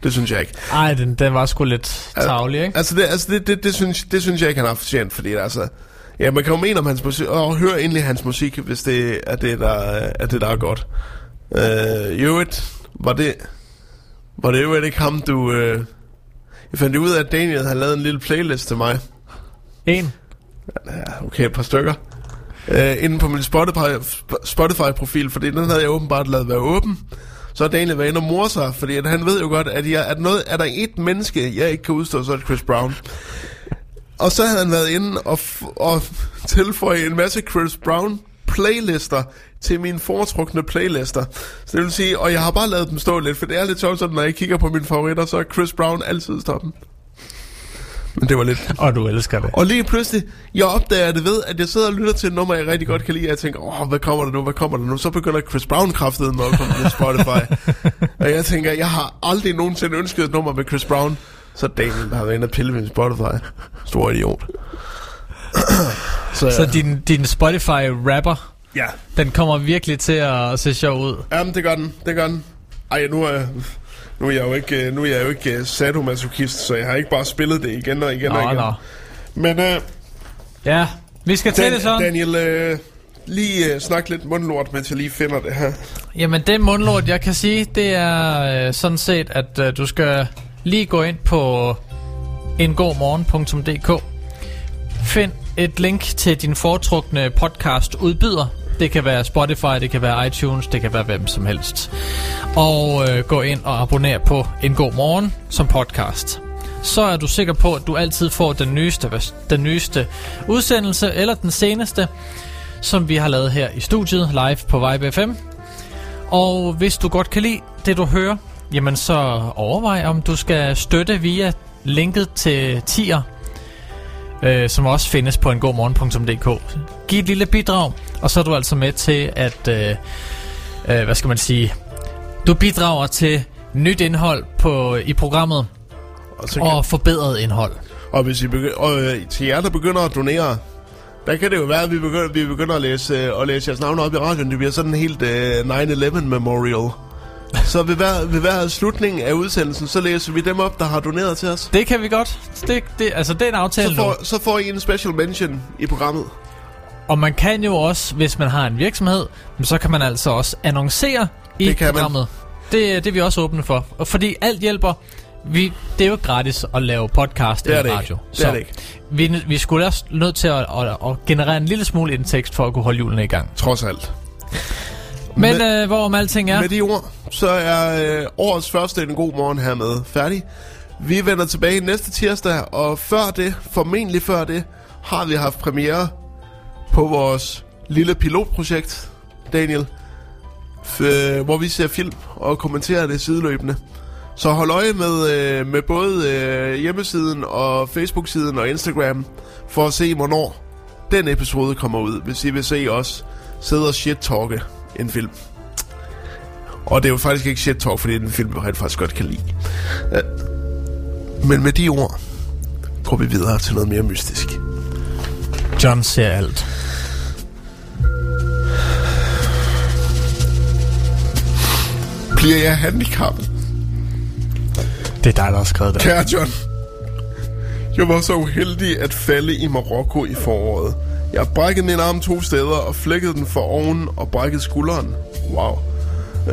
Det synes jeg ikke. Ej, den, den var sgu lidt tavlig, ikke? Altså, det, altså det, det, det, synes, det synes jeg ikke, han har fortjent, fordi altså... Ja, man kan jo mene om hans musik, og høre endelig hans musik, hvis det er det, der, er, det, der er godt. Øh, i øvrigt, var det, var det øvrigt ikke ham, du... Øh, jeg fandt ud af, at Daniel havde lavet en lille playlist til mig. En? Ja, okay, et par stykker. Øh, inden på min Spotify, Spotify-profil, fordi den havde jeg åbenbart lavet være åben. Så har Daniel været inde og mor sig, fordi at han ved jo godt, at jeg, at noget, er der et menneske, jeg ikke kan udstå, så er det Chris Brown. Og så havde han været inde og, og tilføje en masse Chris Brown playlister til mine foretrukne playlister. Så det vil sige, og jeg har bare lavet dem stå lidt, for det er lidt sjovt sådan, når jeg kigger på mine favoritter, så er Chris Brown altid stoppen. Men det var lidt... Og du elsker det. Og lige pludselig, jeg opdager det ved, at jeg sidder og lytter til et nummer, jeg rigtig godt kan lide, og jeg tænker, åh, hvad kommer der nu, hvad kommer der nu? Så begynder Chris Brown kraftet med at komme på Spotify. og jeg tænker, jeg har aldrig nogensinde ønsket et nummer med Chris Brown. Så Daniel har været inde og pille min Spotify. Stor idiot. Så, så din, din Spotify-rapper, Ja. den kommer virkelig til at se sjov ud. Jamen, det gør den, det gør den. Ej, nu er, nu er jeg jo ikke, øh, nu er jeg jo ikke uh, sadomasochist, så jeg har ikke bare spillet det igen og igen Nå, og igen. nå. Men uh, Ja, vi skal til det sådan. Daniel, uh, lige uh, snak lidt mundlort, mens jeg lige finder det her. Jamen, det mundlort, jeg kan sige, det er øh, sådan set, at øh, du skal lige gå ind på engodmorgen.dk Find et link til din foretrukne podcast udbyder. Det kan være Spotify, det kan være iTunes, det kan være hvem som helst. Og øh, gå ind og abonner på En God Morgen som podcast. Så er du sikker på, at du altid får den nyeste, den nyeste udsendelse, eller den seneste, som vi har lavet her i studiet, live på Vibe FM. Og hvis du godt kan lide det, du hører, jamen så overvej, om du skal støtte via linket til tier, øh, som også findes på engodmorgen.dk. Giv et lille bidrag, og så er du altså med til at, øh, øh, hvad skal man sige, du bidrager til nyt indhold på i programmet, Og, så og forbedret indhold. Og hvis I begynder, og øh, til jer, der begynder at donere, der kan det jo være, at vi begynder, vi begynder at, læse, øh, at læse jeres navne op i radioen. Det bliver sådan en helt øh, 9-11 memorial. Så ved hver, ved hver slutning af udsendelsen, så læser vi dem op, der har doneret til os. Det kan vi godt. Det, det, altså, det er en aftale Så nu. får, så får I en special mention i programmet. Og man kan jo også, hvis man har en virksomhed, så kan man altså også annoncere i Det kan man. programmet. Det, det er vi også åbne for. Og fordi alt hjælper. Vi, det er jo gratis at lave podcast Det er eller det radio. ikke. Det er det ikke. Vi, vi skulle også nødt til at, at, at generere en lille smule indtekst for at kunne holde hjulene i gang. Trods alt. Men Med- øh, hvorom alting er... Med de ord, så er øh, årets første en god morgen hermed færdig. Vi vender tilbage næste tirsdag, og før det, formentlig før det, har vi haft premiere på vores lille pilotprojekt, Daniel, f- øh, hvor vi ser film og kommenterer det sideløbende. Så hold øje med, øh, med både øh, hjemmesiden og Facebook-siden og Instagram, for at se, hvornår den episode kommer ud, hvis I vil se os sidde og shit-talke en film. Og det er jo faktisk ikke shit talk, fordi det er en film, jeg rent faktisk godt kan lide. Øh, men med de ord går vi videre til noget mere mystisk. John ser alt. Bliver jeg handicappet? Det er dig, der har skrevet det. Kære John, jeg var så uheldig at falde i Marokko i foråret. Jeg har brækket min arm to steder og flækket den for oven og brækket skulderen. Wow.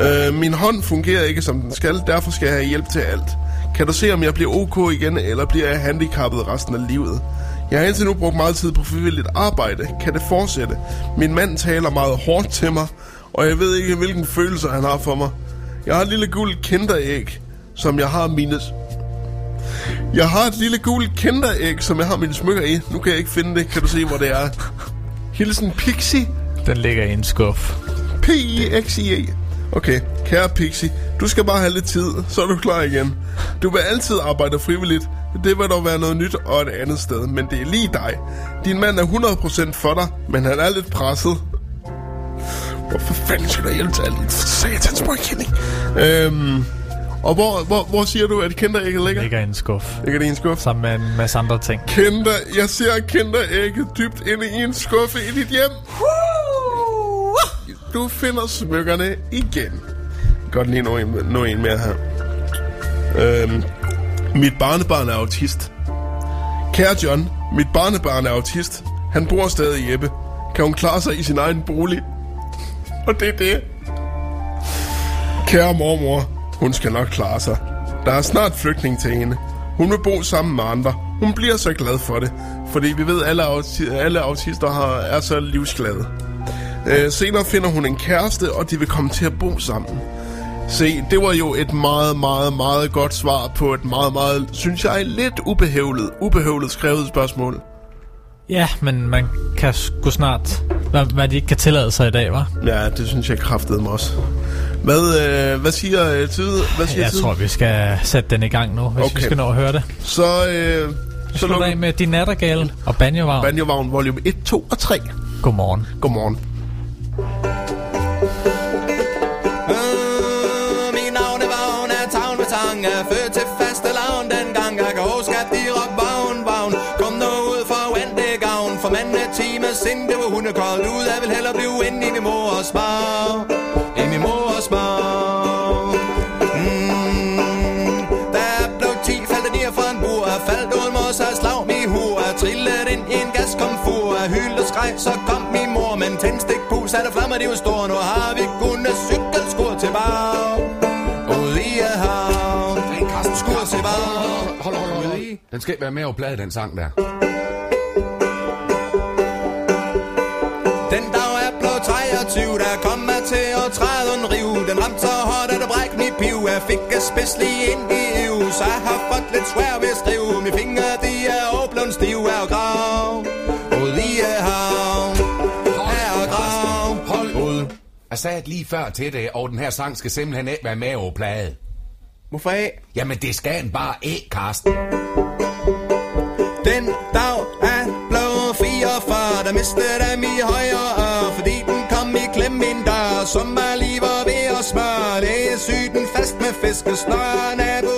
Øh, min hånd fungerer ikke som den skal, derfor skal jeg have hjælp til alt. Kan du se, om jeg bliver ok igen, eller bliver jeg handicappet resten af livet? Jeg har indtil nu brugt meget tid på frivilligt arbejde. Kan det fortsætte? Min mand taler meget hårdt til mig, og jeg ved ikke, hvilken følelse han har for mig. Jeg har et lille gult kinderæg, som jeg har mine... Jeg har et lille gult kinderæg, som jeg har mine smykker i. Nu kan jeg ikke finde det. Kan du se, hvor det er? Hilsen Pixie. Den ligger i en skuff. P-I-X-I-E. Okay, kære Pixie, du skal bare have lidt tid, så er du klar igen. Du vil altid arbejde frivilligt. Det vil dog være noget nyt og et andet sted, men det er lige dig. Din mand er 100% for dig, men han er lidt presset. Hvorfor fanden skal du hjælpe til alle de satans møgkending? Øhm, og hvor, hvor, hvor siger du, at kinderægget ligger? Ligger i en skuff. Ligger det i en skuff? Sammen med en masse andre ting. Kinder, jeg ser kinderægget dybt inde i en skuffe i dit hjem. Du finder smykkerne igen. Godt lige nå en, nå en mere her. Øhm, mit barnebarn er autist. Kære John, mit barnebarn er autist. Han bor stadig i Jeppe. Kan hun klare sig i sin egen bolig? Og det er det. Kære mormor, hun skal nok klare sig. Der er snart flygtning til hende. Hun vil bo sammen med andre. Hun bliver så glad for det, fordi vi ved, at alle, auti- alle autister har, er så livsglade. Øh, senere finder hun en kæreste, og de vil komme til at bo sammen. Se, det var jo et meget, meget, meget godt svar på et meget, meget, synes jeg, lidt ubehøvlet, ubehøvlet skrevet spørgsmål. Ja, men man kan sgu snart hvad, hvad de ikke kan tillade sig i dag, var. Ja, det synes jeg kraftede mig også. Hvad, øh, hvad siger øh, tid? Hvad siger Jeg tid? tror, vi skal sætte den i gang nu, hvis okay. vi skal nå at høre det. Så, øh, Så slutter af med Din Nattergale og Banjovagn. Banjovagn volume 1, 2 og 3. Godmorgen. Godmorgen. Min navn er Vagn af Tavn med Tang Er sind det var hundekoldt ud Jeg vil hellere blive inde i min mors bar. I min mors bar. Mm. Da jeg blev 10 faldt ned fra en bur. Jeg faldt uden mors og slag min hur Jeg trillede ind i en gaskomfur. Jeg hyldte og skreg så kom min mor. Men tændstik på satte flammer de var store. Nu har vi kun et cykelskur til bar. Ude i et hav. Skur til Hold, hold, hold, hold. Den skal være med på plade, den sang der. Den dag jeg blev 23, der kom jeg til at træde en riv Den ramte så hårdt, at det bræk mit piv Jeg fik et spids lige ind i iv Så jeg har fået lidt svær ved at skrive Mine fingre, de er åblen stiv af grav Ude i et hav Af grav Hold ud. Jeg sagde det lige før til dig, og den her sang skal simpelthen ikke være med på plade. Hvorfor af? Jamen, det skal den bare ikke, Karsten. Den dag 44 Der mistede dem i højre øre Fordi den kom i klem en dør Som var lige var ved at smøre. Det er den fast med fiskesnør Nabo